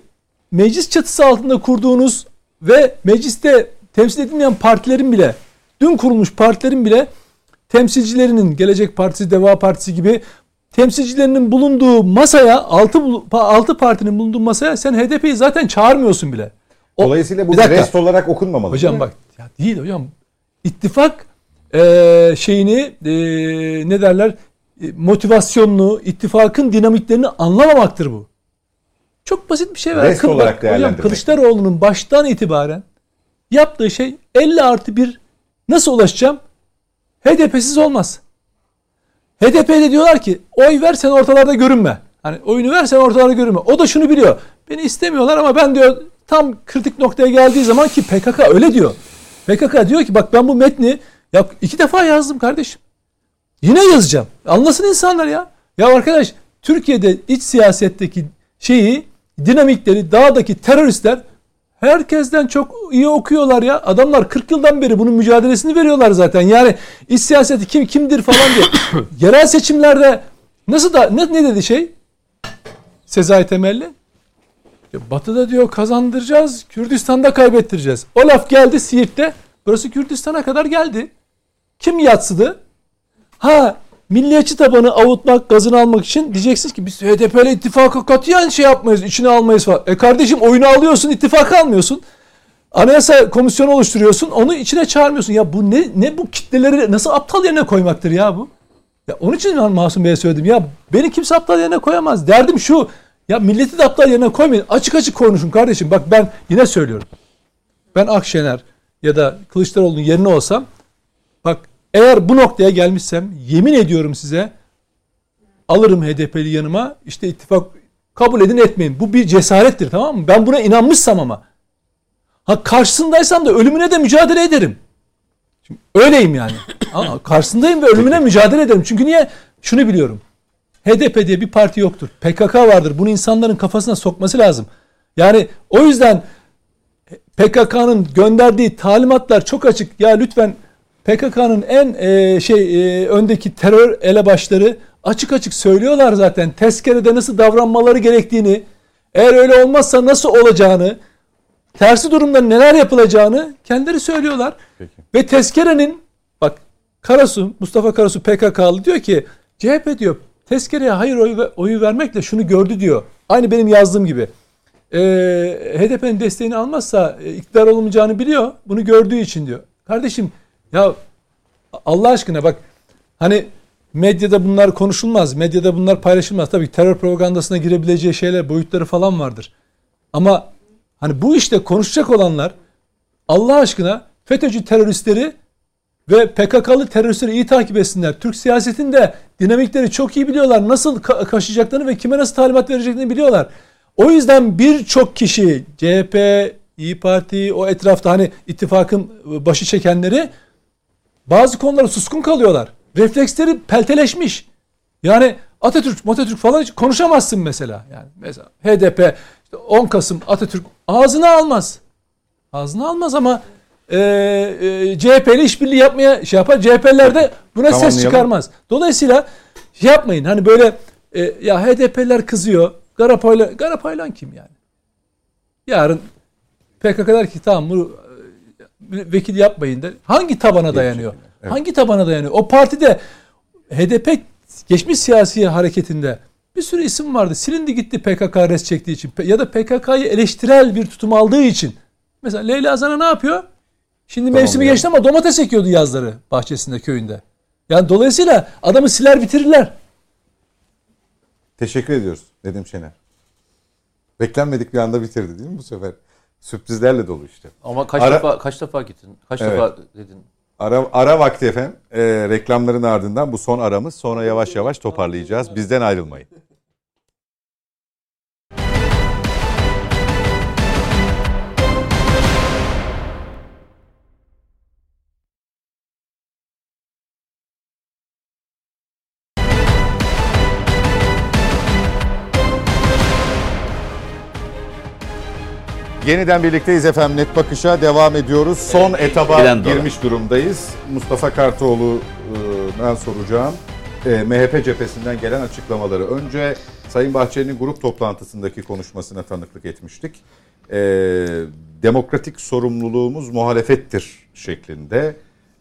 meclis çatısı altında kurduğunuz ve mecliste temsil edilmeyen partilerin bile dün kurulmuş partilerin bile temsilcilerinin Gelecek Partisi, Deva Partisi gibi temsilcilerinin bulunduğu masaya altı, altı partinin bulunduğu masaya sen HDP'yi zaten çağırmıyorsun bile. O, Dolayısıyla bu rest olarak okunmamalı. Hocam bak ya değil hocam. ittifak e, şeyini e, ne derler e, motivasyonunu, ittifakın dinamiklerini anlamamaktır bu. Çok basit bir şey var. Rest Kıl- olarak bak, değerlendirmek. Kılıçdaroğlu'nun baştan itibaren yaptığı şey 50 artı 1 nasıl ulaşacağım? HDP'siz olmaz. HDP'de diyorlar ki oy ver sen ortalarda görünme. Hani oyunu ver sen ortalarda görünme. O da şunu biliyor. Beni istemiyorlar ama ben diyor tam kritik noktaya geldiği zaman ki PKK öyle diyor. PKK diyor ki bak ben bu metni ya iki defa yazdım kardeşim. Yine yazacağım. Anlasın insanlar ya. Ya arkadaş Türkiye'de iç siyasetteki şeyi dinamikleri dağdaki teröristler herkesten çok iyi okuyorlar ya. Adamlar 40 yıldan beri bunun mücadelesini veriyorlar zaten. Yani iç siyaseti kim kimdir falan diye. Yerel seçimlerde nasıl da ne, ne dedi şey? Sezai Temelli. Ya Batı'da diyor kazandıracağız, Kürdistan'da kaybettireceğiz. O laf geldi Siirt'te. Burası Kürdistan'a kadar geldi. Kim yatsıdı? Ha milliyetçi tabanı avutmak, gazını almak için diyeceksiniz ki biz HDP ile ittifaka katiyen şey yapmayız, içine almayız falan. E kardeşim oyunu alıyorsun, ittifaka almıyorsun. Anayasa komisyonu oluşturuyorsun, onu içine çağırmıyorsun. Ya bu ne ne bu kitleleri nasıl aptal yerine koymaktır ya bu? Ya onun için ben Masum Bey'e söyledim. Ya beni kimse aptal yerine koyamaz. Derdim şu. Ya milleti de aptal yerine koymayın. Açık açık konuşun kardeşim. Bak ben yine söylüyorum. Ben Akşener ya da Kılıçdaroğlu'nun yerine olsam bak eğer bu noktaya gelmişsem yemin ediyorum size alırım HDP'li yanıma işte ittifak kabul edin etmeyin. Bu bir cesarettir tamam mı? Ben buna inanmışsam ama. Ha karşısındaysam da ölümüne de mücadele ederim. Şimdi öyleyim yani. Ama karşısındayım ve ölümüne mücadele ederim. Çünkü niye? Şunu biliyorum. HDP diye bir parti yoktur. PKK vardır. Bunu insanların kafasına sokması lazım. Yani o yüzden PKK'nın gönderdiği talimatlar çok açık. Ya lütfen PKK'nın en e, şey e, öndeki terör elebaşları açık açık söylüyorlar zaten. Tezkerede nasıl davranmaları gerektiğini, eğer öyle olmazsa nasıl olacağını, tersi durumda neler yapılacağını kendileri söylüyorlar. Ve tezkerenin bak Karasu, Mustafa Karasu PKK'lı diyor ki CHP diyor tezkereye hayır oyu, oyu vermekle şunu gördü diyor. Aynı benim yazdığım gibi. Ee, HDP'nin desteğini almazsa e, iktidar olmayacağını biliyor. Bunu gördüğü için diyor. Kardeşim ya Allah aşkına bak hani medyada bunlar konuşulmaz. Medyada bunlar paylaşılmaz. Tabii terör propagandasına girebileceği şeyler, boyutları falan vardır. Ama hani bu işte konuşacak olanlar Allah aşkına FETÖ'cü teröristleri ve PKK'lı teröristleri iyi takip etsinler. Türk siyasetinde dinamikleri çok iyi biliyorlar. Nasıl ka- kaşıyacaklarını ve kime nasıl talimat vereceklerini biliyorlar. O yüzden birçok kişi CHP, İyi Parti o etrafta hani ittifakın başı çekenleri bazı konulara suskun kalıyorlar. Refleksleri pelteleşmiş. Yani Atatürk, Atatürk falan hiç konuşamazsın mesela. Yani mesela HDP işte 10 Kasım Atatürk ağzına almaz. Ağzına almaz ama e, e, CHP ile işbirliği yapmaya şey yapar. CHP'ler de buna ses çıkarmaz. Dolayısıyla şey yapmayın. Hani böyle e, ya HDP'ler kızıyor. Garapaylan, Garapaylan kim yani? Yarın PKK der ki tamam e, vekil yapmayın der. Hangi tabana dayanıyor? Evet. Hangi tabana dayanıyor? O partide HDP geçmiş siyasi hareketinde bir sürü isim vardı. Silindi gitti PKK res çektiği için ya da PKK'yı eleştirel bir tutum aldığı için. Mesela Leyla Zana ne yapıyor? Şimdi Tamam mevsimi ya. geçti ama domates ekiyordu yazları bahçesinde köyünde. Yani dolayısıyla adamı siler bitirirler. Teşekkür ediyoruz Nedim Şener. Beklenmedik bir anda bitirdi değil mi bu sefer? Sürprizlerle dolu işte. Ama kaç Ara- defa kaç defa gittin? Kaç Evet. defa dedin? Ara, ara vakti efendim. Ee, reklamların ardından bu son aramız. Sonra yavaş yavaş toparlayacağız. Bizden ayrılmayın. Yeniden birlikteyiz efendim. Net Bakış'a devam ediyoruz. Son etaba Bilen dolar. girmiş durumdayız. Mustafa Kartoğlu'dan soracağım. E, MHP cephesinden gelen açıklamaları. Önce Sayın Bahçeli'nin grup toplantısındaki konuşmasına tanıklık etmiştik. E, demokratik sorumluluğumuz muhalefettir şeklinde.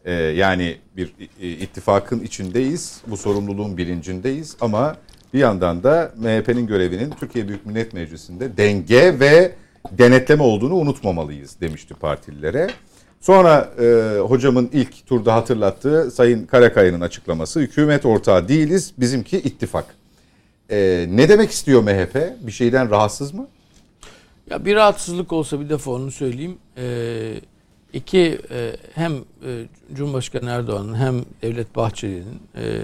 E, yani bir ittifakın içindeyiz. Bu sorumluluğun bilincindeyiz. Ama bir yandan da MHP'nin görevinin Türkiye Büyük Millet Meclisi'nde denge ve denetleme olduğunu unutmamalıyız demişti partililere. Sonra e, hocamın ilk turda hatırlattığı Sayın Karakaya'nın açıklaması hükümet ortağı değiliz bizimki ittifak. E, ne demek istiyor MHP? Bir şeyden rahatsız mı? Ya bir rahatsızlık olsa bir defa onu söyleyeyim. Ee, iki e, hem e, Cumhurbaşkanı Erdoğan'ın hem Devlet Bahçeli'nin e,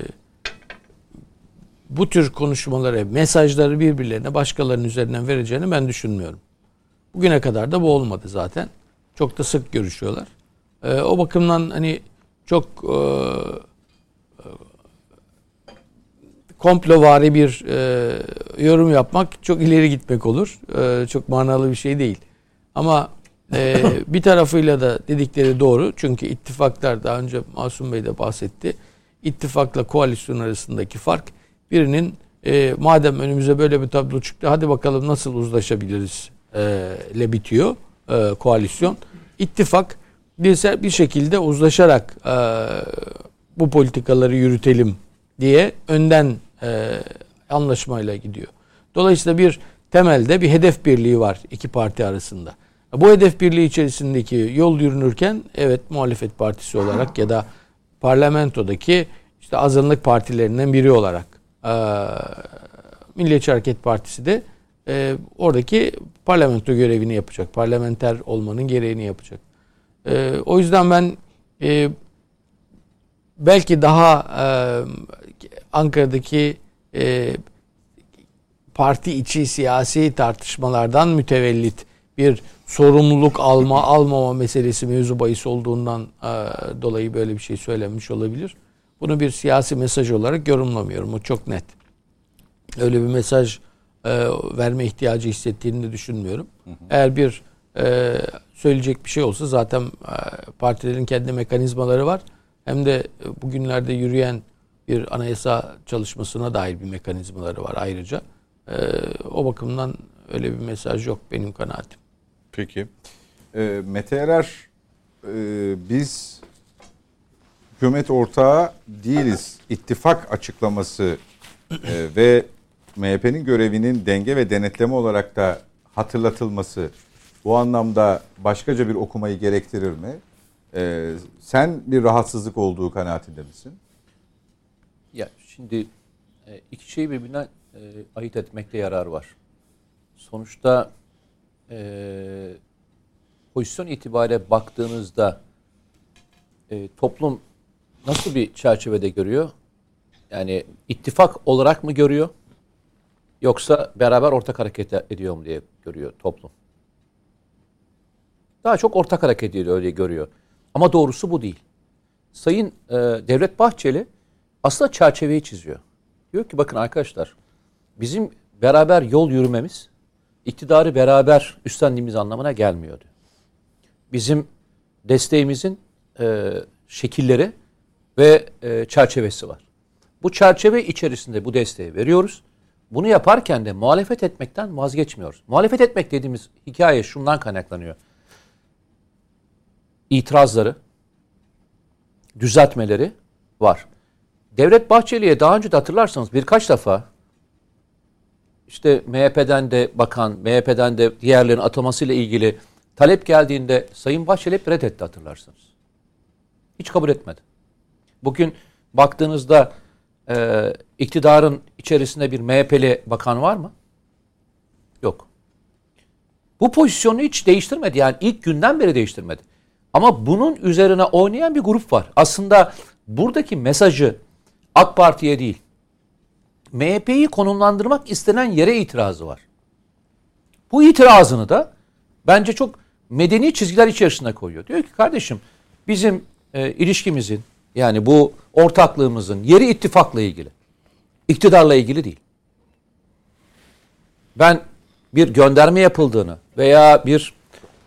bu tür konuşmaları, mesajları birbirlerine başkalarının üzerinden vereceğini ben düşünmüyorum. Bugüne kadar da bu olmadı zaten. Çok da sık görüşüyorlar. Ee, o bakımdan hani çok e, komplovari bir e, yorum yapmak çok ileri gitmek olur. E, çok manalı bir şey değil. Ama e, bir tarafıyla da dedikleri doğru. Çünkü ittifaklar daha önce Masum Bey de bahsetti. İttifakla koalisyon arasındaki fark birinin e, madem önümüze böyle bir tablo çıktı hadi bakalım nasıl uzlaşabiliriz e, ile bitiyor e, koalisyon. İttifak bir, bir şekilde uzlaşarak e, bu politikaları yürütelim diye önden e, anlaşmayla gidiyor. Dolayısıyla bir temelde bir hedef birliği var iki parti arasında. Bu hedef birliği içerisindeki yol yürünürken evet muhalefet partisi olarak ya da parlamentodaki işte azınlık partilerinden biri olarak e, Milliyetçi Hareket Partisi de e, oradaki parlamento görevini yapacak. Parlamenter olmanın gereğini yapacak. E, o yüzden ben e, belki daha e, Ankara'daki e, parti içi siyasi tartışmalardan mütevellit bir sorumluluk alma almama meselesi mevzu bahis olduğundan e, dolayı böyle bir şey söylenmiş olabilir. Bunu bir siyasi mesaj olarak yorumlamıyorum. O çok net. Öyle bir mesaj e, verme ihtiyacı hissettiğini düşünmüyorum. Hı hı. Eğer bir e, söyleyecek bir şey olsa zaten e, partilerin kendi mekanizmaları var. Hem de bugünlerde yürüyen bir anayasa çalışmasına dair bir mekanizmaları var ayrıca. E, o bakımdan öyle bir mesaj yok benim kanaatim. Peki. E, Mete Erer e, biz hükümet ortağı değiliz. İttifak açıklaması e, ve MHP'nin görevinin denge ve denetleme olarak da hatırlatılması bu anlamda başkaca bir okumayı gerektirir mi? Ee, sen bir rahatsızlık olduğu kanaatinde misin? Ya şimdi e, iki şeyi birbirinden e, ayırt etmekte yarar var. Sonuçta e, pozisyon itibariyle baktığınızda e, toplum nasıl bir çerçevede görüyor? Yani ittifak olarak mı görüyor? Yoksa beraber ortak hareket ediyor mu diye görüyor toplum. Daha çok ortak hareket ediyor öyle görüyor. Ama doğrusu bu değil. Sayın e, Devlet Bahçeli aslında çerçeveyi çiziyor. Diyor ki bakın arkadaşlar bizim beraber yol yürümemiz iktidarı beraber üstlendiğimiz anlamına gelmiyordu. Bizim desteğimizin e, şekilleri ve e, çerçevesi var. Bu çerçeve içerisinde bu desteği veriyoruz. Bunu yaparken de muhalefet etmekten vazgeçmiyoruz. Muhalefet etmek dediğimiz hikaye şundan kaynaklanıyor. İtirazları, düzeltmeleri var. Devlet Bahçeli'ye daha önce de hatırlarsanız birkaç defa işte MHP'den de bakan, MHP'den de diğerlerin atamasıyla ilgili talep geldiğinde Sayın Bahçeli hep reddetti hatırlarsınız. Hiç kabul etmedi. Bugün baktığınızda e, iktidarın içerisinde bir MHP'li bakan var mı? Yok. Bu pozisyonu hiç değiştirmedi. Yani ilk günden beri değiştirmedi. Ama bunun üzerine oynayan bir grup var. Aslında buradaki mesajı AK Parti'ye değil, MHP'yi konumlandırmak istenen yere itirazı var. Bu itirazını da bence çok medeni çizgiler içerisinde koyuyor. Diyor ki kardeşim bizim e, ilişkimizin yani bu ortaklığımızın yeri ittifakla ilgili. İktidarla ilgili değil. Ben bir gönderme yapıldığını veya bir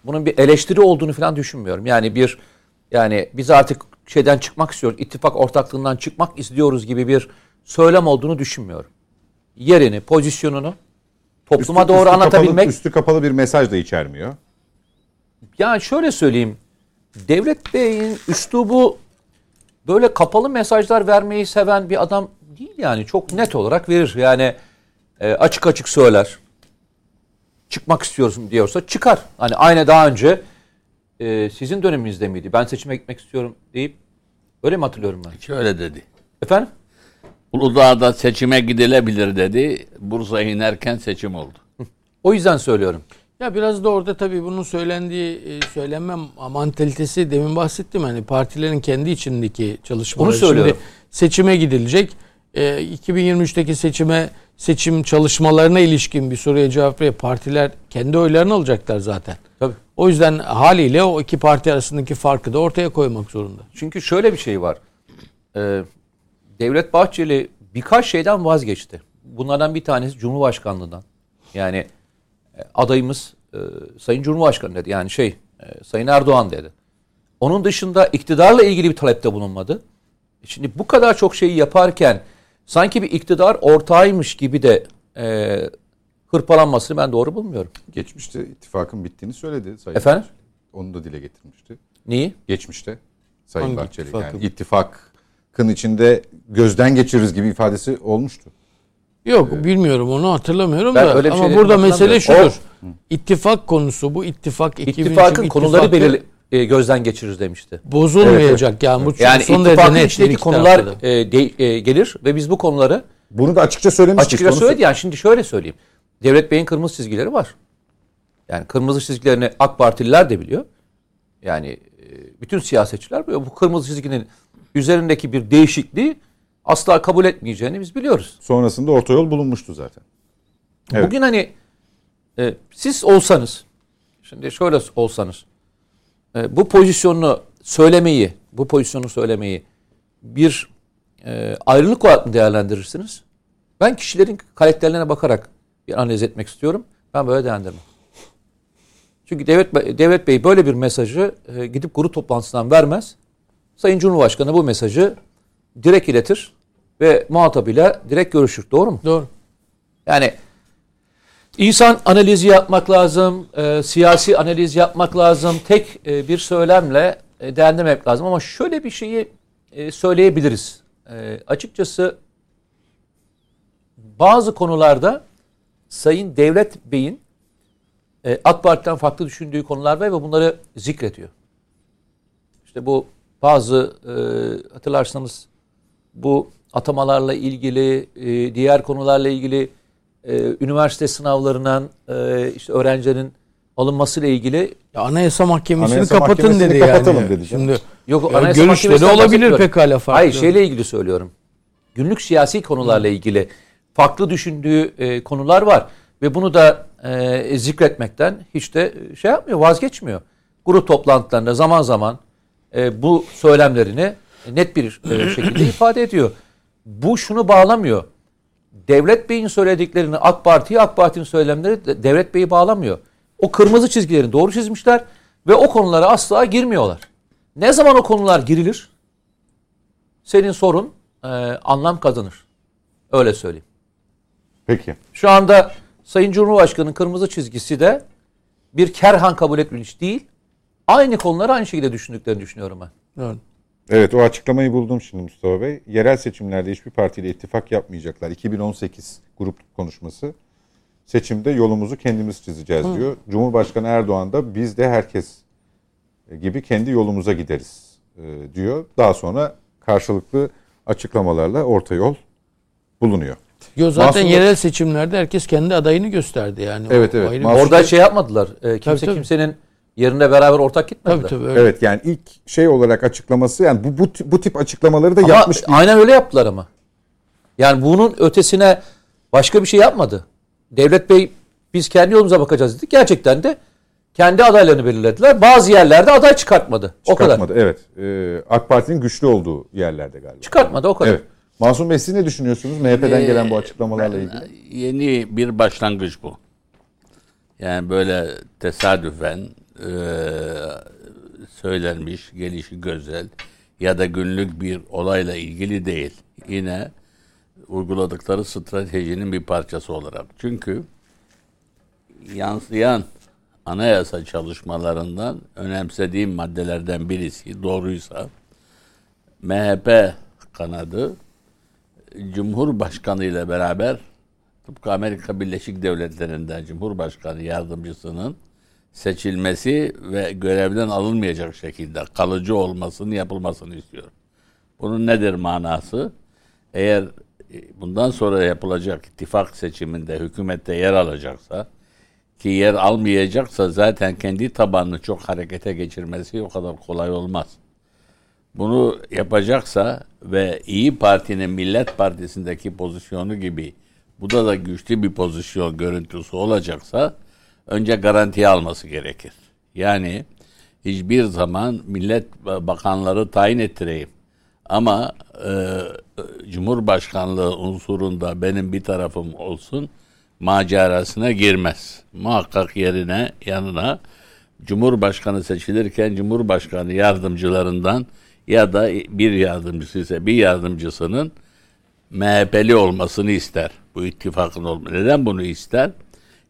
bunun bir eleştiri olduğunu falan düşünmüyorum. Yani bir yani biz artık şeyden çıkmak istiyoruz, ittifak ortaklığından çıkmak istiyoruz gibi bir söylem olduğunu düşünmüyorum. Yerini, pozisyonunu topluma üstü, doğru üstü anlatabilmek. Kapalı, üstü kapalı bir mesaj da içermiyor. Yani şöyle söyleyeyim. Devlet Bey'in üslubu böyle kapalı mesajlar vermeyi seven bir adam değil yani. Çok net olarak verir. Yani e, açık açık söyler. Çıkmak istiyorsun diyorsa çıkar. Hani aynı daha önce e, sizin döneminizde miydi? Ben seçime gitmek istiyorum deyip öyle mi hatırlıyorum ben? Şöyle dedi. Efendim? Uludağ'da seçime gidilebilir dedi. Bursa'ya inerken seçim oldu. O yüzden söylüyorum. Ya biraz da orada tabii bunun söylendiği e, söylenme mantalitesi demin bahsettim hani partilerin kendi içindeki çalışmaları. Onu söylüyorum. Şimdi seçime gidilecek. E, 2023'teki seçime seçim çalışmalarına ilişkin bir soruya cevap verip partiler kendi oylarını alacaklar zaten. Tabii. O yüzden haliyle o iki parti arasındaki farkı da ortaya koymak zorunda. Çünkü şöyle bir şey var. Ee, Devlet Bahçeli birkaç şeyden vazgeçti. Bunlardan bir tanesi Cumhurbaşkanlığından. Yani adayımız e, Sayın Cumhurbaşkanı dedi. Yani şey e, Sayın Erdoğan dedi. Onun dışında iktidarla ilgili bir talepte bulunmadı. Şimdi bu kadar çok şeyi yaparken sanki bir iktidar ortağıymış gibi de e, hırpalanmasını ben doğru bulmuyorum. Geçmişte ittifakın bittiğini söyledi Sayın Efendim? Bahçeli. Onu da dile getirmişti. Neyi? Geçmişte Sayın Hangi Bahçeli. ittifakın? Yani ittifakın içinde gözden geçiririz gibi ifadesi olmuştu. Yok bilmiyorum onu hatırlamıyorum Ben da öyle bir ama şey burada mesele şudur. İttifak konusu bu ittifak 2003 İttifakın konuları belirli e, gözden geçiririz demişti. bozulmayacak yani bu Yani son derece net içindeki konular e, de- e, gelir ve biz bu konuları Bunu da açıkça söylemiştik. açıkça söyledi. Yani şimdi şöyle söyleyeyim. Devlet Bey'in kırmızı çizgileri var. Yani kırmızı çizgilerini AK Partililer de biliyor. Yani e, bütün siyasetçiler biliyor. Bu kırmızı çizginin üzerindeki bir değişikliği asla kabul etmeyeceğini biz biliyoruz. Sonrasında orta yol bulunmuştu zaten. Evet. Bugün hani e, siz olsanız, şimdi şöyle olsanız, e, bu pozisyonu söylemeyi, bu pozisyonu söylemeyi bir e, ayrılık olarak mı değerlendirirsiniz? Ben kişilerin karakterlerine bakarak bir analiz etmek istiyorum. Ben böyle değerlendirmem. Çünkü Devlet, Bey- Devlet Bey böyle bir mesajı e, gidip grup toplantısından vermez. Sayın Cumhurbaşkanı bu mesajı direkt iletir ve muhatabıyla direkt görüşür. Doğru mu? Doğru. Yani insan analizi yapmak lazım, e, siyasi analiz yapmak lazım. Tek e, bir söylemle e, değerlendirmek lazım. Ama şöyle bir şeyi e, söyleyebiliriz. E, açıkçası bazı konularda Sayın Devlet Bey'in e, AK Parti'den farklı düşündüğü konular var ve bunları zikrediyor. İşte bu bazı e, hatırlarsanız bu atamalarla ilgili, e, diğer konularla ilgili e, üniversite sınavlarından e, işte öğrencilerin alınmasıyla ilgili Ya Anayasa Mahkemesi'ni Anayasa kapatın Mahkemesi'ni dedi kapatalım yani. dedi. Şimdi yok Ya Anayasa görüşleri olabilir pekala farklı. Hayır şeyle ilgili söylüyorum. Günlük siyasi konularla ilgili farklı düşündüğü e, konular var ve bunu da e, zikretmekten hiç de şey yapmıyor, vazgeçmiyor. Grup toplantılarında zaman zaman e, bu söylemlerini net bir e, şekilde ifade ediyor. Bu şunu bağlamıyor. Devlet Bey'in söylediklerini AK Parti'ye, AK Parti'nin söylemleri de Devlet Bey'i bağlamıyor. O kırmızı çizgilerini doğru çizmişler ve o konulara asla girmiyorlar. Ne zaman o konular girilir? Senin sorun e, anlam kazanır. Öyle söyleyeyim. Peki. Şu anda Sayın Cumhurbaşkanı'nın kırmızı çizgisi de bir kerhan kabul etmiş değil. Aynı konuları aynı şekilde düşündüklerini düşünüyorum ben. Doğru. Evet o açıklamayı buldum şimdi Mustafa Bey. Yerel seçimlerde hiçbir partiyle ittifak yapmayacaklar. 2018 grup konuşması. Seçimde yolumuzu kendimiz çizeceğiz diyor. Cumhurbaşkanı Erdoğan da biz de herkes gibi kendi yolumuza gideriz e, diyor. Daha sonra karşılıklı açıklamalarla orta yol bulunuyor. Yo, zaten Masum- yerel seçimlerde herkes kendi adayını gösterdi yani. Evet, O evet. ayrı bir Masum- şey. Orada şey yapmadılar. e, kimse tabii. kimsenin yerine beraber ortak gitmediler. Tabii tabii öyle. Evet yani ilk şey olarak açıklaması yani bu bu, bu tip açıklamaları da Ama yapmış aynen öyle yaptılar ama. Yani bunun ötesine başka bir şey yapmadı. Devlet Bey biz kendi yolumuza bakacağız dedik. Gerçekten de kendi adaylarını belirlediler. Bazı yerlerde aday çıkartmadı. O kadar. Çıkartmadı. Evet. Ee, AK Parti'nin güçlü olduğu yerlerde galiba. Çıkartmadı o kadar. Evet. Masum Bey siz ne düşünüyorsunuz MHP'den Ee, gelen bu açıklamalarla ilgili? Yeni bir başlangıç bu. Yani böyle tesadüfen e, söylenmiş, gelişi güzel ya da günlük bir olayla ilgili değil. Yine uyguladıkları stratejinin bir parçası olarak. Çünkü yansıyan anayasa çalışmalarından önemsediğim maddelerden birisi doğruysa MHP kanadı Cumhurbaşkanı ile beraber tıpkı Amerika Birleşik Devletleri'nden Cumhurbaşkanı yardımcısının seçilmesi ve görevden alınmayacak şekilde kalıcı olmasını yapılmasını istiyorum. Bunun nedir manası? Eğer e, bundan sonra yapılacak ittifak seçiminde hükümette yer alacaksa ki yer almayacaksa zaten kendi tabanını çok harekete geçirmesi o kadar kolay olmaz. Bunu yapacaksa ve İyi Parti'nin Millet Partisi'ndeki pozisyonu gibi bu da da güçlü bir pozisyon görüntüsü olacaksa önce garantiye alması gerekir. Yani hiçbir zaman millet bakanları tayin ettireyim. Ama e, Cumhurbaşkanlığı unsurunda benim bir tarafım olsun macerasına girmez. Muhakkak yerine yanına Cumhurbaşkanı seçilirken Cumhurbaşkanı yardımcılarından ya da bir yardımcısı ise bir yardımcısının MHP'li olmasını ister. Bu ittifakın olması. Neden bunu ister?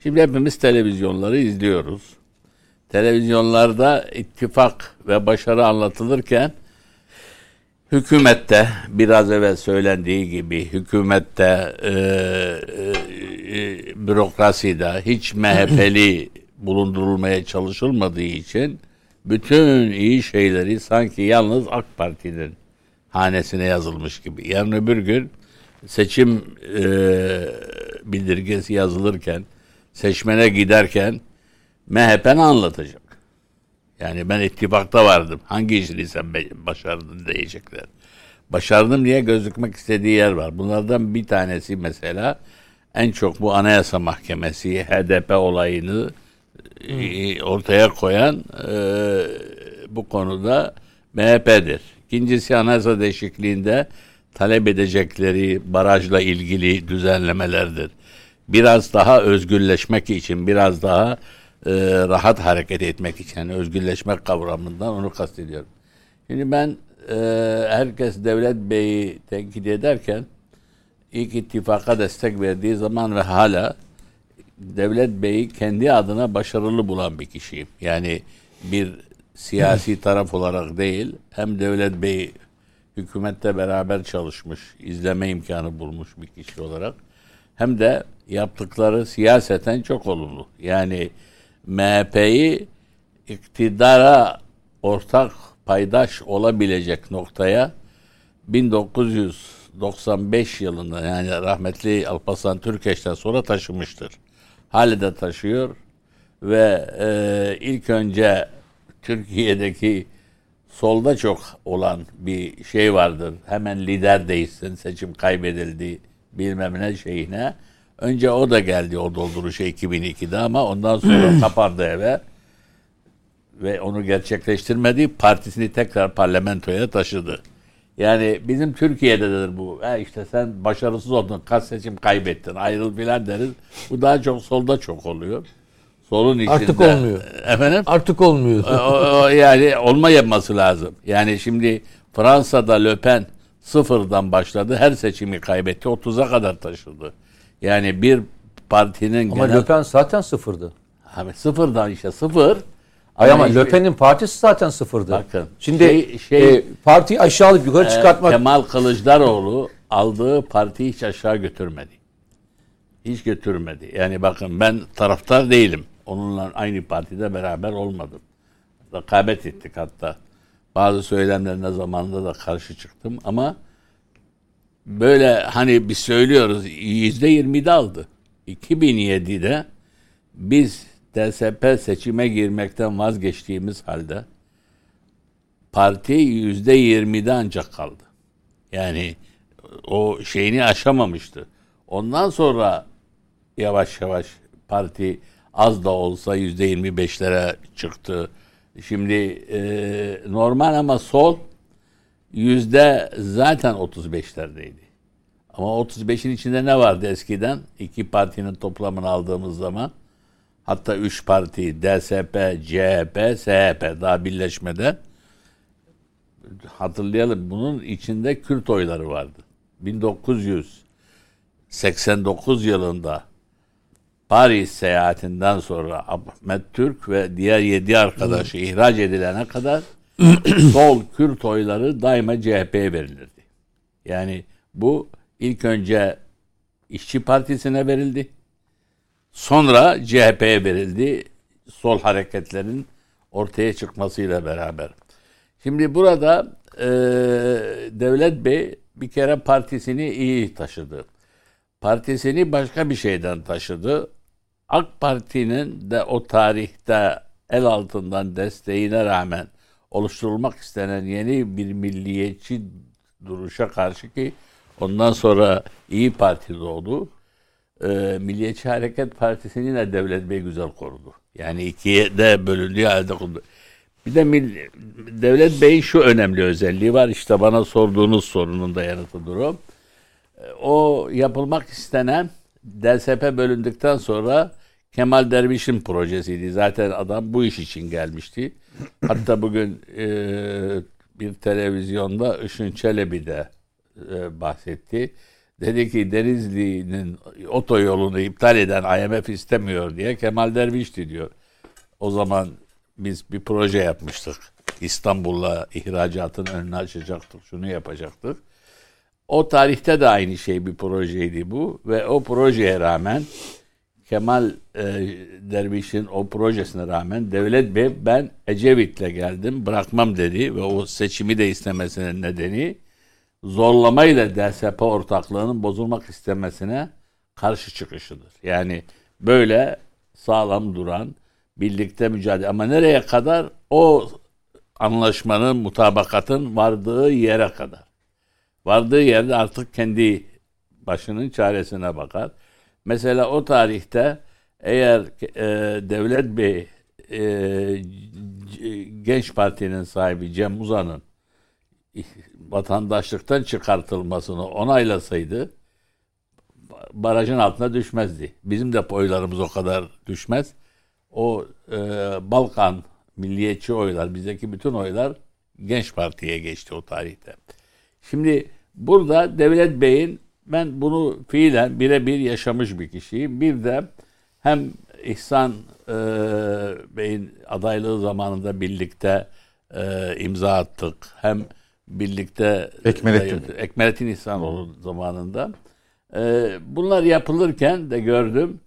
Şimdi hepimiz televizyonları izliyoruz. Televizyonlarda ittifak ve başarı anlatılırken hükümette biraz evvel söylendiği gibi hükümette e, e, bürokraside hiç MHP'li bulundurulmaya çalışılmadığı için bütün iyi şeyleri sanki yalnız AK Parti'nin hanesine yazılmış gibi. Yarın öbür gün seçim e, bildirgesi yazılırken, seçmene giderken MHP'ni anlatacak. Yani ben ittifakta vardım. Hangi işini sen başardın diyecekler. Başardım diye gözükmek istediği yer var. Bunlardan bir tanesi mesela en çok bu Anayasa Mahkemesi HDP olayını hmm. ortaya koyan e, bu konuda MHP'dir. İkincisi anayasa değişikliğinde talep edecekleri barajla ilgili düzenlemelerdir. Biraz daha özgürleşmek için, biraz daha e, rahat hareket etmek için, yani özgürleşmek kavramından onu kastediyorum. Şimdi ben e, herkes Devlet Bey'i tenkit ederken ilk ittifaka destek verdiği zaman ve hala Devlet Bey'i kendi adına başarılı bulan bir kişiyim. Yani bir siyasi taraf olarak değil, hem Devlet Bey hükümette beraber çalışmış, izleme imkanı bulmuş bir kişi olarak hem de yaptıkları siyaseten çok olumlu. Yani MHP'yi iktidara ortak paydaş olabilecek noktaya 1995 yılında yani rahmetli Alparslan Türkeş'ten sonra taşımıştır. Hali de taşıyor ve e, ilk önce Türkiye'deki solda çok olan bir şey vardır. Hemen lider değişsin, seçim kaybedildi bilmem ne şeyine. Önce o da geldi o dolduruşa 2002'de ama ondan sonra kapandı eve ve onu gerçekleştirmedi. Partisini tekrar parlamentoya taşıdı. Yani bizim Türkiye'dedir bu. Ha işte sen başarısız oldun, kaç seçim kaybettin, ayrıl filan deriz. Bu daha çok solda çok oluyor. Solun içinde. Artık olmuyor. Efendim? Artık olmuyor. o, o, yani olma yapması lazım. Yani şimdi Fransa'da Le Pen sıfırdan başladı. Her seçimi kaybetti. 30'a kadar taşıdı. Yani bir partinin Ama genel... Le Pen zaten sıfırdı. Abi sıfırdan işte sıfır. Ay ama Le Pen'in partisi zaten sıfırdı. Bakın. Şimdi şey, şey e, partiyi aşağılık yukarı e, çıkartmak. Kemal Kılıçdaroğlu aldığı partiyi hiç aşağı götürmedi. Hiç götürmedi. Yani bakın ben taraftar değilim. Onunla aynı partide beraber olmadım. Rekabet ettik hatta. Bazı söylemlerine zamanında da karşı çıktım ama böyle hani biz söylüyoruz yüzde yirmi de aldı. 2007'de biz DSP seçime girmekten vazgeçtiğimiz halde parti yüzde yirmide ancak kaldı. Yani o şeyini aşamamıştı. Ondan sonra yavaş yavaş parti az da olsa yüzde yirmi beşlere çıktı. Şimdi e, normal ama sol yüzde zaten 35'lerdeydi. Ama 35'in içinde ne vardı eskiden? İki partinin toplamını aldığımız zaman hatta üç parti DSP, CHP, SHP daha birleşmeden hatırlayalım bunun içinde Kürt oyları vardı. 1989 yılında Paris seyahatinden sonra Ahmet Türk ve diğer yedi arkadaşı ihraç edilene kadar sol Kürt oyları daima CHP'ye verilirdi. Yani bu ilk önce İşçi Partisi'ne verildi. Sonra CHP'ye verildi. sol hareketlerin ortaya çıkmasıyla beraber. Şimdi burada e, Devlet Bey bir kere partisini iyi taşıdı. Partisini başka bir şeyden taşıdı. AK Parti'nin de o tarihte el altından desteğine rağmen oluşturulmak istenen yeni bir milliyetçi duruşa karşı ki ondan sonra İyi Parti doğdu. E, Milliyetçi Hareket Partisi'ni de Devlet Bey güzel korudu. Yani ikiye de bölündüğü halde korudu. Bir de Mill- Devlet Bey'in şu önemli özelliği var. İşte bana sorduğunuz sorunun da yanıtıdır o. E, O yapılmak istenen DSP bölündükten sonra Kemal Derviş'in projesiydi. Zaten adam bu iş için gelmişti. Hatta bugün e, bir televizyonda Işın Çelebi de e, bahsetti. Dedi ki Denizli'nin otoyolunu iptal eden IMF istemiyor diye Kemal Derviş'ti diyor. O zaman biz bir proje yapmıştık. İstanbul'la ihracatın önünü açacaktık, şunu yapacaktık. O tarihte de aynı şey bir projeydi bu ve o projeye rağmen Kemal e, Derviş'in o projesine rağmen Devlet Bey ben Ecevit'le geldim bırakmam dedi ve o seçimi de istemesinin nedeni zorlamayla DSP ortaklığının bozulmak istemesine karşı çıkışıdır. Yani böyle sağlam duran birlikte mücadele ama nereye kadar o anlaşmanın mutabakatın vardığı yere kadar. Vardığı yerde artık kendi başının çaresine bakar. Mesela o tarihte eğer e, Devlet Bey e, Genç Parti'nin sahibi Cem Uzan'ın vatandaşlıktan çıkartılmasını onaylasaydı barajın altına düşmezdi. Bizim de oylarımız o kadar düşmez. O e, Balkan milliyetçi oylar, bizdeki bütün oylar Genç Parti'ye geçti o tarihte. Şimdi burada Devlet Bey'in ben bunu fiilen birebir yaşamış bir kişiyim. Bir de hem İhsan e, Bey'in adaylığı zamanında birlikte e, imza attık. Hem birlikte Ekmelettin. Ekmelettin İhsanoğlu zamanında. E, bunlar yapılırken de gördüm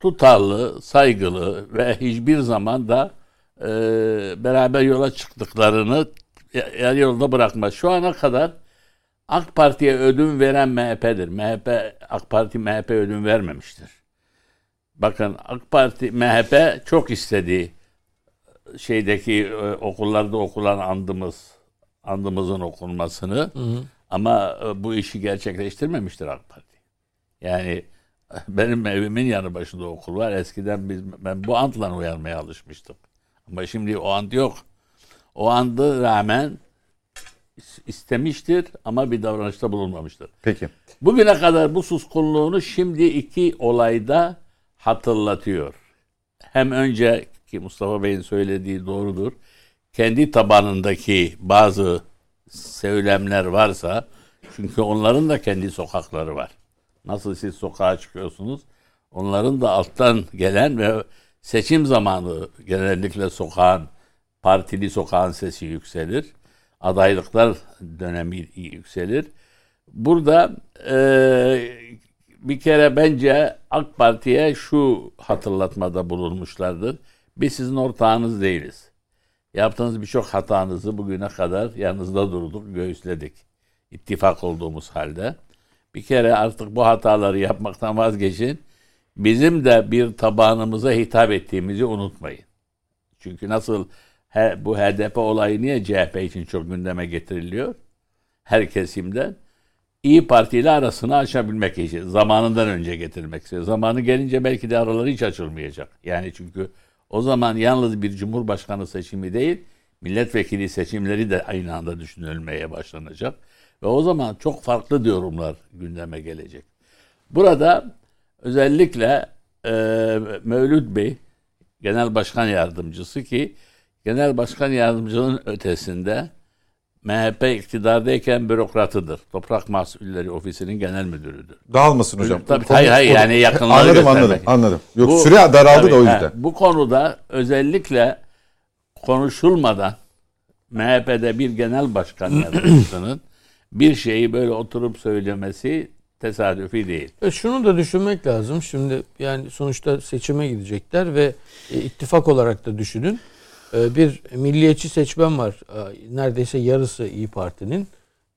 tutarlı, saygılı ve hiçbir zaman da e, beraber yola çıktıklarını yarı yolda bırakmaz. Şu ana kadar AK Parti'ye ödün veren MHP'dir. MHP, AK Parti MHP ödün vermemiştir. Bakın AK Parti, MHP çok istediği şeydeki e, okullarda okulan andımız, andımızın okunmasını ama e, bu işi gerçekleştirmemiştir AK Parti. Yani benim evimin yanı başında okul var. Eskiden biz ben bu antla uyanmaya alışmıştım. Ama şimdi o ant yok. O andı rağmen istemiştir ama bir davranışta bulunmamıştır. Peki. Bugüne kadar bu suskunluğunu şimdi iki olayda hatırlatıyor. Hem önce ki Mustafa Bey'in söylediği doğrudur. Kendi tabanındaki bazı söylemler varsa çünkü onların da kendi sokakları var. Nasıl siz sokağa çıkıyorsunuz? Onların da alttan gelen ve seçim zamanı genellikle sokağın, partili sokağın sesi yükselir. Adaylıklar dönemi yükselir. Burada eee, bir kere bence AK Parti'ye şu hatırlatmada bulunmuşlardır. Biz sizin ortağınız değiliz. Yaptığınız birçok hatanızı bugüne kadar yanınızda durduk, göğüsledik. İttifak olduğumuz halde. Bir kere artık bu hataları yapmaktan vazgeçin. Bizim de bir tabanımıza hitap ettiğimizi unutmayın. Çünkü nasıl bu HDP olayı niye CHP için çok gündeme getiriliyor? Her kesimden. İyi Parti ile arasını açabilmek için. Zamanından önce getirmek istiyor. Zamanı gelince belki de araları hiç açılmayacak. Yani çünkü o zaman yalnız bir cumhurbaşkanı seçimi değil, milletvekili seçimleri de aynı anda düşünülmeye başlanacak. Ve o zaman çok farklı yorumlar gündeme gelecek. Burada özellikle e, Mevlüt Bey, Genel Başkan Yardımcısı ki Genel Başkan Yardımcılığının ötesinde MHP iktidardayken bürokratıdır. Toprak Mahsulleri Ofisi'nin genel müdürüdür. Dağılmasın hocam. Tabii, Konu- hayır, hayır, yani yakınlığı Anladım göstermek. anladım anladım. Yok Bu- süre daraldı Tabii, da o he, yüzden. bu konuda özellikle konuşulmadan MHP'de bir genel başkan yardımcısının bir şeyi böyle oturup söylemesi tesadüfi değil. Ve şunu da düşünmek lazım. Şimdi yani sonuçta seçime gidecekler ve e, ittifak olarak da düşünün. E, bir milliyetçi seçmen var. E, neredeyse yarısı İyi Parti'nin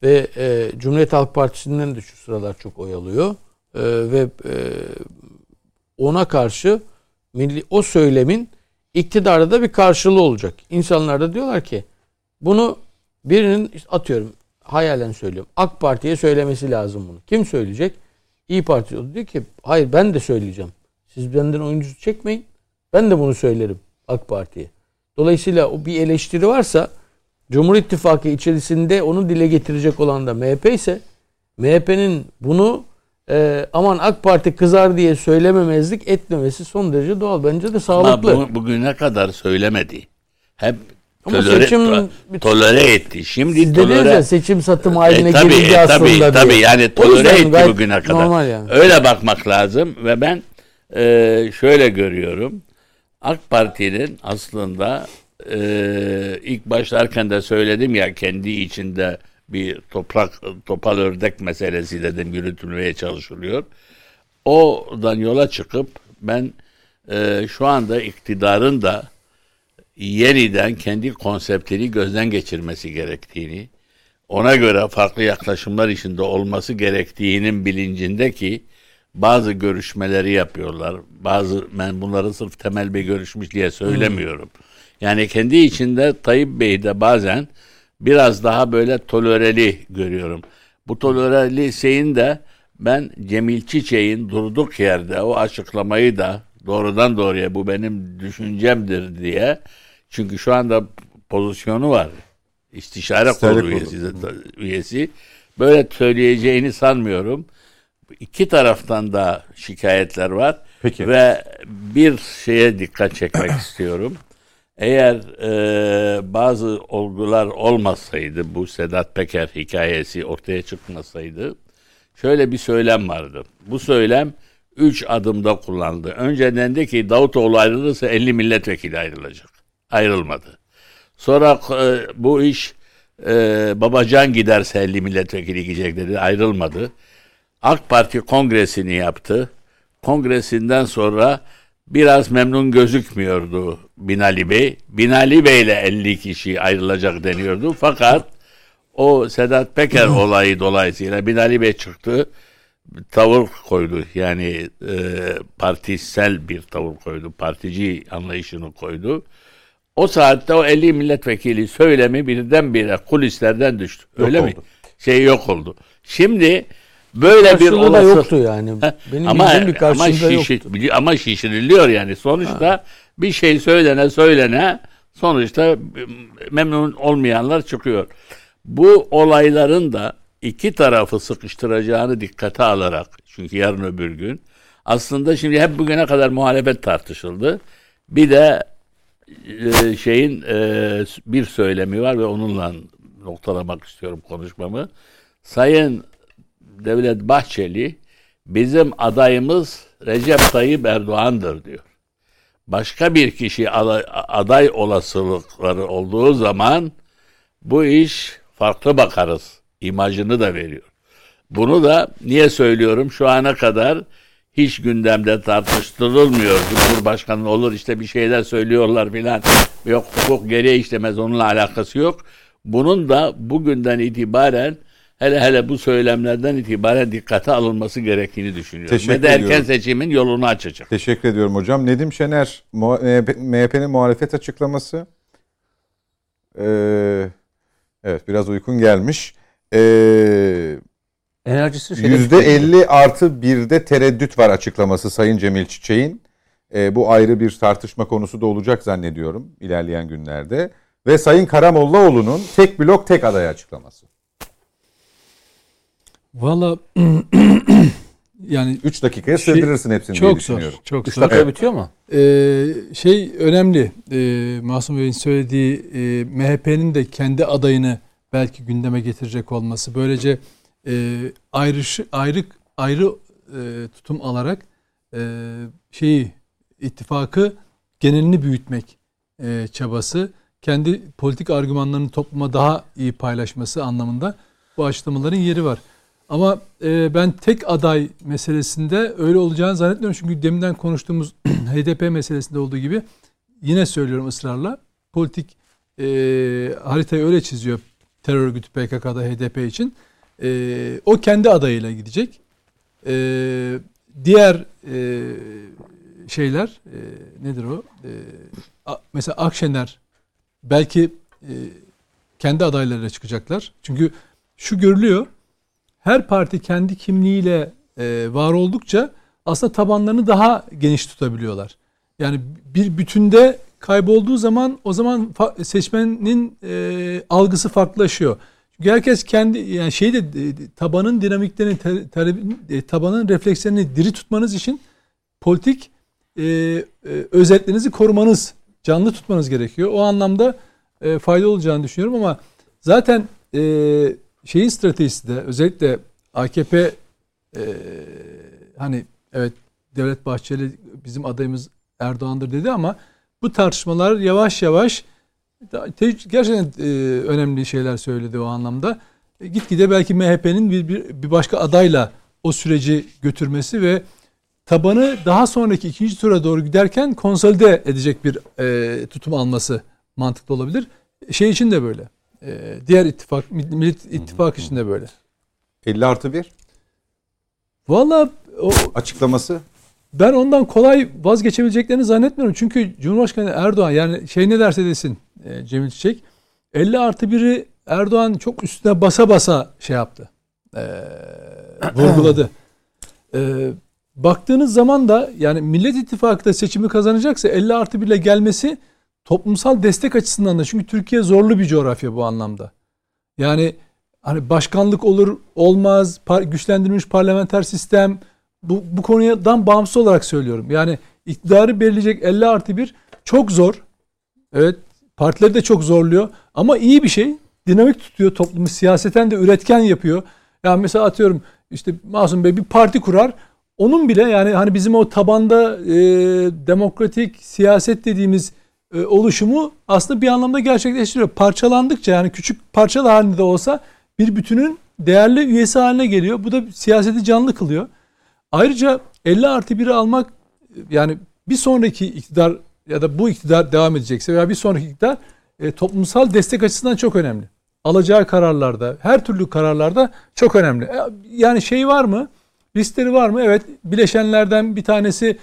ve e, Cumhuriyet Halk Partisi'nden de şu sıralar çok oy alıyor. E, ve e, ona karşı milli o söylemin iktidarda da bir karşılığı olacak. İnsanlar da diyorlar ki bunu birinin atıyorum hayalen söylüyorum. AK Parti'ye söylemesi lazım bunu. Kim söyleyecek? İyi Parti diyor ki hayır ben de söyleyeceğim. Siz benden oyuncu çekmeyin. Ben de bunu söylerim AK Parti'ye. Dolayısıyla o bir eleştiri varsa Cumhur İttifakı içerisinde onu dile getirecek olan da MHP ise MHP'nin bunu e, aman AK Parti kızar diye söylememezlik etmemesi son derece doğal. Bence de sağlıklı. Ama bu, bugüne kadar söylemedi. Hep Ama tolere, seçim- to- tolere etti. Şimdi tolere ya seçim satım haline E, tabii, girildi e, aslında tabii, diye. tabii yani tolere etti bugüne kadar. Yani. Öyle bakmak lazım ve ben e, şöyle görüyorum. AK Parti'nin aslında e, ilk başlarken de söyledim ya kendi içinde bir toprak topal ördek meselesi dedim yürütülmeye çalışılıyor. Oradan yola çıkıp ben e, şu anda iktidarın da yeniden kendi konseptini gözden geçirmesi gerektiğini, ona göre farklı yaklaşımlar içinde olması gerektiğinin bilincinde ki bazı görüşmeleri yapıyorlar. Bazı ben bunları sırf temel bir görüşmüş diye söylemiyorum. Yani kendi içinde Tayyip Bey de bazen biraz daha böyle tolereli görüyorum. Bu tolereli şeyin de ben Cemil Çiçek'in durduk yerde o açıklamayı da doğrudan doğruya bu benim düşüncemdir diye çünkü şu anda pozisyonu var. İstişare kurulu. üyesi, üyesi. Böyle söyleyeceğini sanmıyorum. İki taraftan da şikayetler var. Peki. Ve bir şeye dikkat çekmek istiyorum. Eğer e, bazı olgular olmasaydı, bu Sedat Peker hikayesi ortaya çıkmasaydı, şöyle bir söylem vardı. Bu söylem üç adımda kullanıldı. Önce dendi ki Davutoğlu ayrılırsa 50 milletvekili ayrılacak. Ayrılmadı. Sonra e, bu iş e, Babacan giderse 50 milletvekili gidecek dedi. Ayrılmadı. AK Parti kongresini yaptı. Kongresinden sonra biraz memnun gözükmüyordu Binali Bey. Binali Bey ile 50 kişi ayrılacak deniyordu. Fakat o Sedat Peker olayı dolayısıyla Binali Bey çıktı. Tavır koydu. Yani e, partisel bir tavır koydu. Partici anlayışını koydu. O saatte o 50 milletvekili söylemi birdenbire kulislerden düştü. Öyle mi? oldu. Şey yok oldu. Şimdi böyle bir da olası yoktu yani. Benim ama bir ama, şişi- yoktu. ama şişiriliyor yani. Sonuçta bir şey söylene söylene sonuçta memnun olmayanlar çıkıyor. Bu olayların da iki tarafı sıkıştıracağını dikkate alarak çünkü yarın öbür gün aslında şimdi hep bugüne kadar muhalefet tartışıldı. Bir de e, şeyin e, bir söylemi var ve onunla noktalamak istiyorum konuşmamı. Sayın Devlet Bahçeli bizim adayımız Recep Tayyip Erdoğan'dır diyor. Başka bir kişi aday, olasılıkları olduğu zaman bu iş farklı bakarız imajını da veriyor. Bunu da niye söylüyorum? Şu ana kadar hiç gündemde tartıştırılmıyor. Cumhurbaşkanı olur işte bir şeyler söylüyorlar filan. Yok hukuk geriye işlemez onunla alakası yok. Bunun da bugünden itibaren hele hele bu söylemlerden itibaren dikkate alınması gerektiğini düşünüyorum. Teşekkür Ve de erken ediyorum. seçimin yolunu açacak. Teşekkür ediyorum hocam. Nedim Şener, MHP MHP'nin muhalefet açıklaması. Ee, evet biraz uykun gelmiş. Ee, Enerjisi şeyde %50 artı 1'de tereddüt var açıklaması Sayın Cemil Çiçek'in. Ee, bu ayrı bir tartışma konusu da olacak zannediyorum ilerleyen günlerde. Ve Sayın Karamollaoğlu'nun tek blok tek aday açıklaması. Valla yani 3 dakikaya Şey, sığdırırsın hepsini diye çok zor. düşünüyorum. Çok zor. dakika bitiyor mu? Ee, şey önemli. Ee, Masum Bey'in söylediği e, MHP'nin de kendi adayını belki gündeme getirecek olması. Böylece e, ayrışı, ayrı ayrı e, tutum alarak e, şeyi ittifakı genelini büyütmek e, çabası, kendi politik argümanlarını topluma daha iyi paylaşması anlamında bu açıklamaların yeri var. Ama e, ben tek aday meselesinde öyle olacağını zannetmiyorum. Çünkü deminden konuştuğumuz HDP meselesinde olduğu gibi yine söylüyorum ısrarla. Politik e, haritayı öyle çiziyor terör örgütü PKK'da HDP için. E, o kendi adayıyla gidecek. E, diğer e, şeyler e, nedir o? E, a, mesela Akşener belki e, kendi adaylarıyla çıkacaklar. Çünkü şu görülüyor. Her parti kendi kimliğiyle e, var oldukça aslında tabanlarını daha geniş tutabiliyorlar. Yani bir bütünde kaybolduğu zaman o zaman seçmenin e, algısı farklılaşıyor. Çünkü herkes kendi yani şeyde e, tabanın dinamiklerini te- talebin- e, tabanın reflekslerini diri tutmanız için politik e, e, özetlerinizi korumanız, canlı tutmanız gerekiyor. O anlamda e, fayda olacağını düşünüyorum ama zaten e, şeyin stratejisi de özellikle AKP e, hani evet Devlet Bahçeli bizim adayımız Erdoğan'dır dedi ama bu tartışmalar yavaş yavaş gerçekten e, önemli şeyler söyledi o anlamda. E, gitgide belki MHP'nin bir, bir, bir başka adayla o süreci götürmesi ve tabanı daha sonraki ikinci tura doğru giderken konsolide edecek bir e, tutum alması mantıklı olabilir. Şey için de böyle. E, diğer ittifak, Millet İttifak için de böyle. 50 artı 1 Valla o açıklaması. Ben ondan kolay vazgeçebileceklerini zannetmiyorum. Çünkü Cumhurbaşkanı Erdoğan yani şey ne derse desin e, Cemil Çiçek 50 artı 1'i Erdoğan çok üstüne basa basa şey yaptı. E, vurguladı. E, baktığınız zaman da yani Millet İttifakı da seçimi kazanacaksa 50 artı 1 ile gelmesi toplumsal destek açısından da çünkü Türkiye zorlu bir coğrafya bu anlamda. Yani hani başkanlık olur olmaz par- güçlendirilmiş parlamenter sistem bu, bu konudan bağımsız olarak söylüyorum. Yani iktidarı belirleyecek 50 artı 1 çok zor. Evet partileri de çok zorluyor ama iyi bir şey. Dinamik tutuyor toplumu siyaseten de üretken yapıyor. Yani mesela atıyorum işte Masum Bey bir parti kurar. Onun bile yani hani bizim o tabanda e, demokratik siyaset dediğimiz e, oluşumu aslında bir anlamda gerçekleştiriyor. Parçalandıkça yani küçük parçalı halinde de olsa bir bütünün değerli üyesi haline geliyor. Bu da siyaseti canlı kılıyor. Ayrıca 50 artı 1'i almak yani bir sonraki iktidar ya da bu iktidar devam edecekse veya bir sonraki iktidar e, toplumsal destek açısından çok önemli. Alacağı kararlarda, her türlü kararlarda çok önemli. E, yani şey var mı? Riskleri var mı? Evet. Bileşenlerden bir tanesi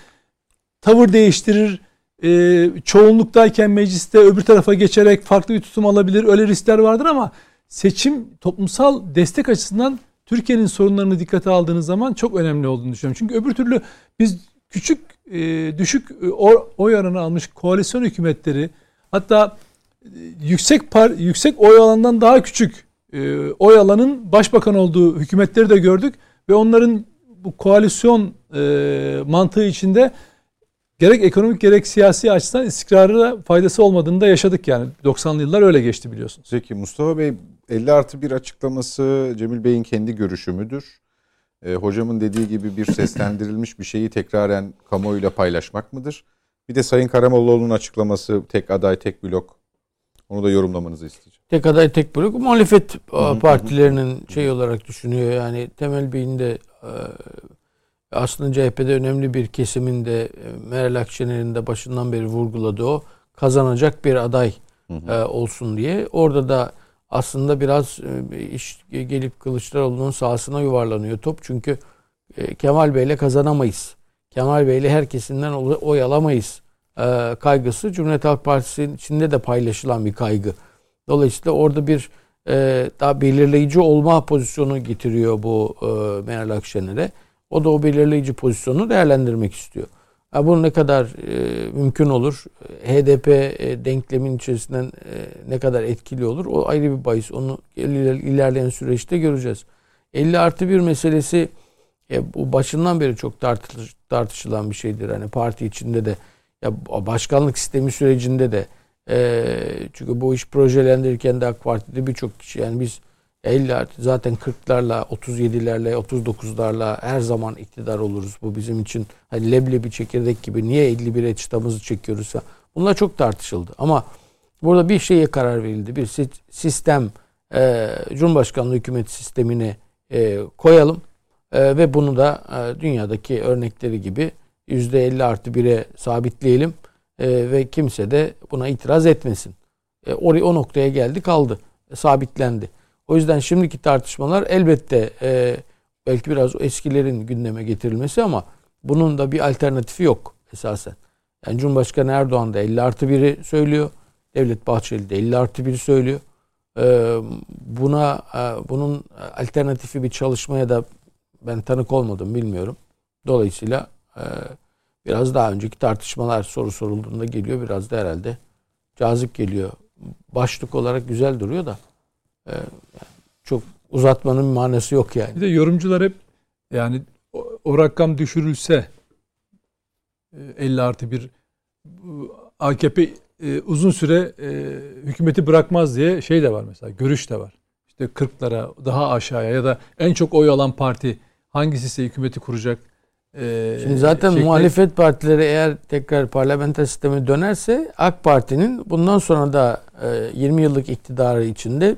tavır değiştirir. E, çoğunluktayken mecliste öbür tarafa geçerek farklı bir tutum alabilir. Öyle riskler vardır ama seçim toplumsal destek açısından Türkiye'nin sorunlarını dikkate aldığınız zaman çok önemli olduğunu düşünüyorum. Çünkü öbür türlü biz küçük e, düşük e, oy, oranı almış koalisyon hükümetleri hatta e, yüksek par, yüksek oy alanından daha küçük e, oy alanın başbakan olduğu hükümetleri de gördük ve onların bu koalisyon e, mantığı içinde gerek ekonomik gerek siyasi açıdan istikrarına faydası olmadığını da yaşadık yani. 90'lı yıllar öyle geçti biliyorsunuz. Peki Mustafa Bey 50 artı bir açıklaması Cemil Bey'in kendi görüşü müdür? E, hocamın dediği gibi bir seslendirilmiş bir şeyi tekraren kamuoyuyla paylaşmak mıdır? Bir de Sayın Karamollaoğlu'nun açıklaması tek aday tek blok. Onu da yorumlamanızı isteyeceğim. Tek aday tek blok muhalefet e, partilerinin şey olarak düşünüyor. Yani Temel Bey'in de e, aslında CHP'de önemli bir kesimin de e, Meral Akşener'in de başından beri vurguladığı o kazanacak bir aday e, olsun diye. Orada da aslında biraz e, iş gelip Kılıçdaroğlu'nun sahasına yuvarlanıyor top. Çünkü e, Kemal Bey'le kazanamayız. Kemal Bey'le her kesimden oy- oy alamayız e, kaygısı Cumhuriyet Halk Partisi'nin içinde de paylaşılan bir kaygı. Dolayısıyla orada bir e, daha belirleyici olma pozisyonu getiriyor bu e, Meral Akşener'e. O da o belirleyici pozisyonu değerlendirmek istiyor. Ha, bu ne kadar e, mümkün olur? HDP e, denklemin içerisinden e, ne kadar etkili olur? O ayrı bir bahis. Onu iler- ilerleyen süreçte göreceğiz. 50 artı 1 meselesi e, bu başından beri çok tartış, tartışılan bir şeydir. Hani parti içinde de ya başkanlık sistemi sürecinde de e, çünkü bu iş projelendirirken de AK Parti'de birçok kişi yani biz 50 artı zaten 40'larla 37'lerle 39'larla her zaman iktidar oluruz. Bu bizim için hani leblebi çekirdek gibi niye 51'e çıtamızı çekiyoruz? Bunlar çok tartışıldı. Ama burada bir şeye karar verildi. Bir si- sistem e, Cumhurbaşkanlığı hükümet sistemine e, koyalım E, ve bunu da e, dünyadaki örnekleri gibi %50 artı 1'e sabitleyelim E, ve kimse de buna itiraz etmesin. E, oraya o noktaya geldi kaldı. E, sabitlendi. O yüzden şimdiki tartışmalar elbette e, belki biraz o eskilerin gündeme getirilmesi ama bunun da bir alternatifi yok esasen. Yani Cumhurbaşkanı Erdoğan da 50 artı 1'i söylüyor. Devlet Bahçeli de 50 artı 1'i söylüyor. Ee, buna e, bunun alternatifi bir çalışmaya da ben tanık olmadım bilmiyorum. Dolayısıyla e, biraz daha önceki tartışmalar soru sorulduğunda geliyor. Biraz da herhalde cazip geliyor. Başlık olarak güzel duruyor da e, çok uzatmanın manası yok yani. Bir de yorumcular hep yani o, o rakam düşürülse e, 50 artı bir AKP e, uzun süre e, hükümeti bırakmaz diye şey de var mesela görüş de var. İşte 40'lara daha aşağıya ya da en çok oy alan parti hangisi ise hükümeti kuracak. e, Şimdi zaten şekli- muhalefet partileri eğer tekrar parlamenter sisteme dönerse AK Parti'nin bundan sonra da e, 20 yıllık iktidarı içinde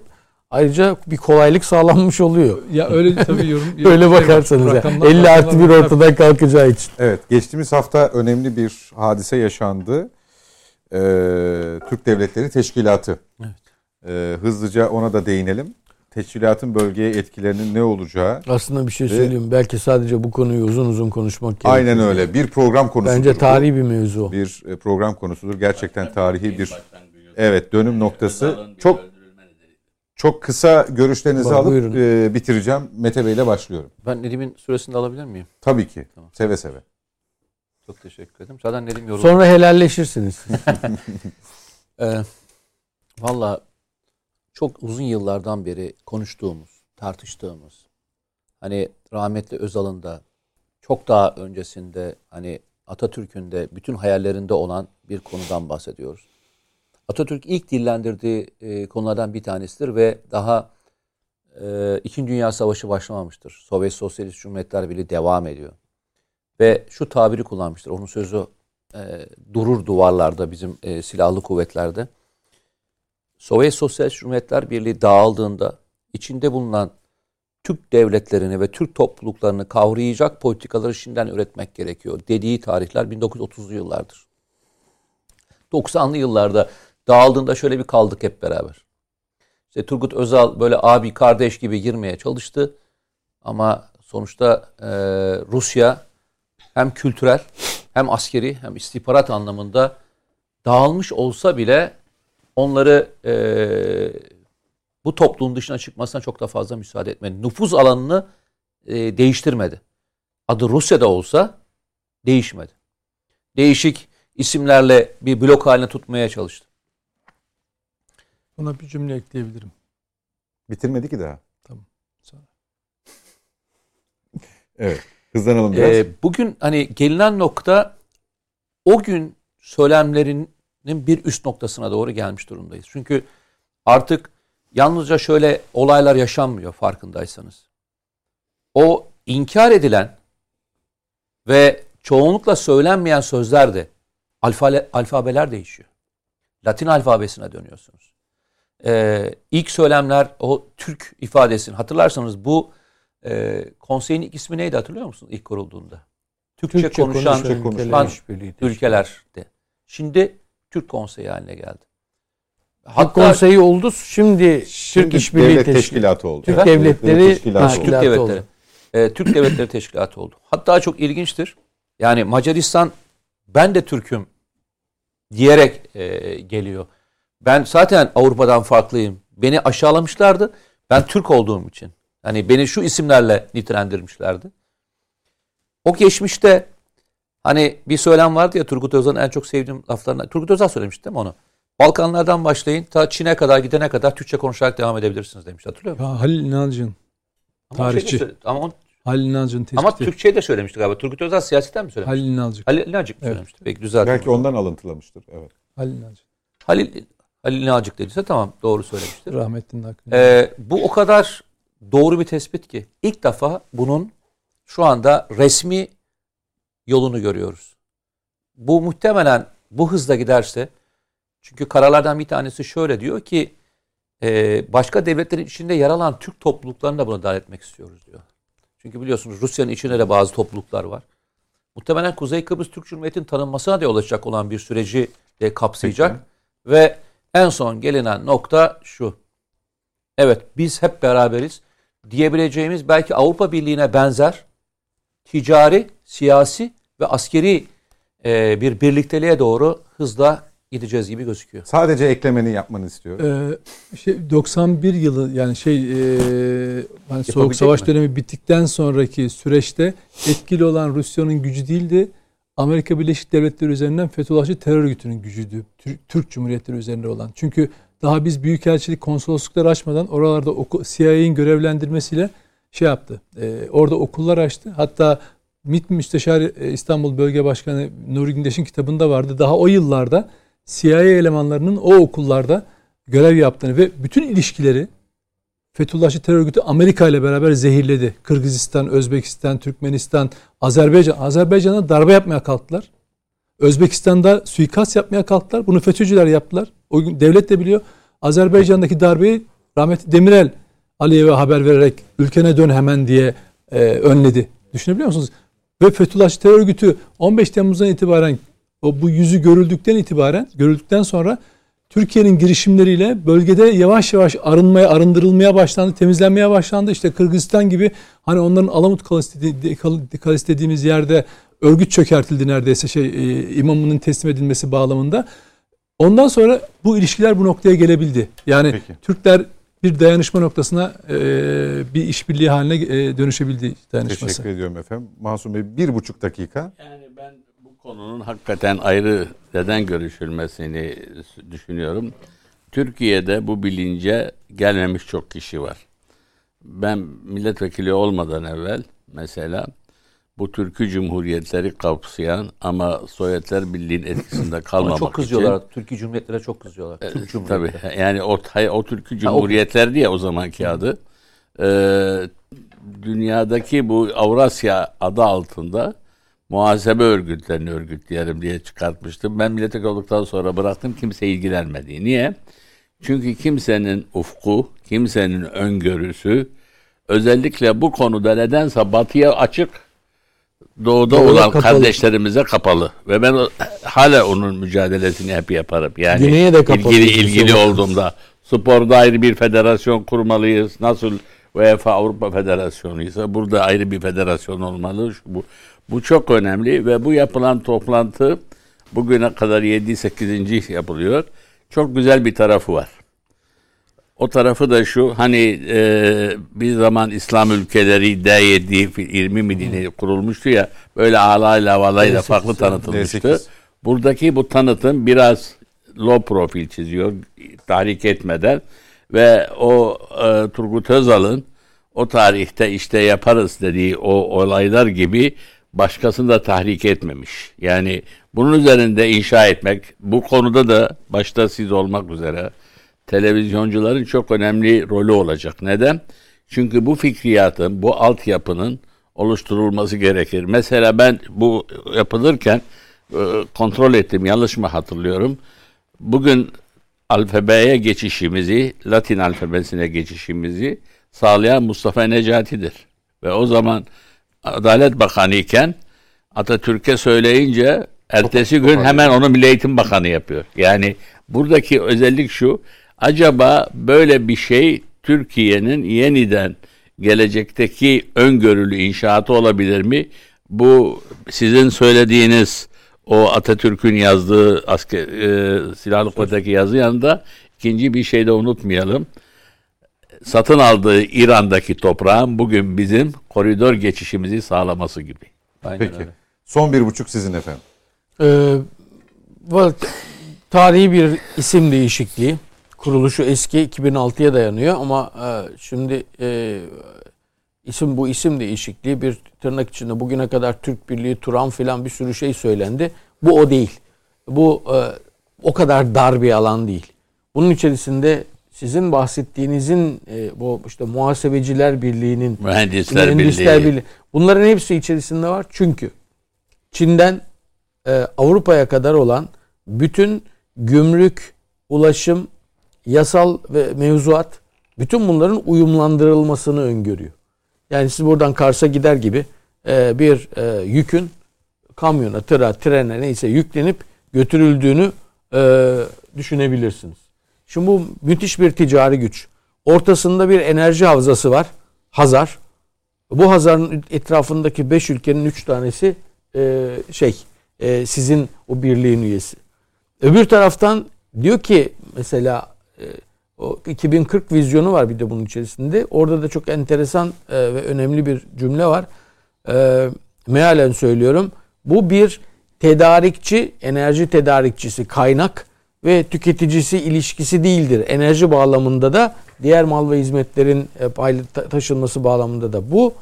ayrıca bir kolaylık sağlanmış oluyor. ya öyle tabii yorum. Öyle şey var, bakarsanız ya. rakamlar- 50 artı bir ortadan kalkacağı için. Evet, geçtiğimiz hafta önemli bir hadise yaşandı. Ee, Türk Devletleri Teşkilatı. Ee, hızlıca ona da değinelim. Teşkilatın bölgeye etkilerinin ne olacağı. Aslında bir şey Ve- söyleyeyim. Belki sadece bu konuyu uzun uzun konuşmak gerekiyor. Aynen öyle. Bir program konusudur. Bence tarihi bir mevzu. bir e, program konusudur. Gerçekten tarihi bir evet dönüm noktası. Çok çok kısa görüşlerinizi Bak, alıp buyurun. e, bitireceğim. Mete Bey ile başlıyorum. Ben Nedim'in süresini de alabilir miyim? Tabii ki. Tamam. Seve seve. Çok teşekkür ederim. Zaten Nedim yorum. Sonra helalleşirsiniz. Ee, Valla çok uzun yıllardan beri konuştuğumuz, tartıştığımız, hani rahmetli Özal'ın da çok daha öncesinde hani Atatürk'ün de bütün hayallerinde olan bir konudan bahsediyoruz. Atatürk ilk dillendirdiği e, konulardan bir tanesidir ve daha e, İkinci Dünya Savaşı başlamamıştır. Sovyet Sosyalist Cumhuriyetler Birliği devam ediyor. Ve şu tabiri kullanmıştır. Onun sözü e, durur duvarlarda bizim e, silahlı kuvvetlerde. Sovyet Sosyalist Cumhuriyetler Birliği dağıldığında içinde bulunan Türk devletlerini ve Türk topluluklarını kavrayacak politikaları şimdiden üretmek gerekiyor dediği tarihler 1930'lu yıllardır. 90'lı yıllarda dağıldığında şöyle bir kaldık hep beraber. İşte Turgut Özal böyle abi kardeş gibi girmeye çalıştı. Ama sonuçta e, Rusya hem kültürel hem askeri hem istihbarat anlamında dağılmış olsa bile onları e, bu toplumun dışına çıkmasına çok da fazla müsaade etmedi. Nüfuz alanını e, değiştirmedi. Adı Rusya'da olsa değişmedi. Değişik isimlerle bir blok haline tutmaya çalıştı. Buna bir cümle ekleyebilirim. Bitirmedi ki daha. Tamam. Sonra. Evet. Hızlanalım biraz. Ee, bugün hani gelinen nokta o gün söylemlerinin bir üst noktasına doğru gelmiş durumdayız. Çünkü artık yalnızca şöyle olaylar yaşanmıyor farkındaysanız. O inkar ve çoğunlukla söylenmeyen sözler de alfa, alfabeler değişiyor. Latin alfabesine dönüyorsunuz. Ee, ilk söylemler o Türk ifadesini hatırlarsanız bu e, konseyin ilk ismi neydi hatırlıyor musunuz ilk kurulduğunda? Türkçe, Türkçe konuşan, konuşan teşkilatı. ülkelerde. Şimdi Türk konseyi haline geldi. Türk Hatta konseyi oldu. Şimdi, Şimdi Türk İşbirliği devlet Teşkilatı. teşkilatı oldu. Türk Evet. Devletleri Teşkilatı Ha, oldu. Türk devletleri. e, Türk devletleri teşkilatı oldu. Hatta çok ilginçtir. Yani Macaristan ben de Türk'üm diyerek e, geliyor. Ben zaten Avrupa'dan farklıyım. Beni aşağılamışlardı. Ben Türk olduğum için. Hani beni şu isimlerle nitelendirmişlerdi. O geçmişte hani bir söylem vardı ya Turgut Özal'ın en çok sevdiğim laflarından. Turgut Özal söylemişti değil mi onu? Balkanlardan başlayın ta Çin'e kadar gidene kadar Türkçe konuşarak devam edebilirsiniz demiş. Hatırlıyor musun? Ya Halil o şeyde tarihçi. ama, on, Halil İnalcı'nın tespiti. ama Türkçe'yi de söylemişti galiba. Turgut Özal siyasetten mi söylemişti? Halil İnalcı. Halil İnalcık mı Evet. söylemişti? Peki düzelttim. Belki ondan alıntılamıştır. Evet. Halil İnalcı. Halil, Halil İnalcık dediyse tamam doğru söylemiştir. Rahmetlinin hakkında. Ee, bu o kadar doğru bir tespit ki ilk defa bunun şu anda resmi yolunu görüyoruz. Bu muhtemelen bu hızla giderse çünkü kararlardan bir tanesi şöyle diyor ki e, başka devletlerin içinde yer alan Türk topluluklarını da buna dahil etmek istiyoruz diyor. Çünkü biliyorsunuz Rusya'nın içinde de bazı topluluklar var. Muhtemelen Kuzey Kıbrıs Türk Cumhuriyeti'nin tanınmasına da yol açacak olan bir süreci de kapsayacak. Ve en son gelinen nokta şu. Evet biz hep beraberiz diyebileceğimiz belki Avrupa Birliği'ne benzer ticari, siyasi ve askeri e, bir birlikteliğe doğru hızla gideceğiz gibi gözüküyor. Sadece eklemeni yapmanı istiyorum. Ee, şey 91 yılı yani şey e, hani soğuk savaş mi? dönemi bittikten sonraki süreçte etkili olan Rusya'nın gücü değildi. Amerika Birleşik Devletleri üzerinden Fethullahçı terör örgütünün gücüydü. Tür- Türk Cumhuriyetleri üzerinde olan. Çünkü daha biz büyükelçilik konsolosluklar açmadan oralarda CIA'nin görevlendirmesiyle şey yaptı. E, orada okullar açtı. Hatta MİT Müsteşar e, İstanbul Bölge Başkanı Nuri Gündeş'in kitabında vardı. Daha o yıllarda CIA elemanlarının o okullarda görev yaptığını ve bütün ilişkileri Fethullahçı terör örgütü Amerika ile beraber zehirledi. Kırgızistan, Özbekistan, Türkmenistan, Azerbaycan. Azerbaycan'a darbe yapmaya kalktılar. Özbekistan'da suikast yapmaya kalktılar. Bunu FETÖ'cüler yaptılar. O gün devlet de biliyor. Azerbaycan'daki darbeyi rahmetli Demirel Aliyev'e haber vererek ülkene dön hemen diye e, önledi. Düşünebiliyor musunuz? Ve Fethullahçı terör örgütü 15 Temmuz'dan itibaren o bu yüzü görüldükten itibaren görüldükten sonra Türkiye'nin girişimleriyle bölgede yavaş yavaş arınmaya, arındırılmaya başlandı, temizlenmeye başlandı. İşte Kırgızistan gibi hani onların Alamut Kalesi dedi- Kalesi dediğimiz yerde örgüt çökertildi neredeyse şey e, imamının teslim edilmesi bağlamında. Ondan sonra bu ilişkiler bu noktaya gelebildi. Yani Peki. Türkler bir dayanışma noktasına e, bir işbirliği haline e, dönüşebildi dayanışması. Teşekkür ediyorum efendim. Masum Bey bir buçuk dakika. Yani konunun hakikaten ayrı neden görüşülmesini düşünüyorum. Türkiye'de bu bilince gelmemiş çok kişi var. Ben milletvekili olmadan evvel mesela bu Türkü Cumhuriyetleri kapsayan ama Sovyetler Birliği'nin etkisinde Ama kalmamak çok için kızıyorlar. Türkiye Cumhuriyetlere çok kızıyorlar. Türk Cumhuriyeti. Tabii yani o, o Türkü Cumhuriyetlerdi ya o zamanki adı. Ee, dünyadaki bu Avrasya adı altında muhasebe örgütlerini örgütleyelim diye çıkartmıştım. Ben milletvekili olduktan sonra bıraktım kimse ilgilenmedi. Niye? Çünkü kimsenin ufku, kimsenin öngörüsü özellikle bu konuda nedense batıya açık doğuda Doğuda olan kapalı. kardeşlerimize kapalı ve ben o- hala onun mücadelesini hep yaparım. Yani Güney'e de kapalı ilgili ilgili olduğumda sporda ayrı bir federasyon kurmalıyız. Nasıl UEFA Avrupa Federasyonu ise burada ayrı bir federasyon olmalı. Şu- Bu bu çok önemli ve bu yapılan toplantı bugüne kadar 7 8. yapılıyor. Çok güzel bir tarafı var. O tarafı da şu hani e, bir zaman İslam ülkeleri D7 20 mi dini kurulmuştu ya böyle alayla havalayla farklı tanıtılmıştı. D8. Buradaki bu tanıtım biraz low profil çiziyor tahrik etmeden ve o e, Turgut Özal'ın o tarihte işte yaparız dediği o olaylar gibi başkasını da tahrik etmemiş. Yani bunun üzerinde inşa etmek bu konuda da başta siz olmak üzere televizyoncuların çok önemli rolü olacak. Neden? Çünkü bu fikriyatın, bu altyapının oluşturulması gerekir. Mesela ben bu yapılırken e, kontrol ettim, yanlış mı hatırlıyorum? Bugün alfabeye geçişimizi, Latin alfabesine geçişimizi sağlayan Mustafa Necati'dir. Ve o zaman Adalet Bakanı iken Atatürk'e söyleyince ertesi gün hemen onu Milli Eğitim Bakanı yapıyor. Yani buradaki özellik şu. Acaba böyle bir şey Türkiye'nin yeniden gelecekteki öngörülü inşaatı olabilir mi? Bu sizin söylediğiniz o Atatürk'ün yazdığı asker, e, silahlı kuvvetteki yazı yanında ikinci bir şey de unutmayalım. Satın aldığı İran'daki toprağın bugün bizim koridor geçişimizi sağlaması gibi. Aynen Peki. öyle. Son bir buçuk sizin efendim. Ee, var- tarihi bir isim değişikliği. Kuruluşu eski 2006'ya dayanıyor ama e, şimdi e, isim bu isim değişikliği bir tırnak içinde bugüne kadar Türk Birliği, Turan filan bir sürü şey söylendi. Bu o değil. Bu e, o kadar dar bir alan değil. Bunun içerisinde sizin bahsettiğinizin e, bu işte muhasebeciler birliğinin Mühendisler, Mühendisler Birliği. Birliği. Bunların hepsi içerisinde var. Çünkü Çin'den e, Avrupa'ya kadar olan bütün gümrük, ulaşım, yasal ve mevzuat bütün bunların uyumlandırılmasını öngörüyor. Yani siz buradan Kars'a gider gibi e, bir e, yükün kamyona, tıra, trene neyse yüklenip götürüldüğünü e, düşünebilirsiniz. Şimdi bu müthiş bir ticari güç. Ortasında bir enerji havzası var. Hazar. Bu Hazar'ın etrafındaki 5 ülkenin 3 tanesi e, şey e, sizin o birliğin üyesi. Öbür taraftan diyor ki mesela e, o 2040 vizyonu var bir de bunun içerisinde. Orada da çok enteresan e, ve önemli bir cümle var. E, mealen söylüyorum. Bu bir tedarikçi, enerji tedarikçisi, kaynak ve tüketicisi ilişkisi değildir. Enerji bağlamında da diğer mal ve hizmetlerin e, taşınması bağlamında da bu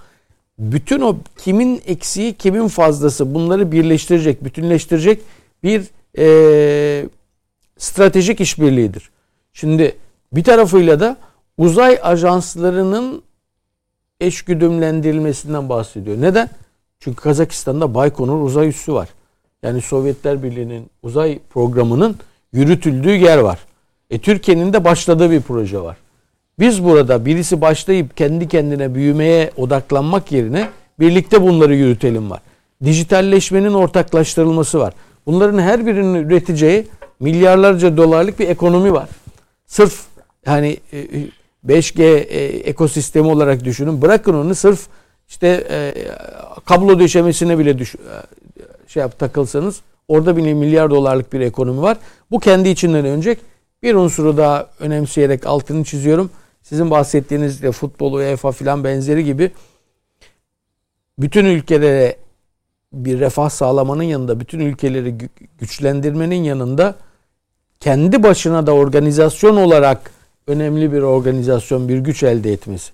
bütün o kimin eksiği kimin fazlası bunları birleştirecek, bütünleştirecek bir e, stratejik işbirliğidir. Şimdi bir tarafıyla da uzay ajanslarının eşgüdümlendirilmesinden bahsediyor. Neden? Çünkü Kazakistan'da Baykonur uzay üssü var. Yani Sovyetler Birliği'nin uzay programının yürütüldüğü yer var. E Türkiye'nin de başladığı bir proje var. Biz burada birisi başlayıp kendi kendine büyümeye odaklanmak yerine birlikte bunları yürütelim var. Dijitalleşmenin ortaklaştırılması var. Bunların her birinin üreteceği milyarlarca dolarlık bir ekonomi var. Sırf yani e, 5G e, ekosistemi olarak düşünün. Bırakın onu sırf işte e, kablo döşemesine bile düş, e, şey yap takılsanız orada bile milyar dolarlık bir ekonomi var. Bu kendi içinden önecek. Bir unsuru daha önemseyerek altını çiziyorum. Sizin bahsettiğiniz de futbol, UEFA filan benzeri gibi bütün ülkelere bir refah sağlamanın yanında, bütün ülkeleri gü- güçlendirmenin yanında kendi başına da organizasyon olarak önemli bir organizasyon, bir güç elde etmesi.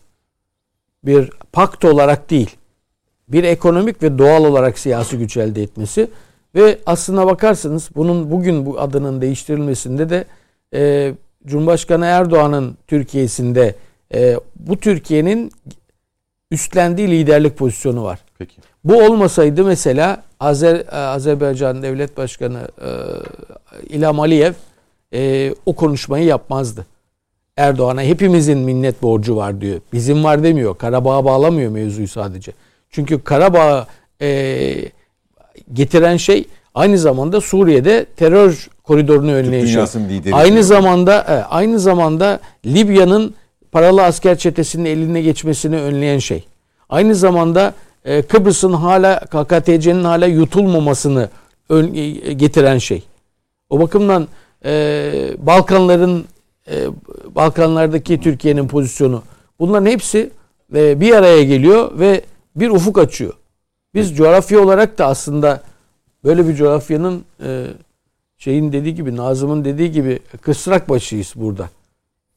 Bir pakt olarak değil, bir ekonomik ve doğal olarak siyasi güç elde etmesi ve aslına bakarsanız bunun bugün bu adının değiştirilmesinde de e, Cumhurbaşkanı Erdoğan'ın Türkiye'sinde e, bu Türkiye'nin üstlendiği liderlik pozisyonu var. Peki. Bu olmasaydı mesela Azer, Azerbaycan Devlet Başkanı e, İlham Aliyev e, o konuşmayı yapmazdı. Erdoğan'a hepimizin minnet borcu var diyor. Bizim var demiyor. Karabağ'a bağlamıyor mevzuyu sadece. Çünkü Karabağ'ı e, getiren şey aynı zamanda Suriye'de terör koridorunu şey. lideri. Aynı zamanda e, aynı zamanda Libya'nın paralı asker çetesinin eline geçmesini önleyen şey. Aynı zamanda e, Kıbrıs'ın hala KKTC'nin hala yutulmamasını ön- e, getiren şey. O bakımdan e, Balkanların e, Balkanlardaki Türkiye'nin pozisyonu bunların hepsi e, bir araya geliyor ve bir ufuk açıyor. Biz coğrafya olarak da aslında böyle bir coğrafyanın e, şeyin dediği gibi Nazım'ın dediği gibi kısrak başıyız burada.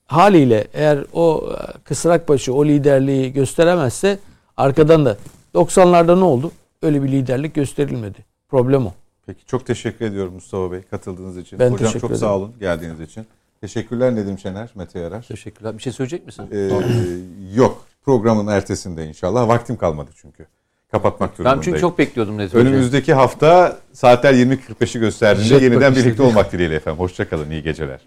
Haliyle eğer o e, kısrak başı o liderliği gösteremezse arkadan da 90'larda ne oldu? Öyle bir liderlik gösterilmedi. Problem o. Peki çok teşekkür ediyorum Mustafa Bey katıldığınız için. Ben Hocam teşekkür çok ederim. sağ olun geldiğiniz için. Teşekkürler Nedim Şener, Mete Yarar. Teşekkürler. Bir şey söyleyecek misin? Ee, yok programın ertesinde inşallah. Vaktim kalmadı çünkü. Kapatmak ben durumundayım. çünkü çok bekliyordum Nezih. Önümüzdeki hafta saatler 20.45'i gösterdiğinde yeniden birlikte olmak dileğiyle efendim. Hoşçakalın, iyi geceler.